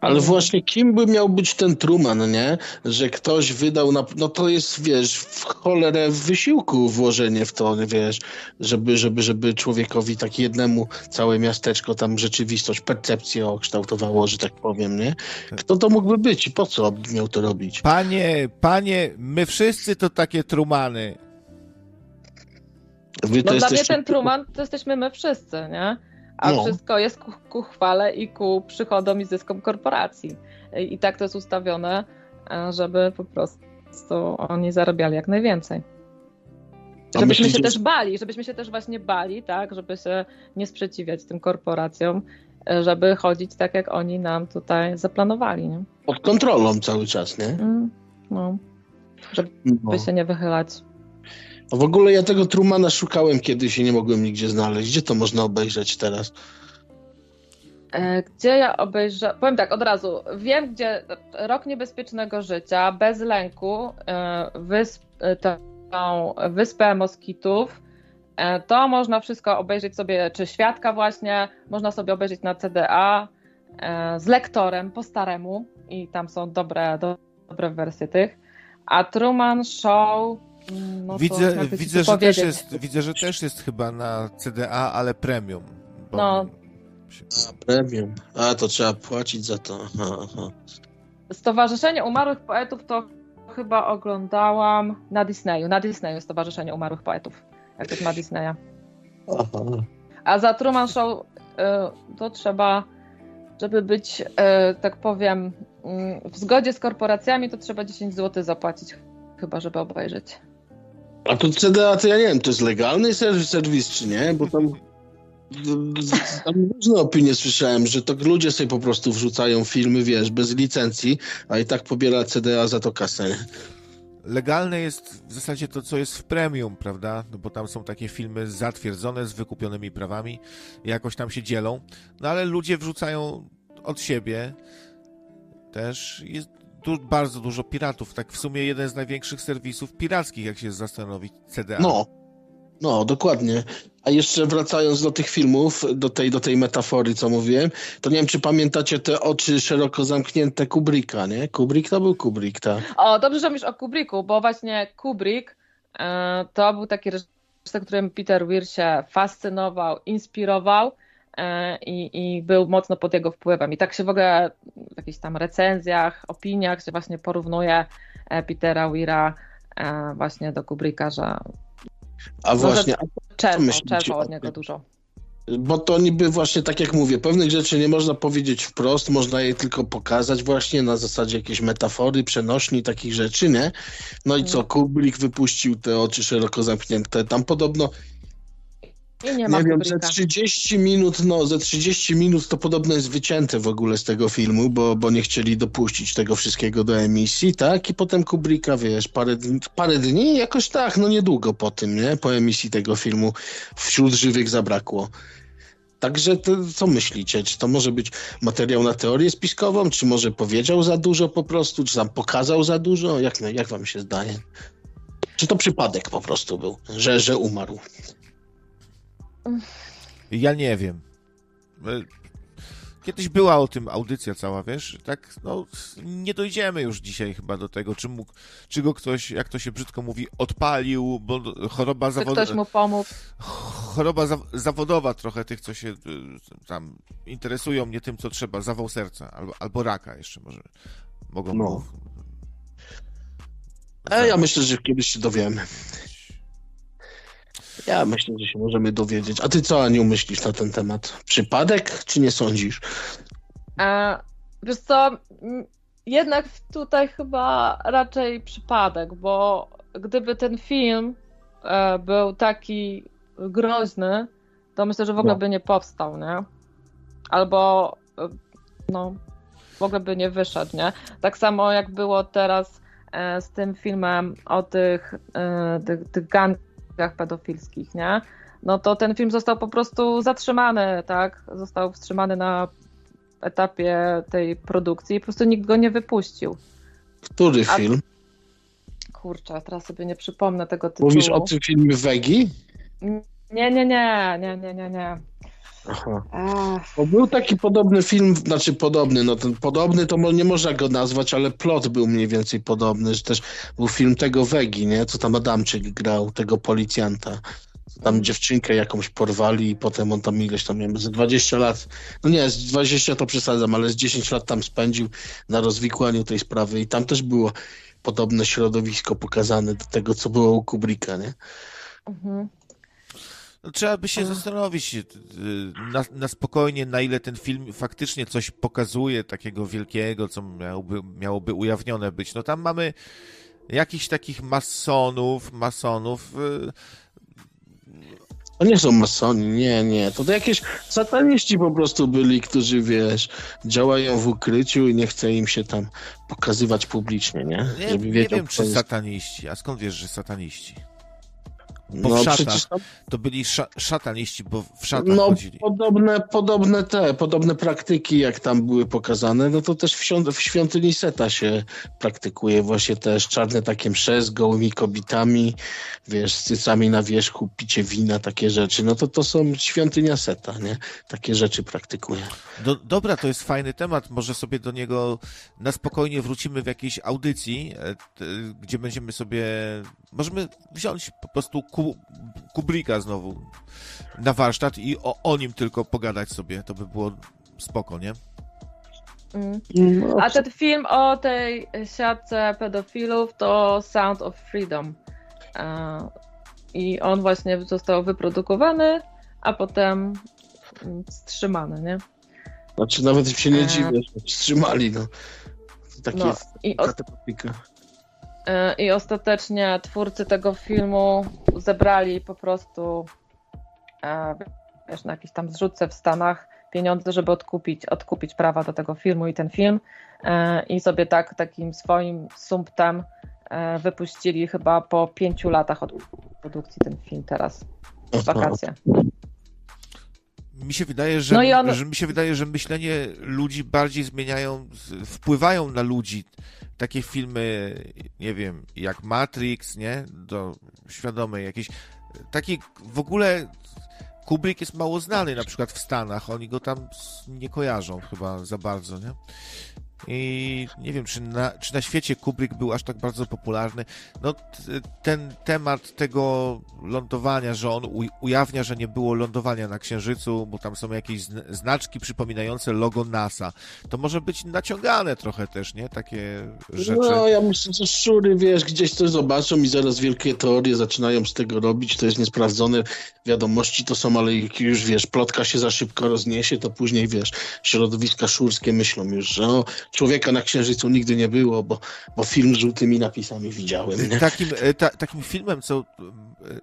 Ale Mhm. właśnie kim by miał być ten Truman, nie? Że ktoś wydał na... No to jest, wiesz, w cholerę wysiłku włożenie w to, wiesz, żeby, żeby, żeby człowiekowi tak jednemu całe miasteczko tam rzeczywistość, percepcję okształtowało, że tak powiem, nie? Kto to mógłby być i po co miał to robić? Panie, panie, my wszyscy to takie trumany. Wy to No dla mnie ten Truman to jesteśmy my wszyscy, nie? A No. wszystko jest ku, ku chwale i ku przychodom i zyskom korporacji. I, I tak to jest ustawione, e, żeby po prostu oni zarabiali jak najwięcej. Żebyśmy się też bali, żebyśmy się też właśnie bali, tak, żeby się nie sprzeciwiać tym korporacjom, e, żeby chodzić tak, jak oni nam tutaj zaplanowali, nie? Pod kontrolą cały czas, nie? Mm, No, żeby No. się nie wychylać. W ogóle ja tego Trumana szukałem kiedyś i nie mogłem nigdzie znaleźć. Gdzie to można obejrzeć teraz? E, Gdzie ja obejrzę? Powiem tak, od razu. Wiem, gdzie Rok Niebezpiecznego Życia, Bez Lęku, e, wysp, e, tą Wyspę Moskitów. To można wszystko obejrzeć sobie, czy Świadka właśnie, można sobie obejrzeć na CDA z lektorem po staremu i tam są dobre, do, dobre wersje tych. A Truman Show. Mm, No widzę, widzę, że też jest, widzę, że też jest chyba na CDA, ale premium. Bo No. A, premium. A, to trzeba płacić za to. Aha, aha. Stowarzyszenie Umarłych Poetów to chyba oglądałam na Disneyu. Na Disneyu Stowarzyszenie Umarłych Poetów. Jak to jest na Disneya. Aha. A za Truman Show y, to trzeba, żeby być, y, tak powiem, y, w zgodzie z korporacjami, to trzeba 10 zł zapłacić, chyba, żeby obejrzeć. A to CDA, to ja nie wiem, to jest legalny serwis, serwis czy nie? Bo tam, tam różne opinie słyszałem, że to ludzie sobie po prostu wrzucają filmy, wiesz, bez licencji, a i tak pobiera CDA za to kasę. Legalne jest w zasadzie to, co jest w premium, prawda? No bo tam są takie filmy zatwierdzone z wykupionymi prawami, jakoś tam się dzielą, no ale ludzie wrzucają od siebie też. Jest du- bardzo dużo piratów, tak w sumie jeden z największych serwisów pirackich, jak się zastanowić, CDA. No, no, dokładnie. A jeszcze wracając do tych filmów, do tej, do tej metafory, co mówiłem, to nie wiem, czy pamiętacie te oczy szeroko zamknięte Kubricka, nie? Kubrick to był Kubrick, tak. O, dobrze, że mówisz o Kubricku, bo właśnie Kubrick e, to był taki reżyser, którym Peter Weir się fascynował, inspirował i, i był mocno pod jego wpływem. I tak się w ogóle w jakichś tam recenzjach, opiniach się właśnie porównuje e, Petera Weira e, właśnie do Kubricka, że A Może- właśnie, czerpał, czerpał od niego dużo. Bo to niby właśnie tak jak mówię, pewnych rzeczy nie można powiedzieć wprost, można je tylko pokazać właśnie na zasadzie jakiejś metafory, przenośni, takich rzeczy, nie? No i co, Kubrick wypuścił te oczy szeroko zamknięte. Tam podobno I nie ma nie wiem, ze Kubricka. 30 minut, no ze 30 minut to podobno jest wycięte w ogóle z tego filmu, bo, bo nie chcieli dopuścić tego wszystkiego do emisji, tak? I potem Kubricka, wiesz, parę, dni- parę dni, jakoś tak, no niedługo po tym, nie? Po emisji tego filmu wśród żywych zabrakło. Także to, co myślicie? Czy to może być materiał na teorię spiskową, czy może powiedział za dużo po prostu, czy tam pokazał za dużo? Jak, jak wam się zdaje? Czy to przypadek po prostu był, że, że umarł? Ja nie wiem. E, Kiedyś była o tym audycja cała, wiesz? Tak, no, nie dojdziemy już dzisiaj chyba do tego, czy, mógł, czy go ktoś, jak to się brzydko mówi, odpalił, bo choroba Czy zawodowa. ktoś mu pomógł? choroba za, zawodowa trochę tych, co się y, tam interesują mnie tym, co trzeba, zawał serca, albo, albo raka jeszcze może mogą No. E, ja myślę, że kiedyś się dowiemy. Ja myślę, że się możemy dowiedzieć. A ty co, Aniu, myślisz na ten temat? Przypadek, czy nie sądzisz? E, wiesz co, jednak tutaj chyba raczej przypadek, bo gdyby ten film e, był taki groźny, to myślę, że w ogóle No. by nie powstał, nie? Albo e, no, w ogóle by nie wyszedł, nie? Tak samo jak było teraz e, z tym filmem o tych, tych, tych gangach pedofilskich, nie? No to ten film został po prostu zatrzymany, tak? Został wstrzymany na etapie tej produkcji i po prostu nikt go nie wypuścił. Który A- film? Kurczę, teraz sobie nie przypomnę tego tytułu. Mówisz o tym filmie Wegi? Nie, nie, nie, nie, nie, nie, nie. Aha. Bo był taki podobny film, znaczy podobny, no ten podobny to nie można go nazwać, ale plot był mniej więcej podobny, że też był film tego Wegi, nie? Co tam Adamczyk grał, tego policjanta. Co Tam dziewczynkę jakąś porwali i potem on tam ileś tam, nie wiem, z 20 lat, no nie, z 20 to przesadzam, ale z 10 lat tam spędził na rozwikłaniu tej sprawy i tam też było podobne środowisko pokazane do tego, co było u Kubricka, nie? mhm. No, trzeba by się zastanowić y, na, na spokojnie, na ile ten film faktycznie coś pokazuje takiego wielkiego, co miałoby, miałoby ujawnione być. No tam mamy jakichś takich masonów, masonów, y, To nie są masoni, nie, nie. To, to jakieś sataniści po prostu byli, którzy, wiesz, działają w ukryciu i nie chce im się tam pokazywać publicznie, nie? nie, Żeby nie wiem czy jest. sataniści, a skąd wiesz, że sataniści? Bo No w szatach. tam, To byli sza, szataniści, bo w szatach no, chodzili. podobne, podobne te, podobne praktyki, jak tam były pokazane, no to też w, w świątyni Seta się praktykuje właśnie też czarne takie msze z gołymi kobietami, wiesz, z cycami na wierzchu, picie wina, takie rzeczy. No to to są świątynia Seta, nie? Takie rzeczy praktykuje. Do, dobra, to jest fajny temat. Może sobie do niego na spokojnie wrócimy w jakiejś audycji, e, gdzie będziemy sobie. Możemy wziąć po prostu ku, Kubricka znowu na warsztat i o, o nim tylko pogadać sobie. To by było spoko, nie? Mm. No, A ten film o tej siatce pedofilów to Sound of Freedom. I on właśnie został wyprodukowany, a potem mm, wstrzymany, nie? Znaczy nawet się nie E. dziwię, że wstrzymali, no. To Takie No, jest i, o, kategoryka. e, I ostatecznie twórcy tego filmu zebrali po prostu e, wiesz, na jakiejś tam zrzutce w Stanach pieniądze, żeby odkupić, odkupić prawa do tego filmu i ten film. E, i sobie tak takim swoim sumptem e, wypuścili chyba po pięciu latach od produkcji ten film teraz. W wakacje. Mi się wydaje, że, No on- że mi się wydaje, że myślenie ludzi bardziej zmieniają, wpływają na ludzi. Takie filmy, nie wiem, jak Matrix, nie? Do świadomej jakiejś. Taki w ogóle Kubrick jest mało znany na przykład w Stanach. Oni go tam nie kojarzą chyba za bardzo, nie? I nie wiem, czy na, czy na świecie Kubrick był aż tak bardzo popularny. No, ten temat tego lądowania, że on uj- ujawnia, że nie było lądowania na Księżycu, bo tam są jakieś zn- znaczki przypominające logo NASA. To może być naciągane trochę też, nie? Takie rzeczy. No, ja myślę, że szczury, wiesz, gdzieś coś zobaczą i zaraz wielkie teorie zaczynają z tego robić, to jest niesprawdzone, wiadomości to są, ale jak już, wiesz, plotka się za szybko rozniesie, to później, wiesz, środowiska szurskie myślą już, że o, człowieka na Księżycu nigdy nie było, bo, bo film z żółtymi napisami widziałem, nie? Takim, e, ta, takim filmem, co, e,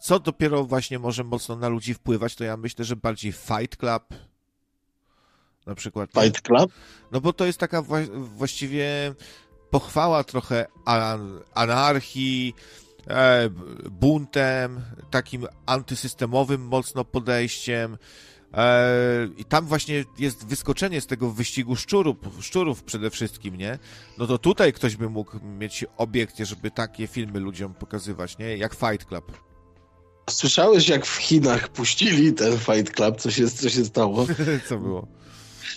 co dopiero właśnie może mocno na ludzi wpływać, to ja myślę, że bardziej Fight Club na przykład. Fight Club? No bo to jest taka wła- właściwie pochwała trochę an- anarchii, e, buntem, takim antysystemowym mocno podejściem. E, I tam właśnie jest wyskoczenie z tego wyścigu szczurów, szczurów przede wszystkim, nie? No to tutaj ktoś by mógł mieć obiekcję, żeby takie filmy ludziom pokazywać, nie? Jak Fight Club. Słyszałeś, jak w Chinach puścili ten Fight Club, co się, co się stało? Co było?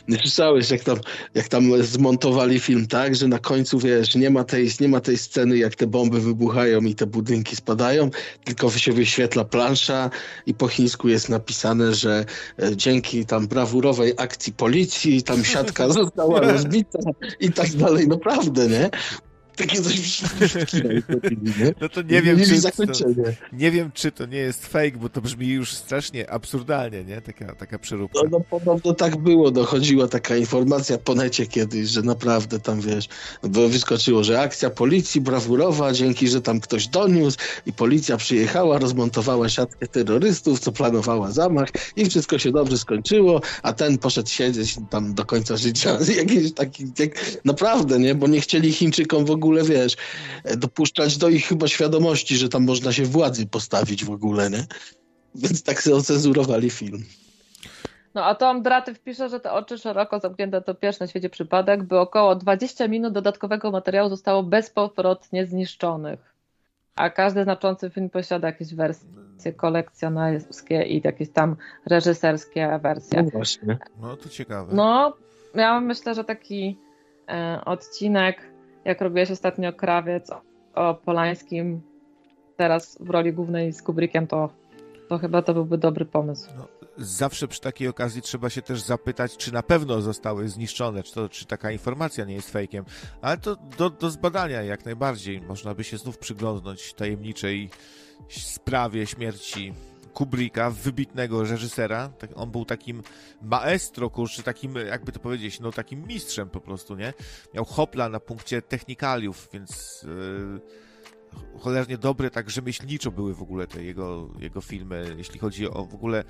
Nie słyszałeś, jak tam, jak tam zmontowali film tak, że na końcu, wiesz, nie ma, tej, nie ma tej sceny, jak te bomby wybuchają i te budynki spadają, tylko się wyświetla plansza i po chińsku jest napisane, że e, dzięki tam brawurowej akcji policji tam siatka została rozbita i tak dalej, naprawdę, nie? Takie coś? No to nie wiem, czy to, nie wiem, czy to nie jest fake, bo to brzmi już strasznie absurdalnie, nie? Taka, taka przeróbka. No, no podobno tak było, dochodziła taka informacja po necie kiedyś, że naprawdę tam wiesz, bo wyskoczyło, że akcja policji brawurowa, dzięki, że tam ktoś doniósł i policja przyjechała, rozmontowała siatkę terrorystów, co planowała zamach i wszystko się dobrze skończyło, a ten poszedł siedzieć tam do końca życia. Jakiś taki, jak, naprawdę, nie? Bo nie chcieli Chińczykom w ogóle, wiesz, dopuszczać do ich chyba świadomości, że tam można się władzy postawić w ogóle, nie? Więc tak sobie ocenzurowali film. No a Tom Dratyw pisze, że te oczy szeroko zamknięte to pierwszy na świecie przypadek, by około 20 minut dodatkowego materiału zostało bezpowrotnie zniszczonych. A każdy znaczący film posiada jakieś wersje kolekcjonerskie i jakieś tam reżyserskie wersje. No właśnie. No to ciekawe. No, ja myślę, że taki e, odcinek, jak robiłeś ostatnio Krawiec o, Polańskim, teraz w roli głównej z Kubrickiem, to, to chyba to byłby dobry pomysł. No, zawsze przy takiej okazji trzeba się też zapytać, czy na pewno zostały zniszczone, czy, to, czy taka informacja nie jest fejkiem. Ale to do, do zbadania jak najbardziej. Można by się znów przyglądnąć tajemniczej sprawie śmierci Kubricka, wybitnego reżysera. Tak, on był takim maestro, kurczę, takim, jakby to powiedzieć, no takim mistrzem po prostu, nie? Miał hopla na punkcie technikaliów, więc... Yy cholernie dobre, tak rzemieślniczo były w ogóle te jego, jego filmy, jeśli chodzi o w ogóle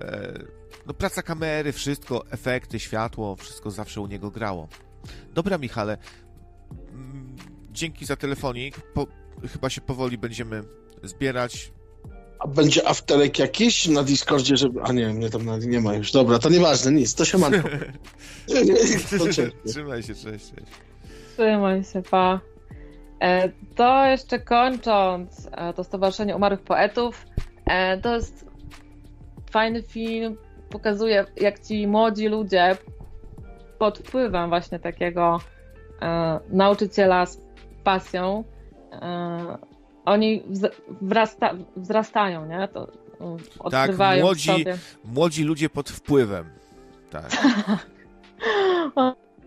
e, no praca kamery, wszystko, efekty, światło, wszystko zawsze u niego grało. Dobra, Michale, mm, dzięki za telefonik. Po, chyba się powoli będziemy zbierać. A będzie afterek jakiś na Discordzie, żeby... A nie, mnie tam nie ma już. Dobra, to nieważne, nic, to się ma. Trzymaj się, cześć, cześć. Trzymaj się, pa. E, To jeszcze kończąc, e, to Stowarzyszenie Umarłych Poetów, e, to jest fajny film, pokazuje jak ci młodzi ludzie pod wpływem właśnie takiego nauczyciela z pasją, oni wz- wrasta, wzrastają, nie? To, e, odkrywają w młodzi- sobie. Młodzi ludzie pod wpływem. Tak.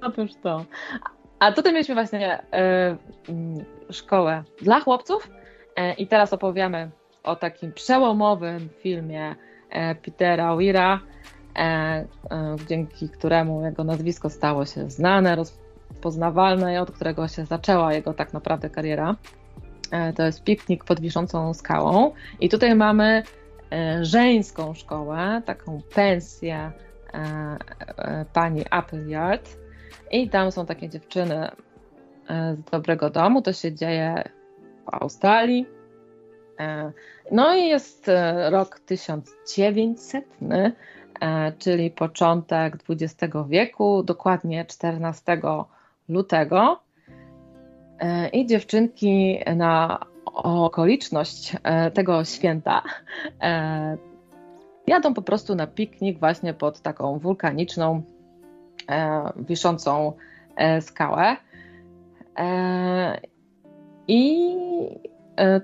Otóż to. A tutaj mieliśmy właśnie mm, szkołę dla chłopców e, i teraz opowiemy o takim przełomowym filmie e, Petera Weira, dzięki któremu jego nazwisko stało się znane, rozpoznawalne i od którego się zaczęła jego tak naprawdę kariera. E, to jest Piknik pod wiszącą skałą i tutaj mamy e, żeńską szkołę, taką pensję e, pani Appleyard i tam są takie dziewczyny z dobrego domu. To się dzieje w Australii. No i jest rok 1900, e, czyli początek XX wieku, dokładnie 14 lutego. E, I dziewczynki na okoliczność e, tego święta e, jadą po prostu na piknik właśnie pod taką wulkaniczną wiszącą skałę. I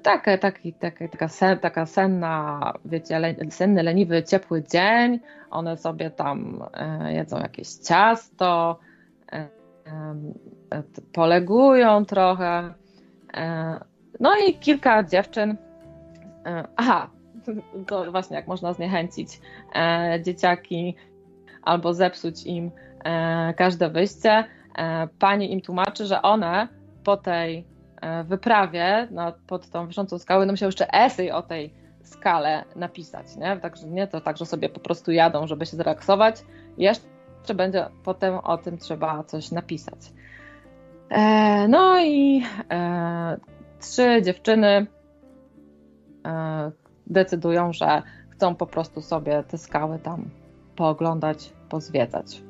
takie, taki, taki, taka, sen, taka senna, wiecie, le, senny, leniwy, ciepły dzień. One sobie tam jedzą jakieś ciasto, polegują trochę. E, no i kilka dziewczyn. E, aha, to właśnie jak można zniechęcić e, dzieciaki albo zepsuć im każde wyjście. Pani im tłumaczy, że one po tej wyprawie na, pod tą wiszącą skałę będą musiały jeszcze esej o tej skale napisać. Nie? Także nie to tak, że sobie po prostu jadą, żeby się zrelaksować. Jeszcze będzie potem o tym trzeba coś napisać. E, no i e, trzy dziewczyny e, decydują, że chcą po prostu sobie te skały tam pooglądać, pozwiedzać.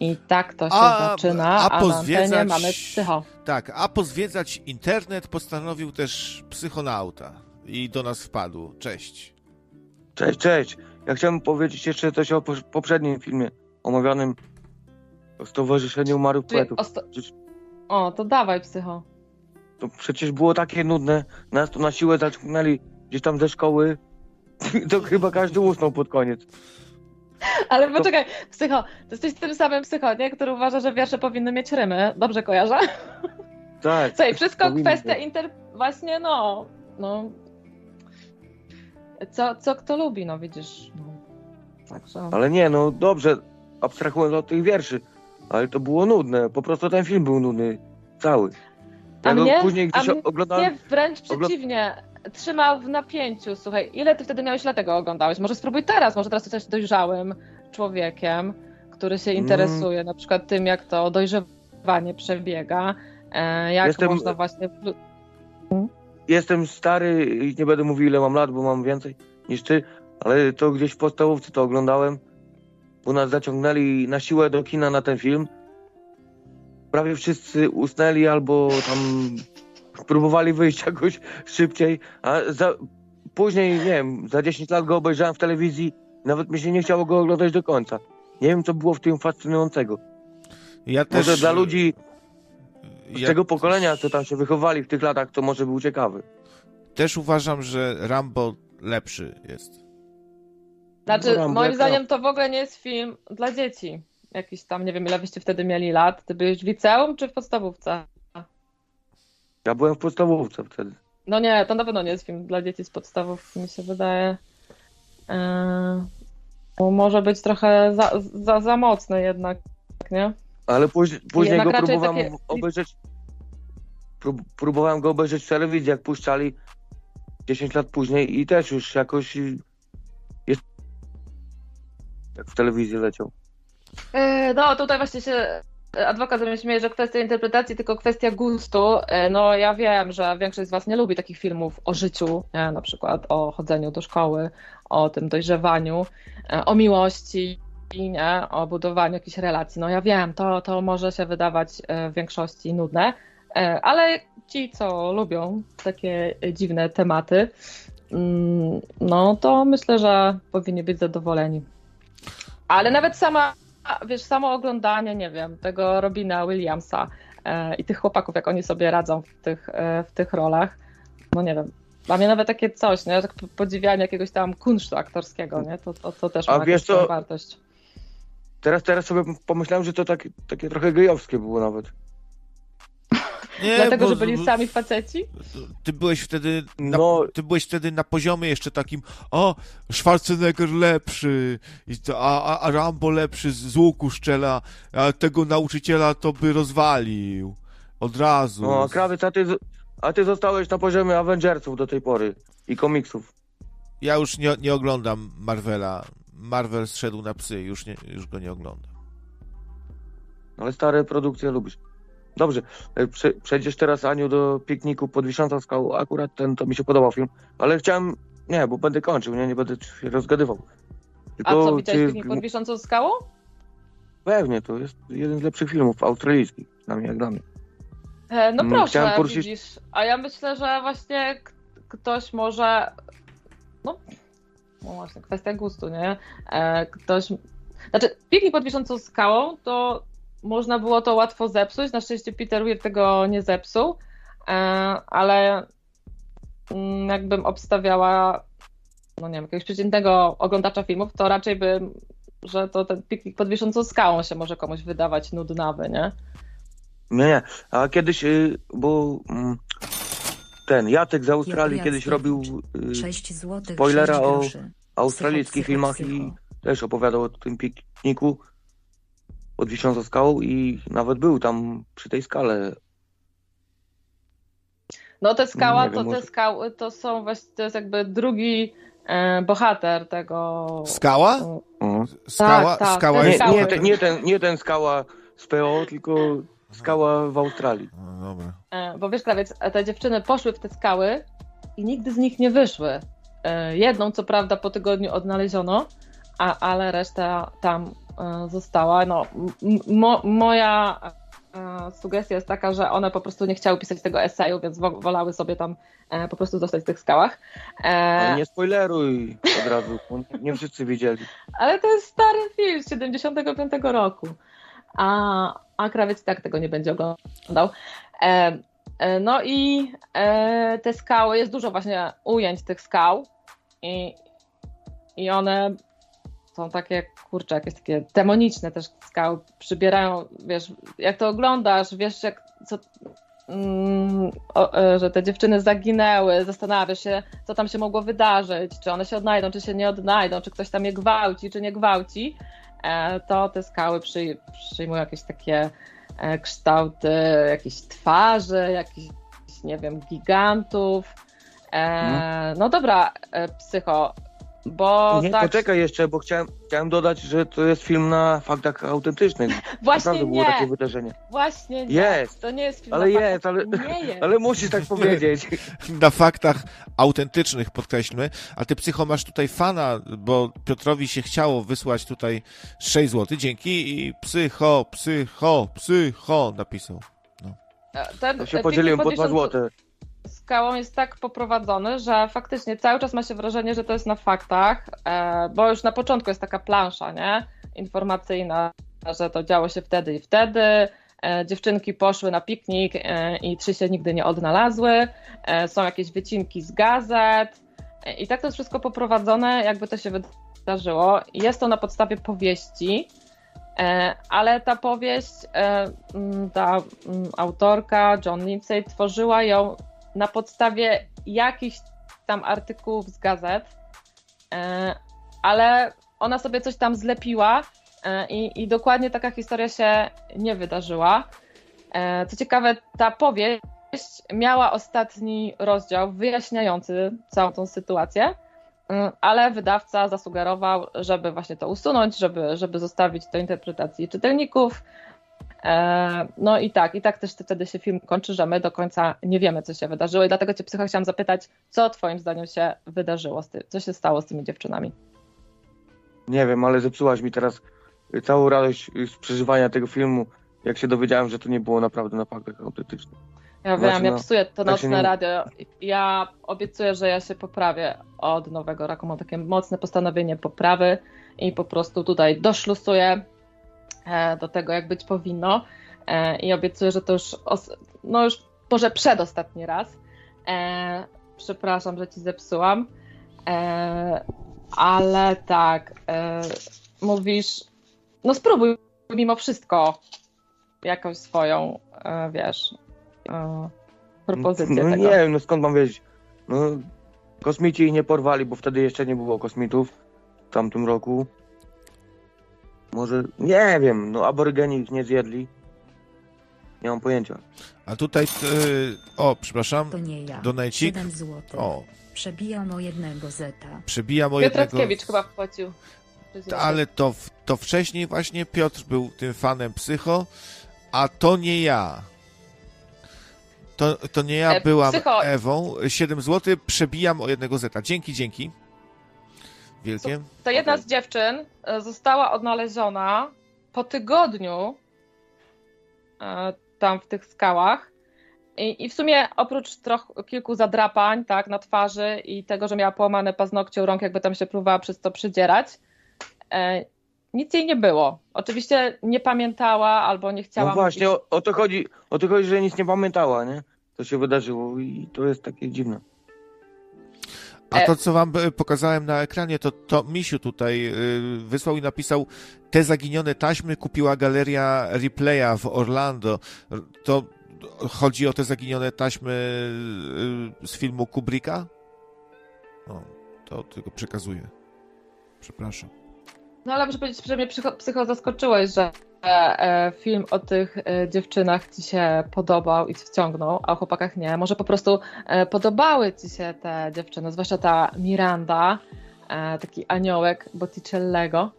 I tak to się A- zaczyna, a a, pozwiedzać- mamy psycho. Tak, a pozwiedzać internet postanowił też psychonauta i do nas wpadł. Cześć. Cześć, cześć. Ja chciałem powiedzieć jeszcze coś o poprzednim filmie omawianym o Stowarzyszeniu Umarłych Czyli Poetów. osta- Przecież- O, to dawaj psycho. To przecież było takie nudne. Nas tu na siłę zaciągnęli gdzieś tam ze szkoły. To chyba każdy usnął pod koniec. Ale poczekaj, psycho, to jesteś tym samym psycho, nie? Który uważa, że wiersze powinny mieć rymy. Dobrze kojarzę? Tak. Słuchaj, wszystko kwestia inter... Właśnie, no, no... Co, co kto lubi, no widzisz. No. Także... Ale nie, no dobrze, abstrahując od tych wierszy. Ale to było nudne. Po prostu ten film był nudny. Cały. A Ja go mnie- później a gdzieś mnie oglądałem. Nie, wręcz przeciwnie. Trzymał w napięciu. Słuchaj, ile ty wtedy miałeś lat tego oglądałeś? Może spróbuj teraz, może teraz jesteś dojrzałym człowiekiem, który się Mm. interesuje na przykład tym, jak to dojrzewanie przebiega, e, jak Jestem- można właśnie... Jestem stary i nie będę mówił ile mam lat, bo mam więcej niż ty, ale to gdzieś w podstawówce to oglądałem, bo nas zaciągnęli na siłę do kina na ten film. Prawie wszyscy usnęli albo tam próbowali wyjść jakoś szybciej, a za, później, nie wiem, za 10 lat go obejrzałem w telewizji, nawet mi się nie chciało go oglądać do końca. Nie wiem, co było w tym fascynującego. Ja też. Może dla ludzi z ja tego pokolenia, co tam się wychowali w tych latach, to może był ciekawy. też uważam, że Rambo lepszy jest. Znaczy, Rambo moim zdaniem to w ogóle nie jest film dla dzieci. Jakiś tam, nie wiem ile byście wtedy mieli lat. Ty byłeś w liceum czy w podstawówce? Ja byłem w podstawówce wtedy. No nie, to na pewno nie jest film dla dzieci z podstawówki, mi się wydaje. Bo może być trochę za, za, za mocny jednak, nie? Ale później, później go próbowałem takie- obejrzeć. Prób, próbowałem go obejrzeć w telewizji, jak puszczali 10 lat później i też już jakoś jak w telewizji leciał. Eee, no tutaj właśnie się adwokat ze że kwestia interpretacji, tylko kwestia gustu. Eee, no ja wiem, że większość z was nie lubi takich filmów o życiu, nie? na przykład o chodzeniu do szkoły, o tym dojrzewaniu, e, o miłości, nie? o budowaniu jakichś relacji. No ja wiem, to, to może się wydawać e, w większości nudne, e, ale ci, co lubią takie dziwne tematy, mm, no to myślę, że powinni być zadowoleni. Ale nawet sama, wiesz, samo oglądanie, nie wiem, tego Robina Williamsa e, i tych chłopaków, jak oni sobie radzą w tych, e, w tych rolach, no nie wiem. Dla mnie nawet takie coś, nie? Tak po- podziwianie jakiegoś tam kunsztu aktorskiego, nie? To, to, to też A ma wiesz swoją wartość. Teraz, teraz sobie pomyślałem, że to tak, takie trochę gejowskie było nawet. Nie, Dlatego, bo- że byli sami faceci? Ty byłeś wtedy na, No. ty byłeś wtedy na poziomie jeszcze takim, o, Schwarzenegger lepszy, a, a, a Rambo lepszy z, łuku szczela, a tego nauczyciela to by rozwalił. Od razu. No, a krawiec, a ty, a ty zostałeś na poziomie Avengersów do tej pory i komiksów. Ja już nie, nie oglądam Marvela. Marvel zszedł na psy, już, nie, już go nie oglądam. Ale stare produkcje lubisz. Dobrze, e, prze, przejdziesz teraz Aniu do pikniku pod Wiszącą Skałą. Akurat ten to mi się podobał film, ale chciałem, nie, bo będę kończył, nie, nie będę się rozgadywał. A co, widziałeś czy- piknik pod wiszącą skałą? Pewnie, to jest jeden z lepszych filmów australijskich, przynajmniej jak dla mnie. E, No Mm, proszę, chciałem poruszyć- widzisz. A ja myślę, że właśnie ktoś może. No, no właśnie, kwestia gustu, nie? E, Ktoś. Znaczy, piknik pod wiszącą skałą to można było to łatwo zepsuć. Na szczęście Peter Weir tego nie zepsuł, e, ale mm, jakbym obstawiała, no nie wiem, jakiegoś przeciętnego oglądacza filmów, to raczej bym, że to ten piknik pod wiszącą skałą się może komuś wydawać nudnawy, nie? Nie, nie. A kiedyś, y, bo mm, ten Jacek z Australii Jacek kiedyś robił y, 6 zł. spoilera o australijskich filmach i też opowiadał o tym pikniku pod wiszącą skałą i nawet był tam przy tej skale. No te skała, Nie wiem, to może- te skały to są właśnie, to jest jakby drugi e, bohater tego. Skała? O. Skała, tak, skała ten Nie, jest... skały. nie, ten, nie, ten, nie ten skała z PO, tylko skała w Australii. No, dobra. E, Bo wiesz, krawiec, te dziewczyny poszły w te skały i nigdy z nich nie wyszły. E, Jedną, co prawda, po tygodniu odnaleziono, a, ale reszta tam została. No, mo, moja e, sugestia jest taka, że one po prostu nie chciały pisać tego eseju, więc wo- wolały sobie tam e, po prostu zostać w tych skałach. E, Ale nie spoileruj od razu, nie wszyscy wiedzieli. Ale to jest stary film z 75 roku. A, a krawiec i tak tego nie będzie oglądał. E, e, no i e, te skały, jest dużo właśnie ujęć tych skał i, i one są takie, kurczę, jakieś takie demoniczne też skały, przybierają, wiesz, jak to oglądasz, wiesz, jak, co, mm, o, e, że te dziewczyny zaginęły, zastanawiasz się, co tam się mogło wydarzyć, czy one się odnajdą, czy się nie odnajdą, czy ktoś tam je gwałci, czy nie gwałci, e, to te skały przy, przyjmują jakieś takie e, kształty jakichś twarzy, jakichś, nie wiem, gigantów. E, no dobra, psycho, bo Nie, tak, poczekaj jeszcze, bo chciałem, chciałem dodać, że to jest film na faktach autentycznych. właśnie Naprawdę było nie, takie wydarzenie. właśnie nie. Jest. To nie jest film Ale na jest, faktach. ale- Nie jest. Ale musisz tak powiedzieć. Na faktach autentycznych podkreślmy, a ty psycho masz tutaj fana, bo Piotrowi się chciało wysłać tutaj 6 zł, dzięki i psycho, psycho, psycho napisał. E, Ten, To się podzieliłem po pod dwa wiszącą złote. Skałą jest tak poprowadzony, że faktycznie cały czas ma się wrażenie, że to jest na faktach, e, bo już na początku jest taka plansza, nie? Informacyjna, że to działo się wtedy i wtedy. E, Dziewczynki poszły na piknik e, i trzy się nigdy nie odnalazły. Są jakieś wycinki z gazet. I tak to jest wszystko poprowadzone, jakby to się wydarzyło. Jest to na podstawie powieści, ale ta powieść, ta autorka John Lindsay tworzyła ją na podstawie jakichś tam artykułów z gazet, e, ale ona sobie coś tam zlepiła e, i, i dokładnie taka historia się nie wydarzyła. E, Co ciekawe, ta powieść miała ostatni rozdział wyjaśniający całą tą sytuację, ale wydawca zasugerował, żeby właśnie to usunąć, żeby, żeby zostawić do interpretacji czytelników. E, No i tak, i tak też wtedy się film kończy, że my do końca nie wiemy, co się wydarzyło i dlatego cię psycho chciałam zapytać, co twoim zdaniem się wydarzyło, co się stało z tymi dziewczynami? Nie wiem, ale zepsułaś mi teraz całą radość z przeżywania tego filmu, jak się dowiedziałem, że to nie było naprawdę na faktach autentycznych. Ja Znaczy, wiem, ja no, psuję to tak nocne nie- radio. Ja obiecuję, że ja się poprawię od nowego roku. Mam takie mocne postanowienie poprawy i po prostu tutaj doszlusuję do tego, jak być powinno. E, I obiecuję, że to już, no już może przedostatni raz. E, Przepraszam, że ci zepsułam. E, Ale tak, e, mówisz, no spróbuj mimo wszystko jakąś swoją, e, wiesz, e, propozycję No tego. nie wiem, no skąd mam wiedzieć. No, kosmici ich nie porwali, bo wtedy jeszcze nie było kosmitów w tamtym roku. Może, nie wiem, no aborygeni ich nie zjedli. Nie mam pojęcia. A tutaj, y, o, przepraszam, To nie ja. Donajcik. 7 zł. o, Przebijam o jednego zeta. przebijam o Piotr jednego... Rackiewicz chyba wpłacił. Ale to, w- to wcześniej właśnie Piotr był tym fanem psycho, a to nie ja. To, to nie ja E, byłam Psycho- Ewą. 7 zł przebijam o jednego zeta. Dzięki, dzięki. Wielkie. To jedna Okej. z dziewczyn e, została odnaleziona po tygodniu e, tam w tych skałach. I, I w sumie oprócz troch, kilku zadrapań tak, na twarzy i tego, że miała połamane paznokcie u rąk, jakby tam się próbowała przez to przydzierać, e, nic jej nie było. Oczywiście nie pamiętała albo nie chciała No właśnie, mówić. o, o to chodzi, o to chodzi, że nic nie pamiętała, nie? To się wydarzyło i to jest takie dziwne. A E- to, co wam e, pokazałem na ekranie, to, to Misiu tutaj y, wysłał i napisał te zaginione taśmy kupiła galeria Replaya w Orlando. To chodzi o te zaginione taśmy y, z filmu Kubricka? O, to tylko przekazuję. Przepraszam. No ale muszę powiedzieć, że mnie psycho, psycho zaskoczyłeś, że e, film o tych e, dziewczynach ci się podobał i ci wciągnął, a o chłopakach nie. Może po prostu e, podobały ci się te dziewczyny, zwłaszcza ta Miranda, taki aniołek Botticellego.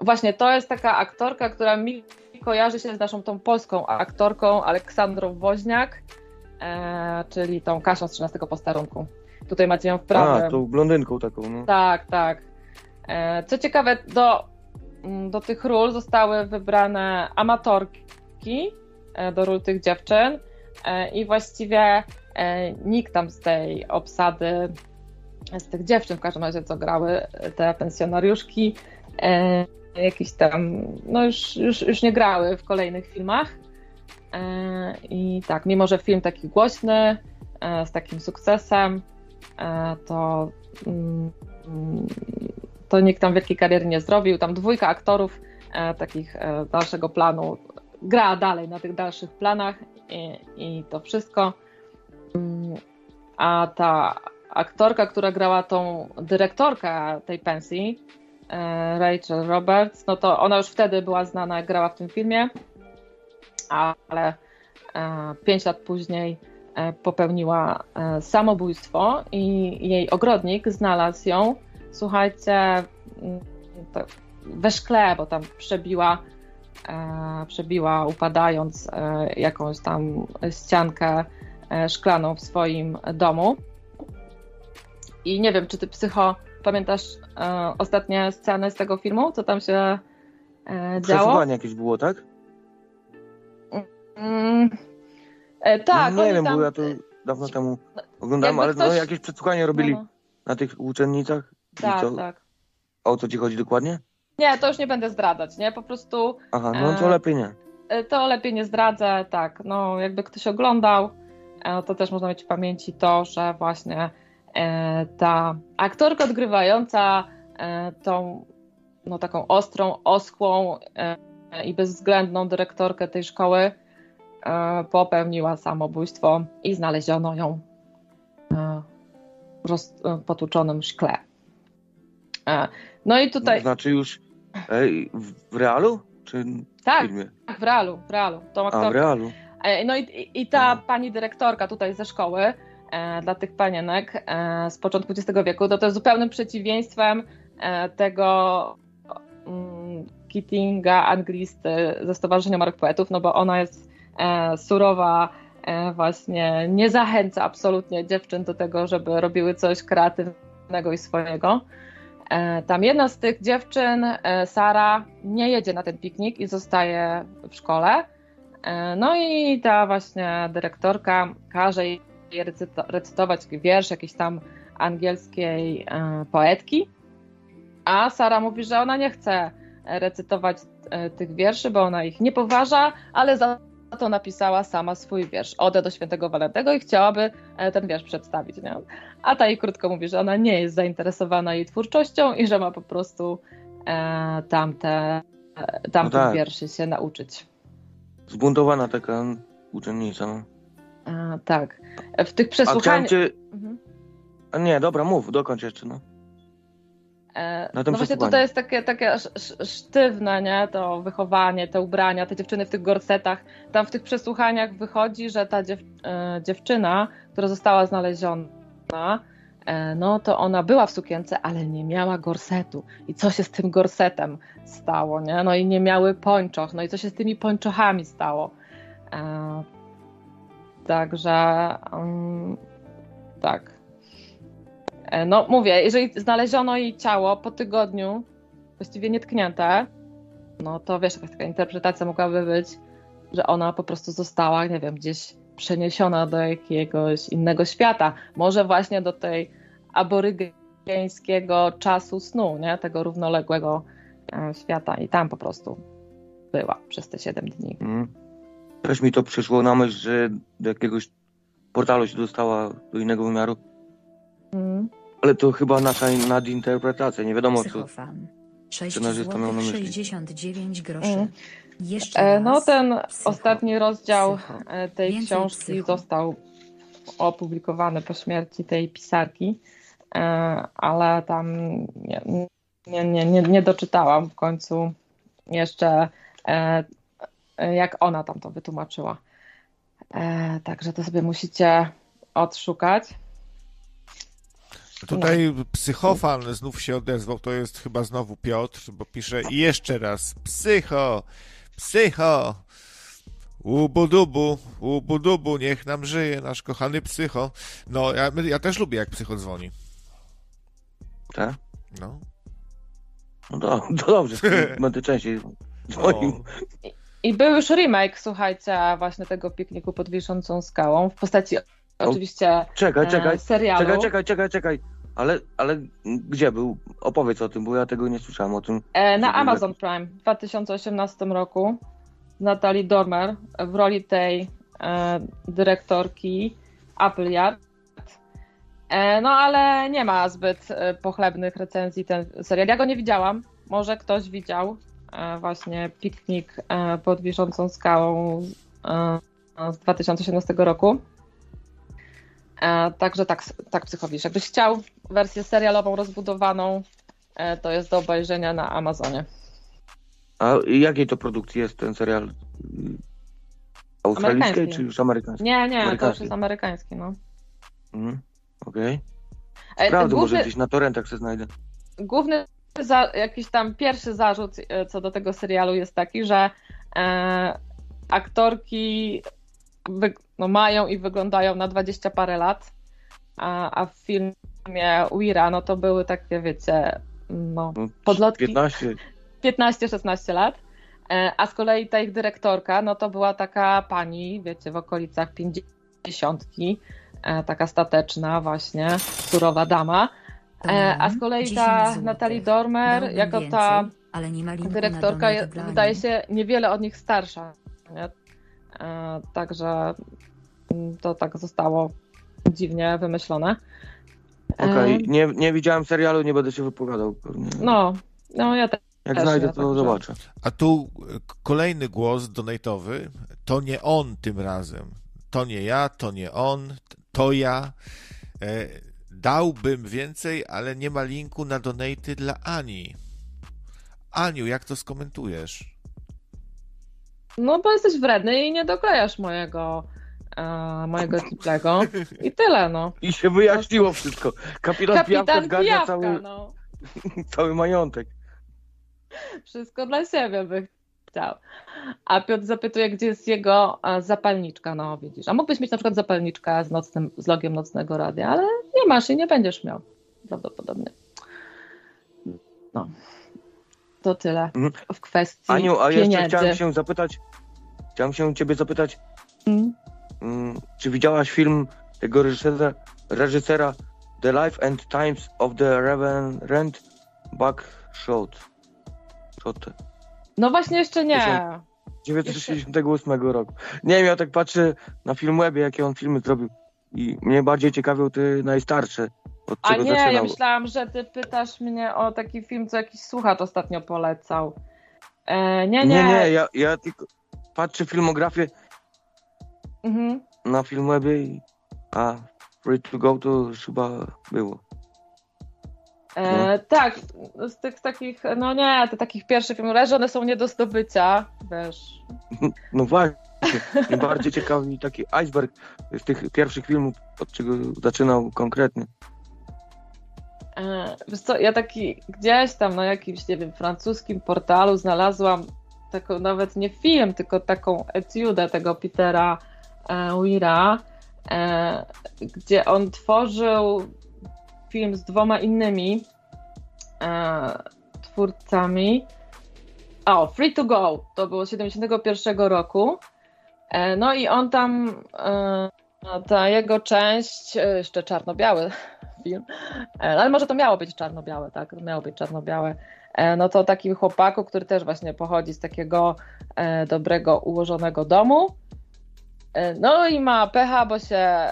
Właśnie to jest taka aktorka, która mi kojarzy się z naszą tą polską aktorką Aleksandrą Woźniak, czyli tą Kasią z 13 posterunku. Tutaj macie ją w prawym. A, tą blondynką taką, no. Tak, tak. Co ciekawe, do, do tych ról zostały wybrane amatorki e, do ról tych dziewczyn e, i właściwie e, nikt tam z tej obsady, z tych dziewczyn w każdym razie, co grały te pensjonariuszki, jakieś tam, no już, już, już nie grały w kolejnych filmach. I tak, mimo że film taki głośny, z takim sukcesem, to mm, to nikt tam wielkiej kariery nie zrobił. Tam dwójka aktorów e, takich e, dalszego planu gra dalej na tych dalszych planach i, i to wszystko. Mm, A ta aktorka, która grała tą dyrektorkę tej pensji, e, Rachel Roberts, no to ona już wtedy była znana, jak grała w tym filmie, ale pięć lat później popełniła samobójstwo i jej ogrodnik znalazł ją słuchajcie, mm, we szkle, bo tam przebiła, e, przebiła upadając e, jakąś tam ściankę e, szklaną w swoim domu. I nie wiem, czy ty psycho pamiętasz ostatnie sceny z tego filmu, co tam się działo? Przesłuchanie jakieś było, tak? Mm, tak, no, nie wiem, tam, bo ja to dawno temu oglądałem, jakby ale no, ktoś- jakieś przesłuchanie robili no, na tych uczennicach. Tak, to, tak. O co ci chodzi dokładnie? Nie, to już nie będę zdradzać, nie? Po prostu Aha, no to E, lepiej nie. E, To lepiej nie zdradzę, tak. No, jakby ktoś oglądał, e, to też można mieć w pamięci to, że właśnie ta aktorka odgrywająca tą no, taką ostrą, oschłą e, i bezwzględną dyrektorkę tej szkoły popełniła samobójstwo i znaleziono ją w potłuczonym szkle. E, No i tutaj, Znaczy już ej, w, realu? Czy w tak, filmie? w realu, w realu, tą A, w realu. E, No i, i- ta Mhm. pani dyrektorka tutaj ze szkoły e, dla tych panienek e, z początku XX wieku, to to jest zupełnym przeciwieństwem e, tego mm, Keatinga, anglisty ze Stowarzyszenia Marek Poetów, no bo ona jest e, surowa, e, właśnie nie zachęca absolutnie dziewczyn do tego, żeby robiły coś kreatywnego i swojego. E, Tam jedna z tych dziewczyn, e, Sara, nie jedzie na ten piknik i zostaje w szkole. E, No i ta właśnie dyrektorka każe jej recyto- recytować wiersz jakiejś tam angielskiej poetki, a Sara mówi, że ona nie chce recytować tych wierszy, bo ona ich nie poważa, ale za to napisała sama swój wiersz, Odę do świętego Walentego i chciałaby e, ten wiersz przedstawić. Nie? A ta jej krótko mówi, że ona nie jest zainteresowana jej twórczością i że ma po prostu e, tamte, e, tamtych No tak. wierszy się nauczyć. Zbuntowana taka uczennica. No. A, tak. W tych A przesłuchaniach. cię... Mhm. A nie, dobra, mów, dokończ jeszcze, no. Tym no właśnie tutaj jest takie, takie sz- sz- sztywne, nie? To wychowanie, te ubrania, te dziewczyny w tych gorsetach. Tam w tych przesłuchaniach wychodzi, że ta dziew, e, dziewczyna, która została znaleziona, e, no to ona była w sukience, ale nie miała gorsetu. I co się z tym gorsetem stało, nie? No i nie miały pończoch. No i co się z tymi pończochami stało? Także mm, tak. E, No mówię, jeżeli znaleziono jej ciało po tygodniu, właściwie nietknięte, no to wiesz, jakaś taka interpretacja mogłaby być, że ona po prostu została, nie wiem, gdzieś przeniesiona do jakiegoś innego świata. Może właśnie do tej aborygeńskiego czasu snu, nie? Tego równoległego, e, świata i tam po prostu była przez te 7 dni. Mm. Też mi to przyszło na myśl, że do jakiegoś portalu się dostała do innego wymiaru. Mm. Ale to chyba nasza nadinterpretacja, nie wiadomo co. Psychofan. 6 Scenarzysta miał na zł myśli. 69 groszy. Mm. Jeszcze E. No ten Psycho. ostatni rozdział Psycho. e, tej Więcej książki psycho. został opublikowany po śmierci tej pisarki, e, ale tam nie, nie, nie, nie, nie doczytałam w końcu jeszcze jak ona tam to wytłumaczyła. Także to sobie musicie odszukać. Tutaj psychofan znów się odezwał, to jest chyba znowu Piotr, bo pisze i jeszcze raz psycho, psycho, ubudubu, ubudubu, niech nam żyje nasz kochany psycho. No, ja, ja też lubię jak psycho dzwoni. Tak? No. No to, to dobrze, będę częściej dzwonił. I był już remake, słuchajcie, właśnie tego pikniku pod wiszącą skałą w postaci oczywiście Czekaj, czekaj, e, serialu. czekaj, czekaj, czekaj, czekaj. Ale, ale gdzie był? Opowiedz o tym, bo ja tego nie słyszałem o tym. E, na Amazon Prime w 2018 roku z Natalie Dormer w roli tej e, dyrektorki Appleyard. No ale nie ma zbyt pochlebnych recenzji ten serial. Ja go nie widziałam. Może ktoś widział właśnie piknik pod wiszącą skałą z 2018 roku. E, także tak, tak psychowisz. Jakbyś chciał wersję serialową rozbudowaną, e, to jest do obejrzenia na Amazonie. A jakiej to produkcji jest ten serial? Australijskiej czy już amerykańskiej? Nie, nie, to już Amerykański. jest amerykański, no. Mhm. Okej. E, Prawda, może gdzieś na torrentach się znajdę. główny za, jakiś tam pierwszy zarzut e, co do tego serialu jest taki, że e, aktorki no, mają i wyglądają na 20 parę lat, a, a w filmie Uira, no to były takie, wiecie, no, No, Podlotki? 15. 15-16 lat. E, A z kolei ta ich dyrektorka, no to była taka pani, wiecie, w okolicach 50, e, taka stateczna właśnie, surowa dama. E, A z kolei 10 ta. Natalie Dormer, Dałbym jako ta dyrektorka, wydaje się niewiele od nich starsza. Nie? E, Także mm, to tak zostało dziwnie wymyślone. E, Okej, nie, nie widziałem serialu, nie będę się wypowiadał. Pewnie. No, no ja też. Jak też znajdę, nie, to także- zobaczę. A tu e, kolejny głos donatowy. To nie on tym razem. To nie ja, to nie on, to ja. Dałbym więcej, ale nie ma linku na donaty dla Ani. Aniu, jak to skomentujesz? No bo jesteś wredny i nie doklejasz mojego e, mojego triplego. I tyle, no. I się wyjaśniło wszystko. Kapitan, Pijawka Kapitan zgarnia Pijawka, cały, no. cały majątek. Wszystko dla siebie by chciał. A Piotr zapytuje, gdzie jest jego e, zapalniczka. No widzisz. A mógłbyś mieć na przykład zapalniczkę z, nocnym, z logiem nocnego radia, ale nie masz i nie będziesz miał. Prawdopodobnie. No. To tyle Mhm. w kwestii Aniu, a jeszcze pieniędzy. chciałem się zapytać, chciałem się ciebie zapytać, Mm. mm, czy widziałaś film tego reżysera, reżysera The Life and Times of the Reverend Buckshot? Shot. No właśnie jeszcze nie. Proszę. 1968 roku. Nie wiem, ja tak patrzę na Filmwebie, jakie on filmy zrobił i mnie bardziej ciekawią te najstarsze, od A czego nie, ja myślałam, że ty pytasz mnie o taki film, co jakiś słuchacz ostatnio polecał. E, nie, nie. Nie, nie, ja, ja tylko patrzę filmografię Mhm. na Filmwebie, i, a Free to Go to chyba było. E, tak, z tych takich, no nie, te takich pierwszych filmów, że one są nie do zdobycia, wiesz. No właśnie, mnie bardziej ciekawi taki iceberg z tych pierwszych filmów, od czego zaczynał konkretnie. E, wiesz co, ja taki gdzieś tam na jakimś, nie wiem, francuskim portalu znalazłam taką nawet nie film, tylko taką etiudę tego Petera e, Weira, e, gdzie on tworzył film z dwoma innymi twórcami. O, Free to Go, to było z 71 roku. No i on tam, ta jego część, jeszcze czarno-biały film, E, Ale może to miało być czarno-białe, tak? Miało być czarno-białe. e, no to takim chłopaku, który też właśnie pochodzi z takiego e, dobrego, ułożonego domu, no i ma pecha, bo się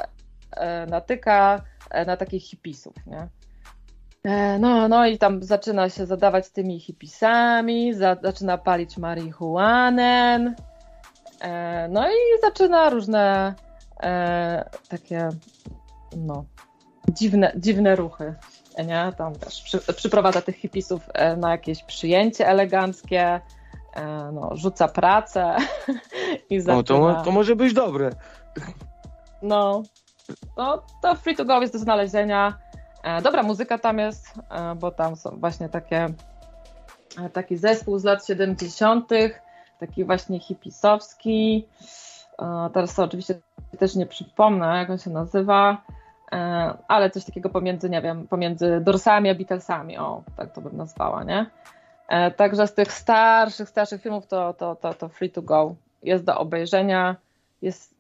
natyka na takich hipisów, nie? No, no i tam zaczyna się zadawać z tymi hipisami, za, zaczyna palić marihuanę, no i zaczyna różne e, takie, no, dziwne, dziwne ruchy, nie? Tam też przy, przyprowadza tych hipisów e, na jakieś przyjęcie eleganckie, e, no, rzuca pracę i zaczyna... No to, to może być dobre. No, no to Free to Go jest do znalezienia. E, Dobra muzyka tam jest, bo tam są właśnie takie taki zespół z lat 70., taki właśnie hipisowski. Teraz to oczywiście też nie przypomnę, jak on się nazywa, ale coś takiego pomiędzy, nie wiem, pomiędzy Dorsami a Beatlesami, o, tak to bym nazwała, nie? E, Także z tych starszych, starszych filmów to, to, to, to Free to Go jest do obejrzenia, jest,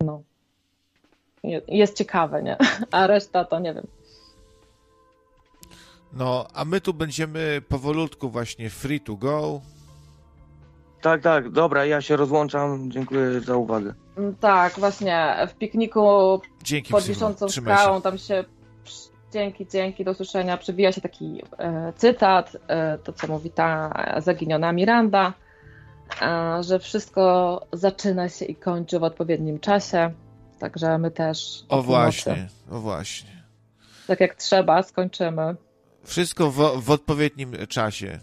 no, je- jest ciekawe, nie? A reszta to nie wiem. No, a my tu będziemy powolutku właśnie free to go. Tak, tak, dobra, ja się rozłączam. Dziękuję za uwagę. Tak, właśnie w pikniku Dzięki, pod wiszącą skałą tam się dzięki, dzięki, do usłyszenia przewija się taki e, cytat, e, to co mówi ta zaginiona Miranda, e, że wszystko zaczyna się i kończy w odpowiednim czasie, także my też O właśnie, o właśnie. tak jak trzeba, skończymy. Wszystko w, w odpowiednim czasie.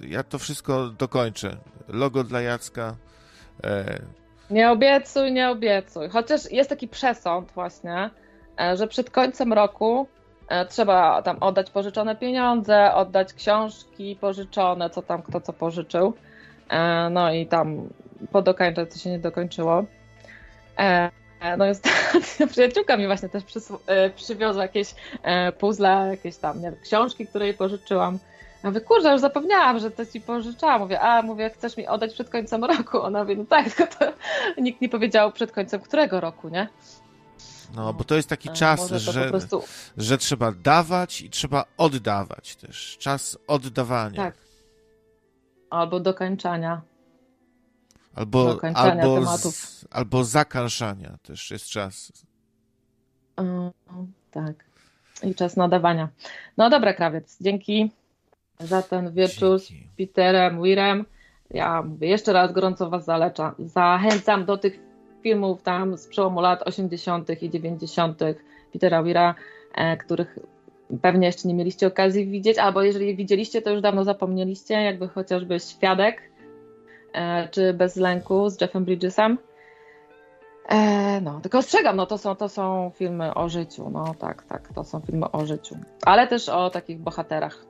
E, Ja to wszystko dokończę. Logo dla Jacka. Nie obiecuj, nie obiecuj. Chociaż jest taki przesąd właśnie, e, że przed końcem roku e, trzeba tam oddać pożyczone pieniądze, oddać książki pożyczone, co tam kto co pożyczył. E, No i tam podokańczać, co się nie dokończyło. No jest przyjaciółka mi właśnie też przywiozła jakieś puzzle, jakieś tam nie książki, które jej pożyczyłam. Ja mówię, kurczę, już zapomniałam, że to ci pożyczałam. Mówię, a mówię, chcesz mi oddać przed końcem roku? Ona mówi, no tak, tylko to nikt nie powiedział przed końcem którego roku, nie? no, bo to jest taki E, czas, że, prostu, że trzeba dawać i trzeba oddawać też. Czas oddawania. tak. Albo dokończania. Albo, dokończania albo, tematów. z, albo zakanszania też jest czas. Mm, Tak. I czas nadawania. No dobra, krawiec, dzięki za ten wieczór z Dzięki. Peterem Weirem. Ja mówię jeszcze raz gorąco Was zalecam. Zachęcam do tych filmów tam z przełomu lat 80. i 90. Petera Weira, e, których pewnie jeszcze nie mieliście okazji widzieć, albo jeżeli widzieliście, to już dawno zapomnieliście, jakby chociażby Świadek e, czy Bez lęku z Jeffem Bridgesem. E, no, tylko ostrzegam, no to są, to są filmy o życiu, no tak, tak, to są filmy o życiu, ale też o takich bohaterach,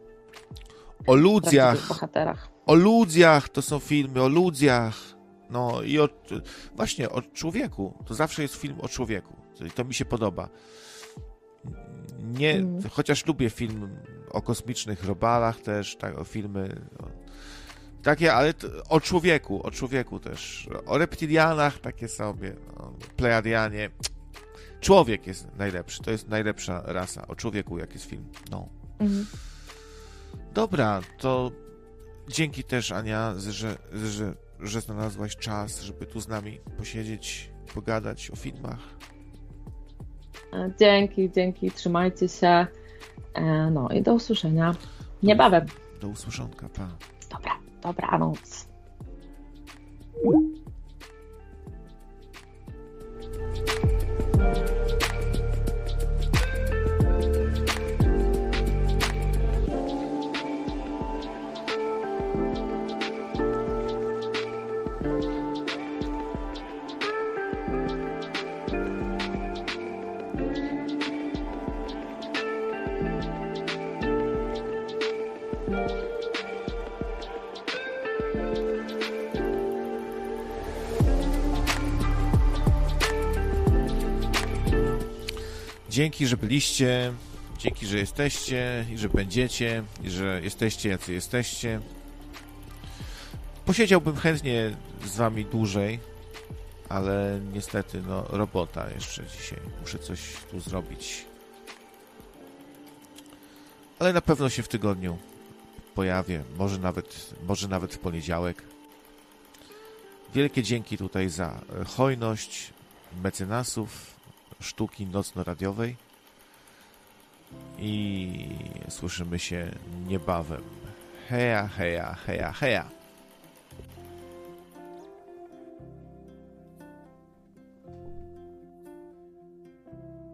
O ludziach. bohaterach. O ludziach to są filmy, o ludziach. No i o, właśnie o człowieku. To zawsze jest film o człowieku. I to mi się podoba. Nie, Mm. chociaż lubię film o kosmicznych robalach też, tak, o filmy o, takie, ale t- o człowieku, o człowieku też. O reptilianach takie sobie, plejadianie. Człowiek jest najlepszy, to jest najlepsza rasa. O człowieku, jak jest film. No. Mhm. Dobra, to dzięki też Ania, że, że, że znalazłaś czas, żeby tu z nami posiedzieć, pogadać o filmach. E, Dzięki, dzięki, trzymajcie się, e, no i do usłyszenia niebawem. Do usłyszonka, pa. Dobra, dobranoc. Dzięki, że byliście, dzięki, że jesteście i że będziecie, i że jesteście, jacy jesteście. Posiedziałbym chętnie z wami dłużej, ale niestety, no, robota jeszcze dzisiaj. Muszę coś tu zrobić. Ale na pewno się w tygodniu pojawię, może nawet, może nawet w poniedziałek. Wielkie dzięki tutaj za hojność mecenasów sztuki nocno-radiowej i słyszymy się niebawem. Heja, heja, heja, heja.